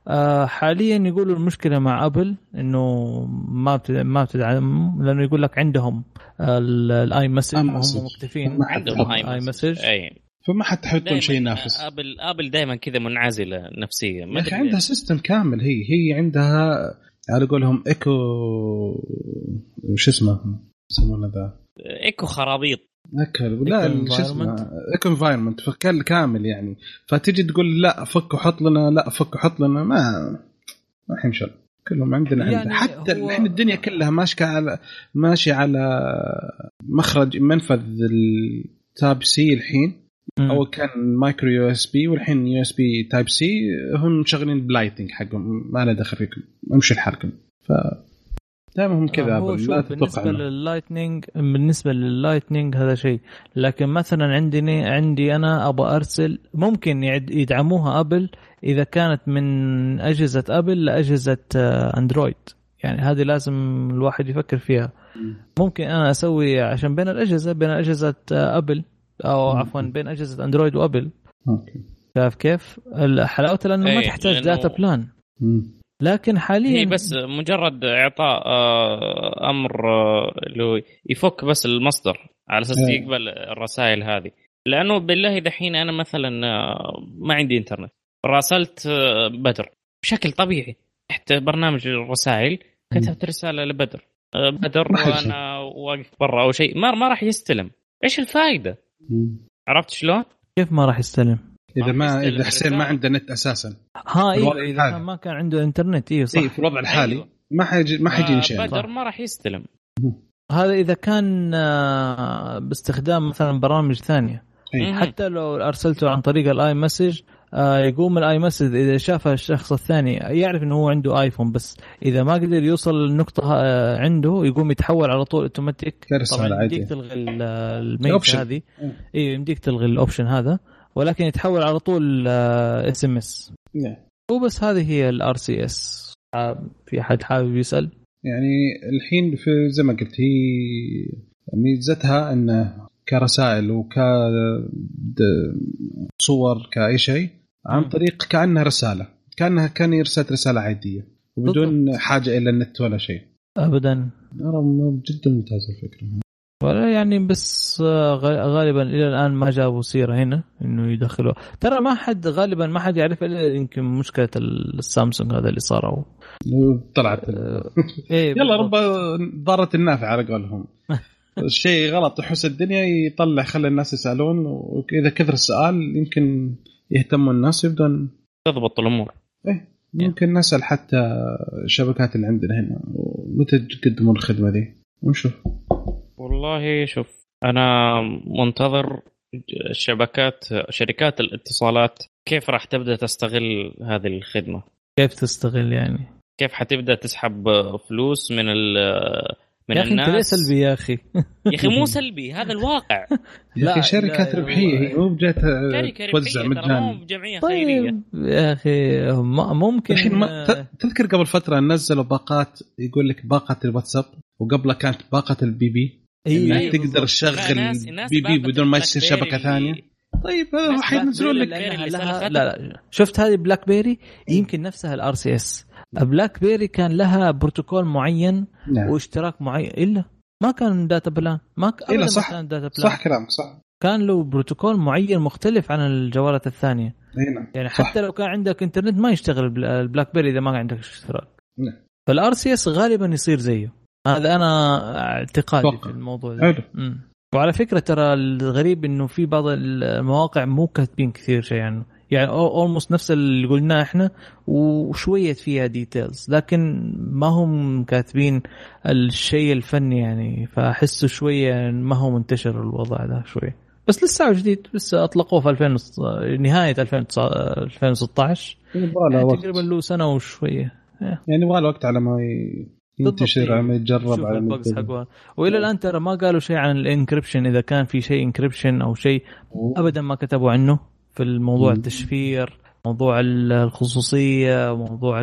حاليا يقولوا المشكلة مع أبل إنه ما ما بتدعم لأنه يقول لك عندهم ال iMessage هم مكتفين عندهم iMessage فما حد حيحطون شيء ينافس. ابل أبل دائما كذا منعزلة نفسيا ما أخي عندها system كامل. هي هي عندها على قولهم eco وش اسمه؟ يسمونه ذا. eco خرابيط. أكل. لا شو اسمه؟ eco environment كامل يعني. فتجي تقول لا فك وحط لنا لا فك وحط لنا ما ما حيمشي كلهم عندنا يعني عندنا. حتى هو... الحين الدنيا كلها ماشية على ماشية على مخرج منفذ ال Type-C الحين. اول كان micro USB والحين USB Type-C. هم مشغلين ب Lightning حقهم ما له دخل فيكم. امشي لحالكم. ف دائما هم كذا هو شوف بالنسبة لل Lightning بالنسبة لل Lightning هذا شيء. لكن مثلا عندي عندي أنا أبغى أرسل ممكن يدعموها أبل إذا كانت من أجهزة أبل لأجهزة أندرويد. يعني هذه لازم الواحد يفكر فيها. ممكن أنا أسوي عشان بين الأجهزة بين أجهزة أبل أو عفوا بين أجهزة أندرويد وأبل. okay. شايف كيف؟ حلاوته لأنه ما إيه، تحتاج data plan لكن حاليا هي بس مجرد إعطاء آه، أمر آه، اللي هو يفك بس المصدر على أساس إيه. يقبل الرسائل هذه. لأنه بالله دحين أنا مثلا آه، ما عندي إنترنت. راسلت بدر. بشكل طبيعي. تحت برنامج الرسائل كتبت رسالة لبدر. بدر وأنا واقف برا أو شيء. ما ما راح يستلم. إيش الفائده؟ عرفت شلون؟ كيف ما راح يستلم؟ إذا ما إذا حسين ما عنده نت أساسا. ها أيوه إذا كان ما كان عنده إنترنت أيوه صح. إيه في الوضع الحالي. أيوه. ما حيجي ما حيجي شيء بدر ما راح يستلم. هذا إذا كان آه، باستخدام مثلا برامج ثانية. أيه. حتى لو أرسلته عن طريق ال iMessage آه، يقوم ال iMessage إذا شافها الشخص الثاني يعرف إنه هو عنده ايفون بس إذا ما قدر يوصل للنقطة آه، عنده يقوم يتحول على طول اوتوماتيك طبعا يمديك تلغي الميت هذه. أي. يمديك تلغي ال option هذا. ولكن يتحول على طول SMS وبس هذه هي ال RCS في أحد حابب يسأل؟ يعني الحين في زي ما قلت هي ميزتها انه كرسائل وكصور كأي شيء عن طريق كأنها رسالة كأنها كأن يرسل رسالة عادية وبدون حاجة إلى النت ولا شيء. ابدا. جدا ممتازة الفكرة. ولا يعني بس آه، غالبا إلى الآن ما جابوا سيرة هنا إنه يدخلوا. ترى ما حد غالبا ما حد يعرف إلا يمكن مشكلة السامسونج هذا اللي صار طلعت. آه، إيه يلا رب ضارت النافع على قولهم. الشيء غلط يحس الدنيا يطلع خلي الناس يسألون وإذا كثر السؤال يمكن يهتموا الناس يبدون تضبط الأمور. إيه ممكن نسأل حتى الشبكات اللي عندنا هنا متى تقدمون الخدمة ذي؟ ونشوف. والله شوف أنا منتظر الشبكات شركات الاتصالات كيف راح تبدأ تستغل هذه الخدمة. كيف تستغل يعني؟ كيف حتبدأ تسحب فلوس من من يا أخي أنت ليه سلبي يا أخي؟ يا أخي مو سلبي هذا الواقع. يا أخي شركات ربحية هي مو بجات توزع مجانا. مو جمعيه طيب خيرية. يا أخي ممكن الحين ما تذكر قبل فترة نزلوا باقات يقول لك باقة الواتساب وقبلها كانت باقة ال BB. أيوه يعني تقدر تشغل BB بدون ما يصير شبكة ثانية. طيب حينزلون لك لا لا شفت هذه بلاك بيري يمكن نفسها ال RCS. بلاك بيري كان لها بروتوكول معين نعم. واشتراك معين. إلا ما كان data plan. ما كان إلا صح. كان data plan. صح كلامك صح. كان له بروتوكول معين مختلف عن الجوالات الثانية. نعم يعني حتى صح. لو كان عندك إنترنت ما يشتغل البلاك بيري إذا ما عندك اشتراك. نعم. فال RCS غالبا يصير زيه. هذا أنا اعتقادي. في الموضوع ده. وعلى فكرة ترى الغريب إنه في بعض المواقع مو كاتبين كثير شيء عنه يعني almost نفس اللي قلناه إحنا وشوية فيها details لكن ما هم كاتبين الشيء الفني يعني. فأحسه شوية ما هو منتشر الوضع ده شوية بس لسه جديد لسه أطلقوه في 2000 نهاية 2016 يعني تقريبا له سنة وشوية. يعني يبغى له وقت على ما ينتشر على ما يتجرب على وإلى الآن ترى ما قالوا شيء عن الإنكربشن إذا كان في شيء إنكربشن أو شيء ابدا ما كتبوا عنه في الموضوع التشفير موضوع الخصوصية موضوع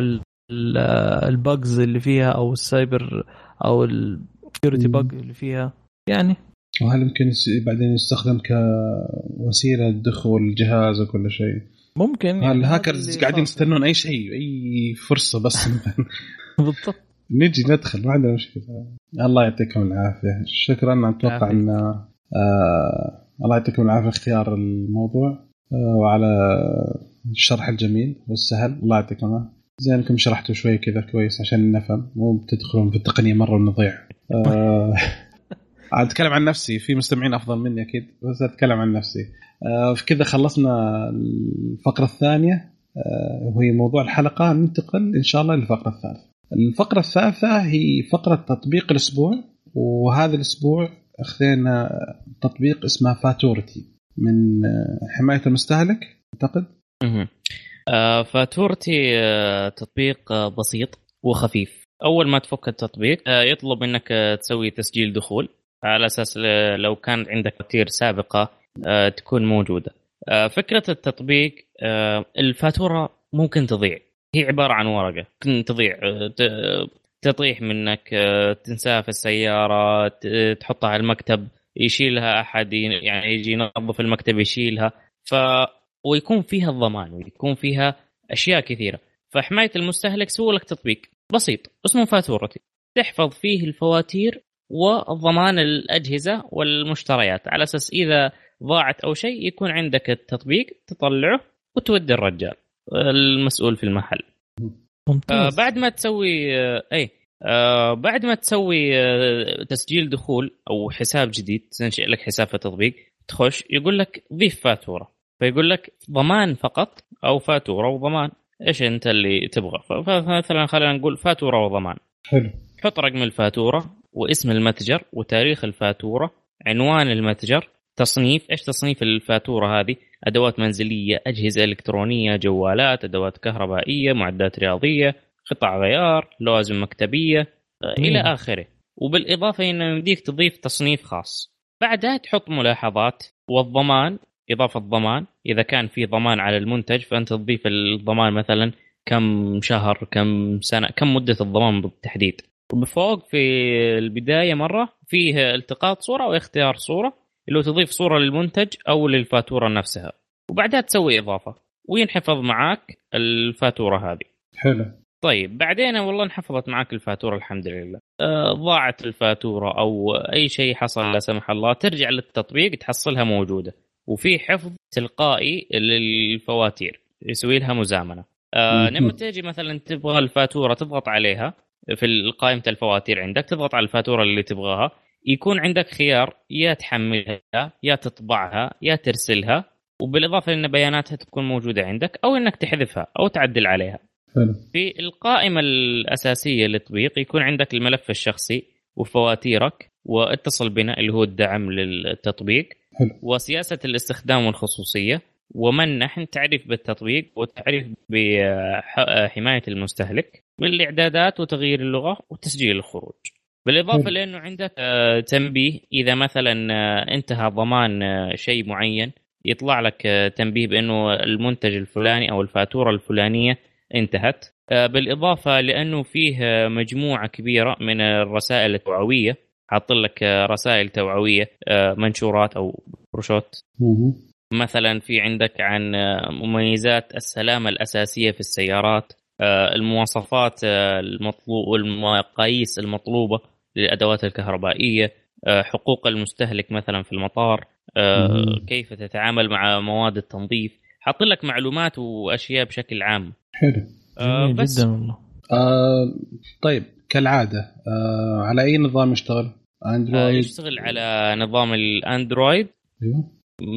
ال bugs اللي فيها أو السايبر أو ال security bug اللي فيها. يعني وهل يمكن بعدين يستخدم كوسيلة دخول الجهاز أو كل شيء؟ ممكن. الهاكرز قاعدين يستنون أي شيء أي فرصة بس؟ بالضبط. نجي ندخل ما عندنا مشكلة. الله يعطيكم العافية. شكرا. أتوقع إن آه الله يعطيكم العافية اختيار الموضوع آه وعلى الشرح الجميل والسهل. الله يعطيكم العافية. زين أنكم شرحتوا شوي كذا كويس عشان نفهم. مو بتدخلون في التقنية مرة ونضيع. آه أتكلم عن نفسي. في مستمعين أفضل مني أكيد بس أتكلم عن نفسي. آه في كذا خلصنا الفقرة الثانية آه وهي موضوع الحلقة. ننتقل إن شاء الله للفقرة الثالثة. الفقرة الثالثة هي فقرة تطبيق الأسبوع وهذا الأسبوع أخذنا تطبيق اسمه فاتورتي من حماية المستهلك أعتقد؟ آه فاتورتي آه تطبيق آه بسيط وخفيف. أول ما تفك التطبيق يطلب منك تسوي تسجيل دخول على أساس لو كان عندك فواتير سابقة آه تكون موجودة. آه فكرة التطبيق الفاتورة ممكن تضيع. هي عبارة عن ورقة. تضيع تطيح منك تنساها في السيارة تحطها على المكتب يشيلها أحد يعني يجي ينظف المكتب يشيلها. ف ويكون فيها الضمان ويكون فيها أشياء كثيرة. فحماية المستهلك سووا لك تطبيق. بسيط اسمه فاتورتي. تحفظ فيه الفواتير وضمان الأجهزة والمشتريات على أساس إذا ضاعت أو شيء يكون عندك التطبيق تطلعه وتودي الرجال. المسؤول في المحل. ممتاز. آه بعد ما تسوي آه اي آه بعد ما تسوي آه تسجيل دخول أو حساب جديد تنشئ لك حساب في التطبيق تخش يقول لك ضيف فاتورة. فيقول لك ضمان فقط أو فاتورة وضمان. إيش أنت اللي تبغى؟ فمثلا خلينا نقول فاتورة وضمان. حلو. حط رقم الفاتورة واسم المتجر وتاريخ الفاتورة عنوان المتجر تصنيف إيش تصنيف الفاتورة هذه؟ أدوات منزلية أجهزة إلكترونية جوالات أدوات كهربائية معدات رياضية قطع غيار لوازم مكتبية مم. إلى آخره. وبالإضافة إنه يمديك تضيف تصنيف خاص. بعدها تحط ملاحظات والضمان إضافة ضمان. إذا كان في ضمان على المنتج فأنت تضيف الضمان مثلا كم شهر كم سنة كم مدة الضمان بالتحديد. وبفوق في البداية مرة فيه التقاط صورة وإختيار صورة. اللي هو تضيف صورة للمنتج أو للفاتورة نفسها. وبعدها تسوي إضافة. وينحفظ معاك الفاتورة هذه. حلو. طيب بعدين والله انحفظت معك الفاتورة الحمد لله. آه ضاعت الفاتورة أو أي شيء حصل لا سمح الله ترجع للتطبيق تحصلها موجودة. وفي حفظ تلقائي للفواتير يسوي لها مزامنة. آه لما تيجي مثلا تبغى الفاتورة تضغط عليها في قائمة الفواتير عندك تضغط على الفاتورة اللي تبغاها. يكون عندك خيار يا تحملها يا تطبعها يا ترسلها وبالإضافة لأن بياناتها تكون موجودة عندك أو إنك تحذفها أو تعدل عليها. حلو. في القائمة الأساسية للتطبيق يكون عندك الملف الشخصي وفواتيرك واتصل بنا اللي هو الدعم للتطبيق حلو. وسياسة الاستخدام والخصوصية ومن نحن تعريف بالتطبيق وتعريف بحماية المستهلك بالاعدادات وتغيير اللغة وتسجيل الخروج. بالإضافة لأنه عندك تنبيه. إذا مثلا انتهى ضمان شيء معين يطلع لك تنبيه بأنه المنتج الفلاني أو الفاتورة الفلانية انتهت. بالإضافة لأنه فيه مجموعة كبيرة من الرسائل التوعوية حاط لك رسائل توعوية منشورات أو بروشوت. مثلا في عندك عن مميزات السلامة الأساسية في السيارات المواصفات المطلوب والمقاييس المطلوبة. للأدوات الكهربائية حقوق المستهلك مثلا في المطار كيف تتعامل مع مواد التنظيف. حاط لك معلومات وأشياء بشكل عام. حلو. آه بس جدا والله. آه طيب كالعادة آه على أي نظام يشتغل؟ اندرويد يشتغل على نظام الاندرويد أيوه.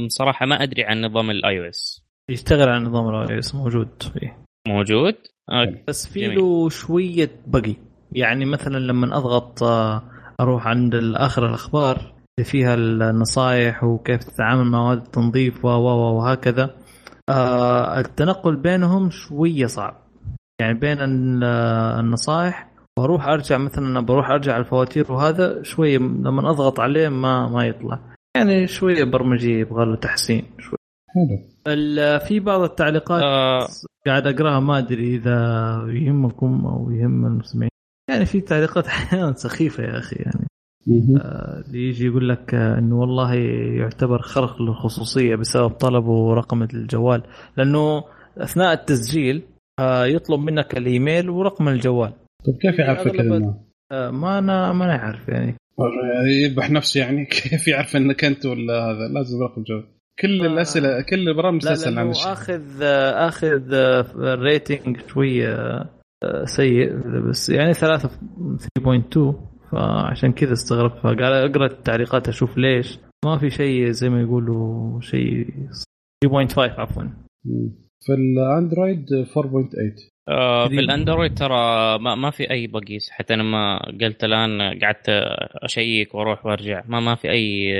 صراحة ما أدري عن نظام ال iOS يشتغل على نظام ال iOS موجود فيه موجود؟ آه بس في له شوية بقي. يعني مثلا لما أضغط أروح عند آخر الأخبار اللي فيها النصائح وكيف تتعامل مع مواد التنظيف و وهكذا آه التنقل بينهم شوية صعب. يعني بين النصائح وأروح أرجع مثلا بروح أرجع الفواتير وهذا شوية لما أضغط عليه ما ما يطلع. يعني شوية برمجي يبغى له تحسين شوي. حلو. في بعض التعليقات آه. قاعد أقراها ما أدري إذا يهمكم أو يهم المستمعين. يعني في تعليقات أحيانا سخيفة يا أخي يعني. آه يجي يقول لك آه إنه والله يعتبر خرق للخصوصية بسبب طلبه رقم الجوال لأنه أثناء التسجيل آه يطلب منك الإيميل ورقم الجوال. طيب كيف يعرف كذا؟ آه ما أنا ما أنا عارف يعني. يذبح نفسه يعني. كيف يعرف إنك أنت ولا هذا؟ لازم رقم جوال. كل الاسئله كل البرامج تسأل عن الشيء. آخذ آخذ ريتنج شوية سيء بس يعني 3 3.2 فعشان كذا استغربت فقال أقرأ التعليقات أشوف ليش. ما في شيء زي ما يقولوا شيء 3.5 عفوا. في الأندرويد 4.8 آه في الأندرويد ترى ما, ما في أي بقيس. حتى أنا ما قلت الآن قعدت أشيك وأروح وأرجع. ما ما في أي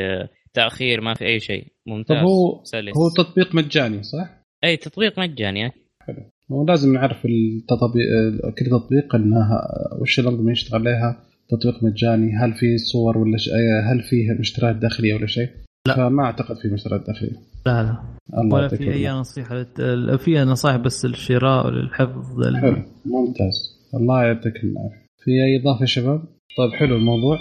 تأخير ما في أي شيء. ممتاز. هو سلس. هو تطبيق مجاني صح؟ أي تطبيق مجاني. حلو. هو لازم نعرف التطبيق كل تطبيق انها وش الانظمه يشتغل عليها تطبيق مجاني هل في صور ولا شيء هل فيه مشتريات داخلية ولا شيء؟ لا. فما أعتقد في مشتريات داخلية. لا لا. ولا في أي نصيحة. فيها نصائح بس للشراء وللحفظ حلو. ممتاز. الله يعطيك العافية. في أي إضافة يا شباب؟ طيب حلو الموضوع.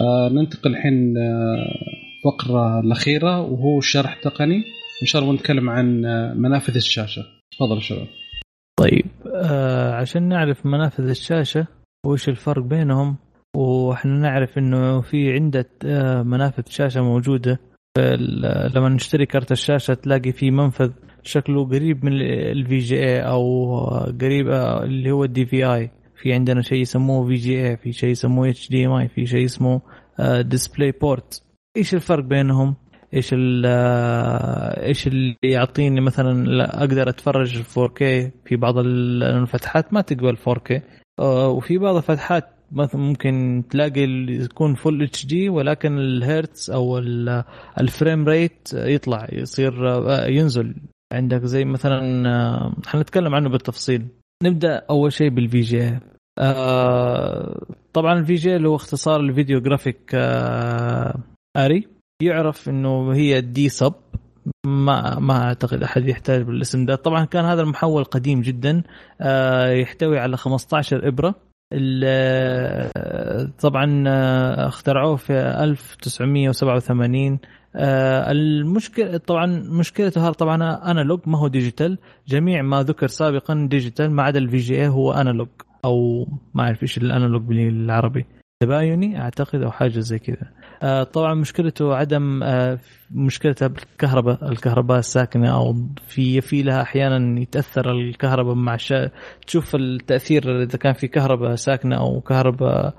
آه ننتقل الحين الفقره آه الأخيرة وهو شرح تقني. إن شاء الله نتكلم عن آه منافذ الشاشة. تفضل شباب. طيب. آه عشان نعرف منافذ الشاشة وش الفرق بينهم وإحنا نعرف إنه في عندك آه منافذ شاشة موجودة. لما نشتري كارت الشاشة تلاقي في منفذ شكله قريب من ال VGA أو قريب اللي هو ال DVI في عندنا شيء يسموه VGA في شيء يسموه HDMI في شيء اسمه DisplayPort إيش الفرق بينهم؟ إيش إيش اللي يعطيني مثلا أقدر أتفرج 4K في بعض الفتحات ما تقبل 4K وفي بعض الفتحات مثلا ممكن تلاقي يكون full HD ولكن الهيرتز أو ال frame rate يطلع يصير ينزل. عندك زي مثلا حنتكلم عنه بالتفصيل. نبدأ أول شيء بال VGA طبعا ال VGA اللي هو اختصار ال video graphics array. يعرف إنه هي D-sub. ما ما أعتقد أحد يحتاج بالاسم ده. طبعا كان هذا المحول قديم جدا. يحتوي على 15 إبرة. طبعا اخترعوه في 1987 المشكلة طبعا مشكلته طبعا analog ما هو digital. جميع ما ذكر سابقا digital ما عدا ال VGA هو analog أو ما أعرف إيش ال analog بالعربي. تبايني؟ أعتقد أو حاجة زي كذا. آه طبعا مشكلته عدم آه مشكلتها بالكهرباء. الكهرباء الساكنه أو في في لها أحيانا يتأثر الكهرباء مع شا... تشوف التأثير إذا كان في كهرباء ساكنة أو كهرباء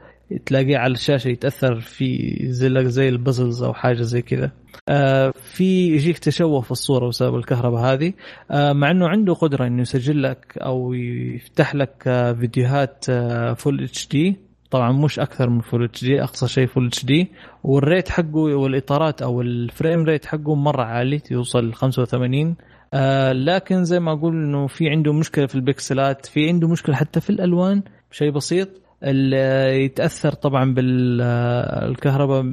تلاقيه على الشاشة يتأثر في زي زي ال pixels أو حاجة زي كذا. آه في يجيك تشوه في الصورة بسبب الكهرباء هذه. مع إنه عنده قدرة إنه يسجل لك أو يفتح لك فيديوهات full HD طبعا مش أكثر من full HD أقصى شيء فول اتش دي وال rate حقه والإطارات أو ال frame rate حقه مرة عالي يوصل 85 آه لكن زي ما أقول إنه في عنده مشكلة في البكسلات في عنده مشكلة حتى في الألوان شيء بسيط. يتأثر طبعا بالكهرباء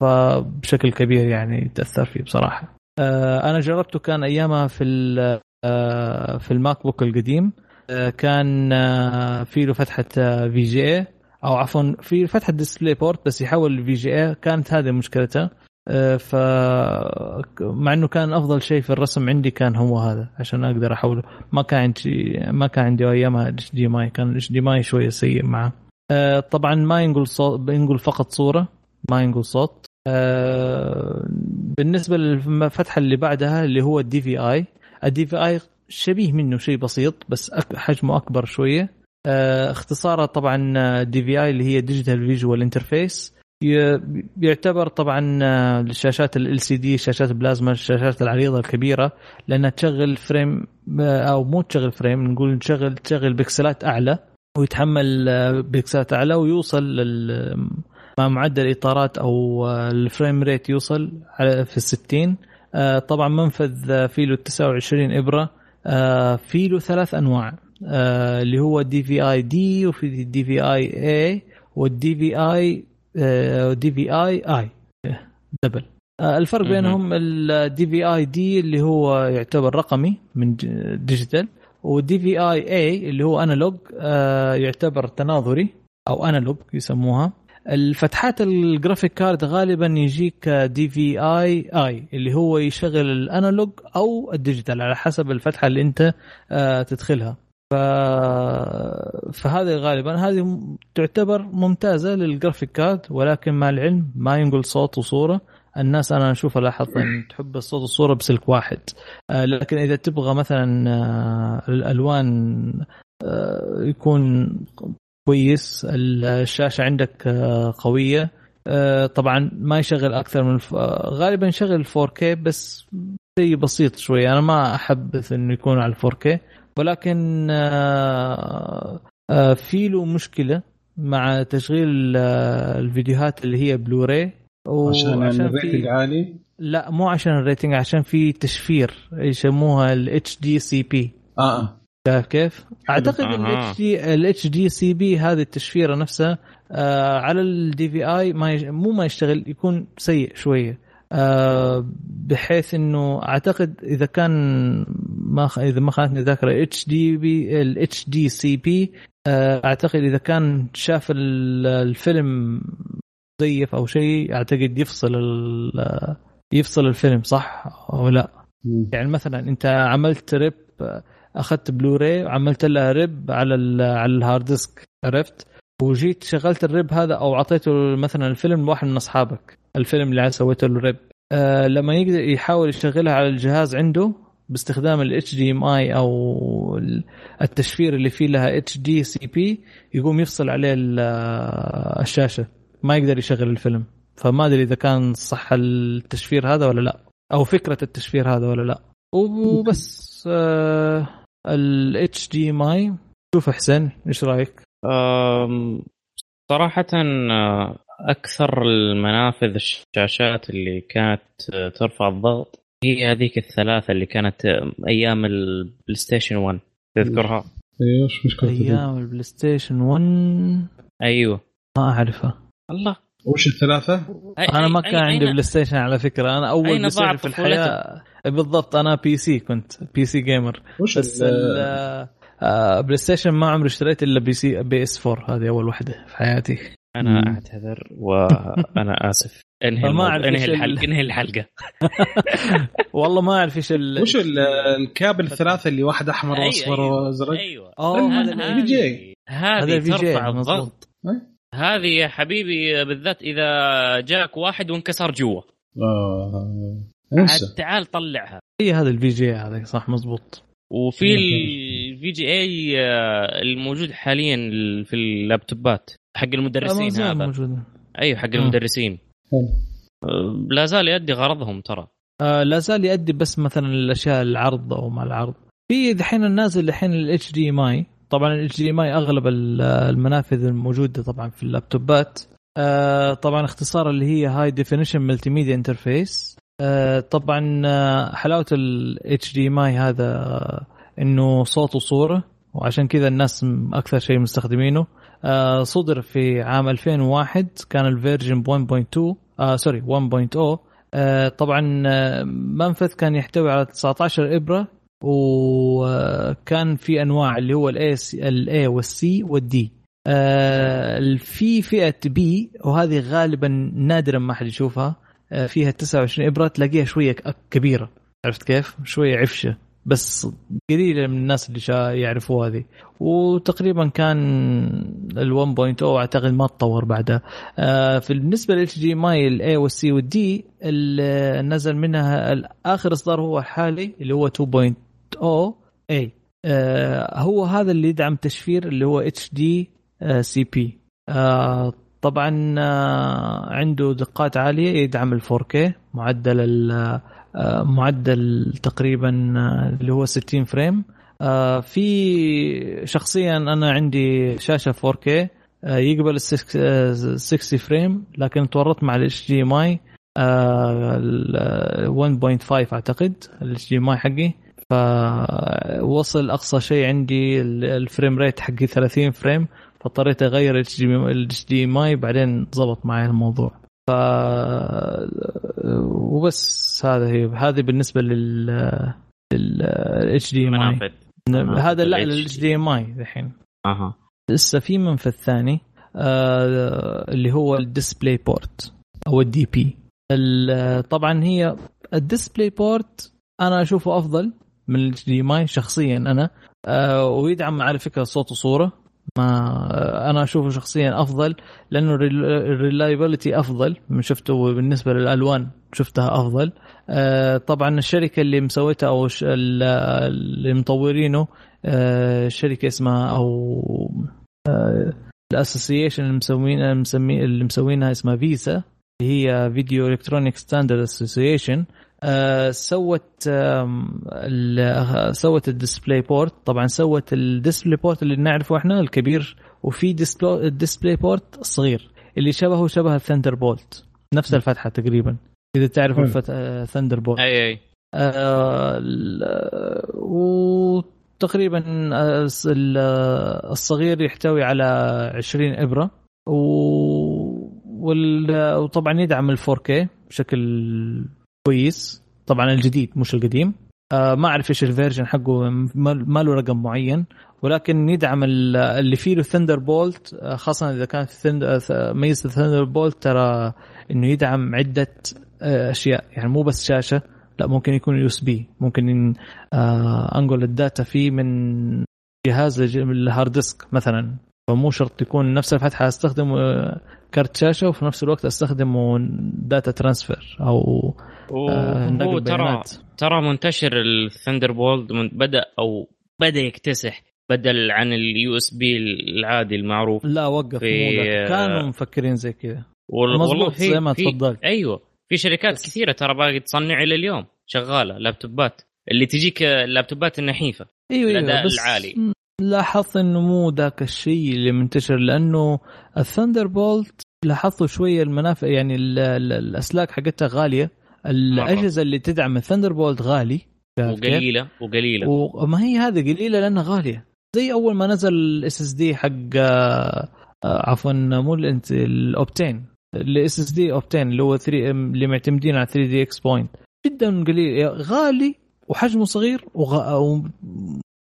فبشكل كبير يعني يتأثر فيه بصراحة. آه أنا جربته كان أيامها في آه في الماك بوك القديم. آه كان في له فتحة VGA أو عفوا في فتحه DisplayPort بس يحول ال VGA كانت هذه مشكلته. ف مع إنه كان أفضل شيء في الرسم عندي كان هو هذا عشان أقدر أحوله. ما كان عندي ما كان عندي أيامها HDMI كان HDMI شوية سيء معه. طبعا ما ينقل صوت ينقل فقط صورة ما ينقل صوت. بالنسبة للفتحة اللي بعدها اللي هو ال DVI ال DVI شبيه منه شيء بسيط بس حجمه أكبر شوية. اختصارها طبعا DVI اللي هي digital visual interface يعتبر طبعا الشاشات LCD شاشات بلازما الشاشات العريضة الكبيرة لأنها تشغل frame أو مو تشغل frame نقول تشغل تشغل بكسلات أعلى ويتحمل بكسلات أعلى ويوصل مع معدل الإطارات أو ال frame rate يوصل في الستين. طبعا منفذ فيه له 29 إبرة. فيه له ثلاث أنواع. اللي هو الدي في اي دي وفي الدي في اي اي والدي في اي دي في اي اي دبل. الفرق بينهم ال DVI-D اللي هو يعتبر رقمي من digital وال DVI-A اللي هو analog يعتبر تناظري أو analog يسموها. الفتحات ال graphic card غالبا يجيك DVI-I اللي هو يشغل ال analog أو ال digital على حسب الفتحة اللي أنت تدخلها. ف... فهذه غالبا هذه تعتبر ممتازة للجرافيك كارد ولكن مع العلم ما ينقل صوت وصورة. الناس أنا أشوف لاحظت أن تحب الصوت والصورة بسلك واحد. آه لكن إذا تبغى مثلا آه الألوان آه يكون كويس الشاشة عندك قوية طبعا ما يشغل أكثر من الف... غالبا يشغل 4K بس شيء بسيط شوي. أنا ما أحبذ إنه يكون على 4K ولكن في له مشكلة مع تشغيل الفيديوهات اللي هي بلوراي عشان ال rating عالي؟ لا مو عشان ال rating عشان في تشفير يسموها ال HDCP آه شايف كيف؟ أعتقد الاتش دي الاتش دي سي بي هذه التشفيرة نفسها آه على ال DVI ما يش... مو ما يشتغل يكون سيء شوية. آه بحيث إنه أعتقد إذا كان ما. إذا ما خانتني الذاكرة اتش دي بي الاتش دي سي بي أعتقد إذا كان شاف الفيلم مزيف أو شيء أعتقد يفصل يفصل الفيلم صح أو لا يعني مثلا أنت عملت rip أخذت بلوراي وعملت لها rip على على ال hard disk عرفت وجيت شغلت ال rip هذا أو أعطيته مثلا الفيلم لواحد من أصحابك. الفيلم اللي سويته له rip. آه لما يقدر يحاول يشغلها على الجهاز عنده باستخدام ال HDMI أو التشفير اللي فيه لها HDCP يقوم يفصل عليه الشاشة. ما يقدر يشغل الفيلم. فما أدري إذا كان صح التشفير هذا ولا لا. أو فكرة التشفير هذا ولا لا. وبس آه ال HDMI شوف حسين إيش رأيك؟ صراحة آه، أكثر المنافذ الشاشات اللي كانت آه، ترفع الضغط هي هذيك الثلاثة اللي كانت آه، أيام ال PlayStation 1 تذكرها؟ أيوه إيش مشكلة أيام ال PlayStation 1 أيوه. ما أعرفها. الله. وش الثلاثة؟ أنا ما كان عندي PlayStation على فكرة. أنا أول PlayStation في الحياة بالضبط أنا PC كنت PC gamer وش بس PlayStation ما عمري اشتريت إلا PC PS 4 هذه أول وحدة في حياتي. أنا أعتذر وأنا آسف. انهي ما أعرف انهي الحلقة. انهي الحلقة. والله ما أعرف إيش ال... وش الكابل الثلاثة اللي واحد أحمر وأصفر أيوة. وأزرق؟ أيوه. اوه هذا ال VG. هذه ترفع الضغط. هذه يا حبيبي بالذات إذا جاك واحد وانكسر جوا. آه. تعال طلعها. هي هذا ال VG هذا صح مزبوط وفي ال VGA الموجود حاليا في اللابتوبات حق المدرسين هذا. موجود. أيوه حق المدرسين. لا زال يؤدي غرضهم ترى. آه لا زال يؤدي بس مثلا الأشياء العرض أو مع العرض. في دحين النازل الحين الاتش دي ام اي طبعا الاتش دي ام اي اغلب المنافذ الموجودة طبعا في اللابتوبات. آه طبعا اختصار اللي هي High Definition Multimedia Interface طبعا آه، حلاوة ال HDMI هذا آه، إنه صوت وصورة وعشان كذا الناس أكثر شيء مستخدمينه. آه، صدر في عام 2001 كان ال version 1.2 آه sorry 1.0 آه طبعا منفذ كان يحتوي على 19 إبرة وكان في أنواع اللي هو الاي الاي والسي والدي آه في فئة B وهذه غالبا نادرا ما حد يشوفها. آه فيها 29 إبرة تلاقيها شوية كبيرة. عرفت كيف؟ شوية عفشة. بس قليلة من الناس اللي يعرفوا هذه. وتقريبا كان ال 1.0 أعتقد ما تطور بعدها آه في بالنسبة لل HDMI ال A وال C وال D نزل منها آخر إصدار هو الحالي اللي هو 2.0 A آه هو هذا اللي يدعم تشفير اللي هو HD CP طبعا آه عنده دقات عالية يدعم ال 4K معدل آه، معدل تقريبا آه، اللي هو 60 frame. آه، في شخصيا أنا عندي شاشة 4K يقبل ال 60 frame لكن تورطت مع ال HDMI 1.5 اعتقد ال HDMI حقي. فوصل أقصى شيء عندي ال frame rate حقي 30 frame فاضطريت أغير ال HDMI بعدين ضبط معي الموضوع. ف وبس هذا هي. هذه بالنسبة لل لل HDMI هذا لا ال HDMI الحين. أها. لسه في منفذ ثاني آه اللي هو ال DisplayPort أو ال DP طبعا هي ال DisplayPort أنا أشوفه أفضل من ال HDMI شخصيا أنا. آه ويدعم على فكرة صوت وصورة. ما أنا أشوفه شخصيا أفضل لأنه ال reliability أفضل. من شفته بالنسبة للألوان شفتها أفضل. آه، طبعا الشركة اللي مسويتها أو اللي مطورينه آه، شركة اسمها أو ال association اللي مسوينها اللي مسوينها اسمها VESA هي Video Electronics Standards Association سوت سوت ال DisplayPort. طبعا سوت ال DisplayPort اللي نعرفه إحنا الكبير. وفي ال DisplayPort الصغير اللي شبهه شبه ال Thunderbolt نفس الفتحة تقريبا. إذا تعرف ال Thunderbolt أي أي. آه وتقريبا الصغير يحتوي على 20 إبرة. وطبعا يدعم ال 4K بشكل كويس. طبعا الجديد مش القديم. آه ما أعرف إيش ال version حقه ما له رقم معين. ولكن يدعم اللي فيه له Thunderbolt آه خاصة إذا كان في ميزة ال Thunderbolt ترى إنه يدعم عدة آه أشياء. يعني مو بس شاشة لا ممكن يكون USB ممكن آه أنقل ال data فيه من جهاز ال hard disk مثلا. فمو شرط يكون نفس الفتحة استخدم كارت شاشة وفي نفس الوقت استخدم data transfer أو ترى ترى منتشر ال Thunderbolt بدأ أو بدأ يكتسح بدل عن ال USB العادي المعروف لا وقف في كانوا مفكرين زي كذا. والله زي ما تفضلت. أيوه في شركات بس. كثيرة ترى باقي تصنع إلى اليوم شغالة لابتوبات. اللي تجيك اللابتوبات النحيفة أيوه الأداء أيوة العالي. لاحظت إنه مو ذاك الشيء اللي منتشر لأنه ال Thunderbolt لاحظته شوية المنافع يعني ال ال الأسلاك حقتها غالية. الأجهزة اللي تدعم ال Thunderbolt غالي وقليلة وقليلة. وما هي هذه قليلة لأنها غالية. زي أول ما نزل ال SSD حق عفوا مو انت ال Optane. ال SSD Optane اللي هو 3 اللي معتمدين على 3D XPoint جدا قليل غالي وحجمه صغير وغ...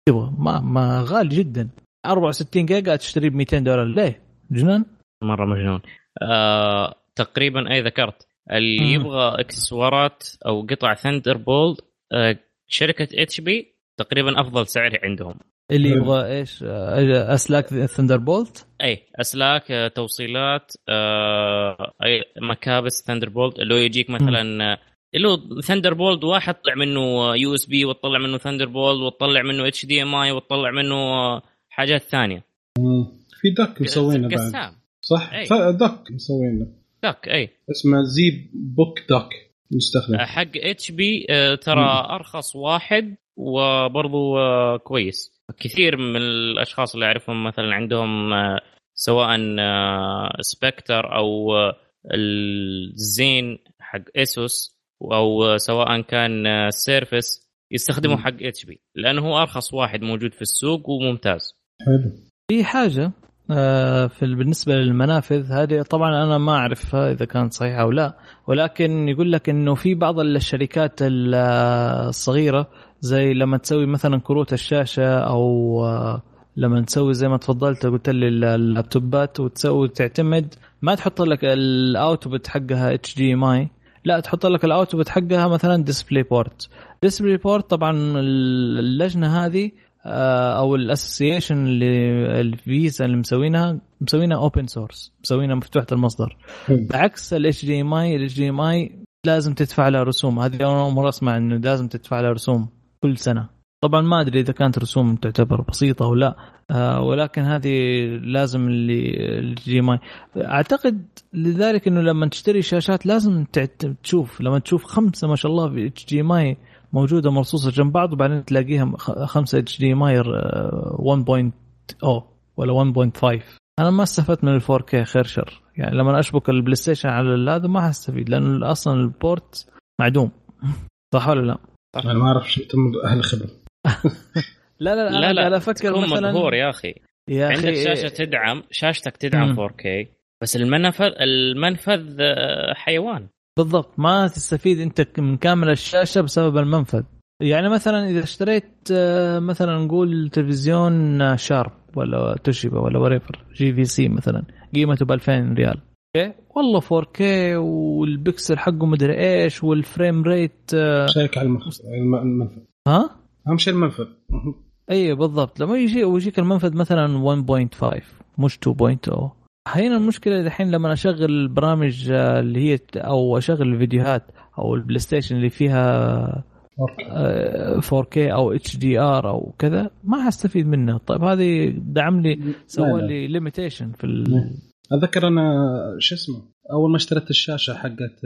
تبغى ما ما غالي جدا. 64 جيجا تشتريه ب 200 دولار. ليه؟ جنان؟ مرة مجنون. آه، تقريبا أي ذكرت. اللي مم. يبغى إكسسوارات أو قطع Thunderbolt آه، شركة HP تقريبا أفضل سعر عندهم. اللي يبغى إيش؟ آه، أسلاك Thunderbolt أي أسلاك آه، توصيلات أي مكابس Thunderbolt اللي هو يجيك مثلا اللي هو Thunderbolt واحد طلع منه USB وتطلع منه Thunderbolt وتطلع منه HDMI وتطلع منه حاجات ثانية. في dock مسوينه بعد. صح؟ أي. dock مسوينه. dock أي. اسمه ZBook dock يستخدم حق HP ترى أرخص واحد وبرضه كويس. كثير من الأشخاص اللي أعرفهم مثلا عندهم سواء Spectre أو الزين حق ASUS أو سواء كان Surface يستخدموا حق HP لأنه هو أرخص واحد موجود في السوق وممتاز. حلو. في حاجة آه، في بالنسبة للمنافذ هذه طبعا أنا ما أعرف إذا كانت صحيحة أو لا ولكن يقول لك إنه في بعض الشركات الصغيرة زي لما تسوي مثلا كروت الشاشة أو آه، لما تسوي زي ما تفضلت قلت لي اللابتوبات وتسوي تعتمد ما تحط لك ال output حقها HDMI لا تحط لك ال output حقها مثلا DisplayPort DisplayPort طبعا اللجنة هذه آه، أو ال association اللي ال VESA اللي مسوينها مسوينها open source مسوينها مفتوحة المصدر. بعكس الاتش دي ام اي الاتش دي ام اي لازم تدفع لها رسوم. هذه أول مرة أسمع إنه لازم تدفع لها رسوم كل سنة. طبعا ما أدري إذا كانت رسوم تعتبر بسيطة أو لا آه ولكن هذه لازم ال HDMI أعتقد لذلك إنه لما تشتري شاشات لازم تشوف لما تشوف خمسة ما شاء الله في HDMI موجودة مرصوصة جنب بعض وبعدين تلاقيها خمسة HDMI 1.0 ولا 1.5 أنا ما استفدت من ال 4K خير شر يعني لما أشبك ال PlayStation على هذا ما حستفيد لأنه أصلا ال port معدوم. صح ولا لا؟ أنا ما أعرف شو تم أهل الخبره لا لا لا, لا, لا أفكر تكون مثلا مبهور يا أخي. يا عندك أخي شاشة تدعم شاشتك تدعم مم. 4K بس المنفذ المنفذ آه، حيوان. بالضبط. ما تستفيد انت من كامل الشاشة بسبب المنفذ. يعني مثلا إذا اشتريت آه، مثلا نقول تلفزيون آه، شارب ولا توشيبا ولا وريفر جي في سي مثلا قيمته ب 2000 ريال. okay؟ والله 4K والبكسل حقه مدري إيش وال frame rate check على المنفذ. ها؟ أهم شيء المنفذ. اي بالضبط. لما يجي ويجيك المنفذ مثلا 1.5 مش 2.0 هنا المشكلة الحين لما أشغل البرامج اللي هي أو أشغل الفيديوهات أو ال PlayStation اللي فيها 4K أو HDR أو كذا ما حستفيد منه. طيب هذه دعم لي سوى لي limitation في ال... اتذكر أنا شو اسمه أول ما اشتريت الشاشة حقت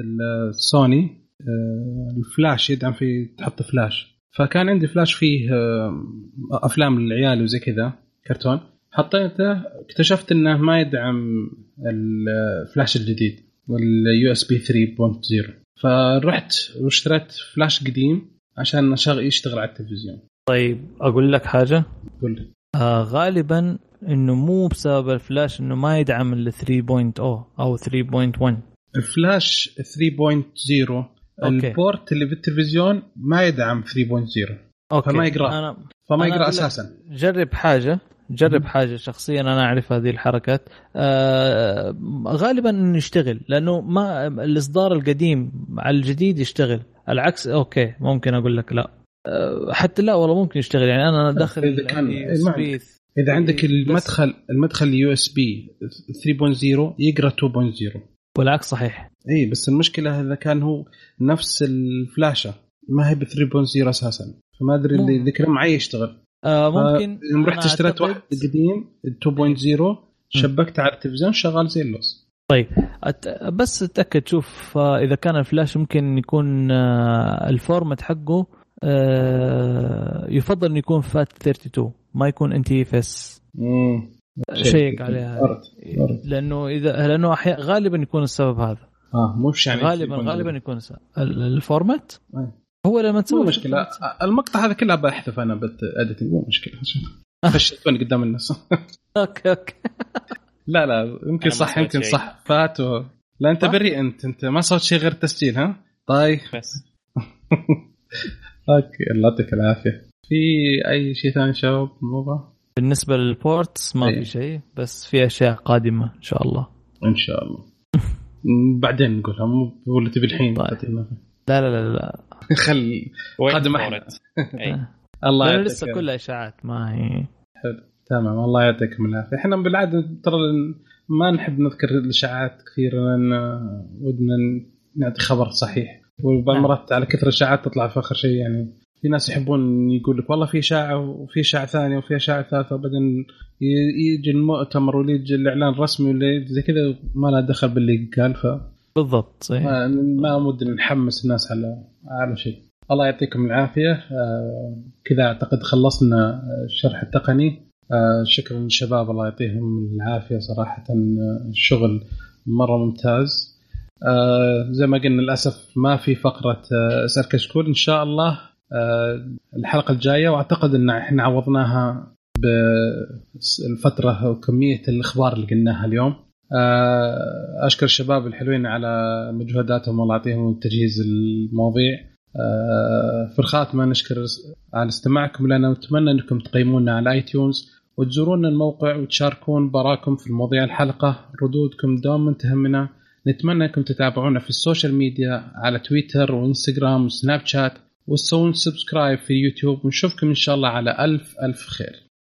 السوني آه، الفلاش يدعم في تحط فلاش. فكان عندي فلاش فيه آه، أفلام للعيال وزي كذا كرتون. حطيته اكتشفت إنه ما يدعم الفلاش الجديد وال USB 3.0 فرحت واشتريت فلاش قديم عشان يشتغل على التلفزيون. طيب أقول لك حاجة؟ قول لي. آه غالبا إنه مو بسبب الفلاش إنه ما يدعم ال 3.0 أو 3.1 الفلاش 3.0 ال port اللي بالتلفزيون ما يدعم 3.0 okay. فما يقرأ. أنا فما يقرأ أساسا. جرب حاجة. جرب حاجة شخصيا أنا أعرف هذه الحركات. آه غالبا يشتغل لأنه ما الإصدار القديم على الجديد يشتغل. العكس okay ممكن أقول لك لا. آه حتى لا والله ممكن يشتغل. يعني أنا داخل اذا كان إذا عندك المدخل المدخل USB 3.0 يقرأ 2.0 والعكس صحيح. اي بس المشكلة اذا كان هو نفس الفلاشة. ما هي ب 3.0 أساسا. فما أدري اللي ذكر معي يشتغل. آه ممكن يوم رحت اشتريت واحد قديم 2.0 شبكت على التلفزيون شغال زي اللوز. طيب بس تاكد شوف آه، إذا كان الفلاش ممكن يكون آه، ال format حقه يفضل إنه يكون FAT 32 ما يكون NTFS. شيك عليها لأنه إذا لأنه غالبا يكون السبب هذا. آه مش يعني غالبا غالبا يكون السبب ال format هو لما تسوي مو مشكلة. المقطع هذا كله بحذف أنا editing مو مشكلة فشلتوني قدام الناس. okay okay. لا لا يمكن صح يمكن صح. FAT و... لا أنت بريء أنت. أنت ما صوت شيء غير التسجيل ها؟ طيب. بس. okay الله يعطيك العافية. في أي شيء ثاني شباب؟ الموضوع بالنسبة لل ports ما أيه. في شيء بس في أشياء قادمة إن شاء الله. إن شاء الله. بعدين نقولها مو ولا تبي الحين. طيب. لا لا لا لا. خل قادم احد الله يعطيك لسه كلها اشاعات ما هي. حلو. تمام الله يعطيكم العافية. إحنا بالعادة ترى ما نحب نذكر الأشاعات كثير لأن ودنا نعطي خبر صحيح. وبعض نعم. المرات على كثر الأشاعات تطلع في آخر شيء يعني في ناس يحبون يقول لك والله في أشاعة وفي أشاعة ثانية وفي أشاعة ثالثة وبعدين يجي المؤتمر ولا يجي الإعلان الرسمي ولا زي كذا ما له دخل باللي قال ف بالضبط صحيح. ما, ودنا نحمس الناس على على شيء. الله يعطيكم العافية. آه كذا أعتقد خلصنا الشرح التقني. آه شكرا للشباب الله يعطيهم العافية صراحة. الشغل مرة ممتاز. آه زي ما قلنا للأسف ما في فقرة آه أسأل كشكول. إن شاء الله آه الحلقة الجاية وأعتقد إن إحنا عوضناها بالفترة وكميه الإخبار اللي قلناها اليوم. آه أشكر الشباب الحلوين على مجهوداتهم والله يعطيهم تجهيز المواضيع. آه في الخاتمة نشكر على استماعكم لنا ونتمنى أنكم تقيمونا على iTunes وتزورون الموقع وتشاركون برأيكم في مواضيع الحلقة. ردودكم دوما تهمنا نتمنى أنكم تتابعونا في ال social media على تويتر وإنستغرام وسناب شات. وتسوون subscribe في يوتيوب ونشوفكم إن شاء الله على ألف ألف خير.